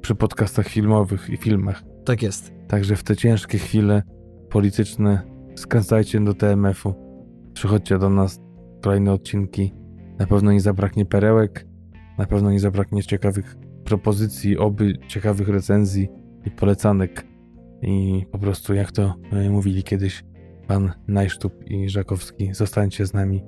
przy podcastach filmowych i filmach. Tak jest. Także w te ciężkie chwile polityczne skręcajcie do TMF-u. Przychodźcie do nas, kolejne odcinki. Na pewno nie zabraknie perełek, na pewno nie zabraknie ciekawych propozycji, oby ciekawych recenzji i polecanek. i po prostu jak to e, mówili kiedyś pan Najsztub i Żakowski, zostańcie z nami,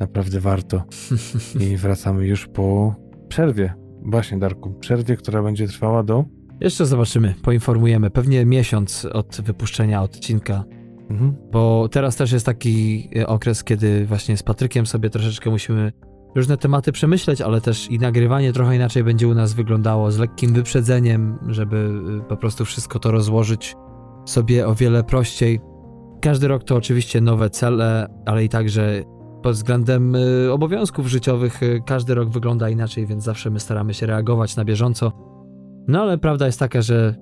naprawdę warto. I wracamy już po przerwie. Właśnie, Darku, przerwie, która będzie trwała do... Jeszcze zobaczymy, poinformujemy. Pewnie miesiąc od wypuszczenia odcinka, Mhm. bo teraz też jest taki e, okres, kiedy właśnie z Patrykiem sobie troszeczkę musimy różne tematy przemyśleć, ale też i nagrywanie trochę inaczej będzie u nas wyglądało, z lekkim wyprzedzeniem, żeby y, po prostu wszystko to rozłożyć sobie o wiele prościej. Każdy rok to oczywiście nowe cele, ale i także pod względem y, obowiązków życiowych y, każdy rok wygląda inaczej, więc zawsze my staramy się reagować na bieżąco. No ale prawda jest taka, że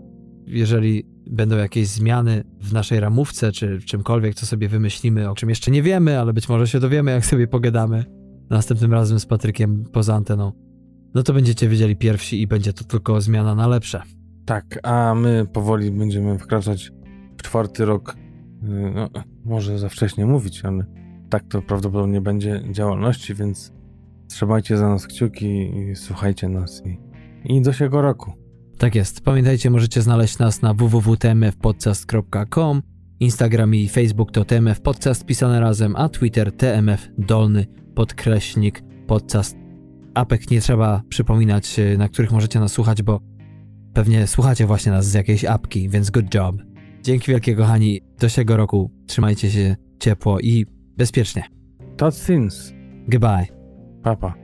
jeżeli będą jakieś zmiany w naszej ramówce, czy czymkolwiek, co sobie wymyślimy, o czym jeszcze nie wiemy, ale być może się dowiemy, jak sobie pogadamy następnym razem z Patrykiem poza anteną, no to będziecie wiedzieli pierwsi i będzie to tylko zmiana na lepsze. Tak, a my powoli będziemy wkraczać w czwarty rok. y, No, może za wcześnie mówić, ale tak to prawdopodobnie będzie działalności, więc trzymajcie za nas kciuki i słuchajcie nas i, i do siego roku. Tak jest. Pamiętajcie, możecie znaleźć nas na www.tmfpodcast.com, Instagram i Facebook to TMF Podcast pisane razem, a Twitter TMF dolny podkreśnik, podcast. Apek nie trzeba przypominać, y, na których możecie nas słuchać, bo pewnie słuchacie właśnie nas z jakiejś apki, więc good job. Dzięki wielkie kochani, do siego roku, trzymajcie się ciepło i bezpiecznie. Todd Sims. Goodbye. Papa.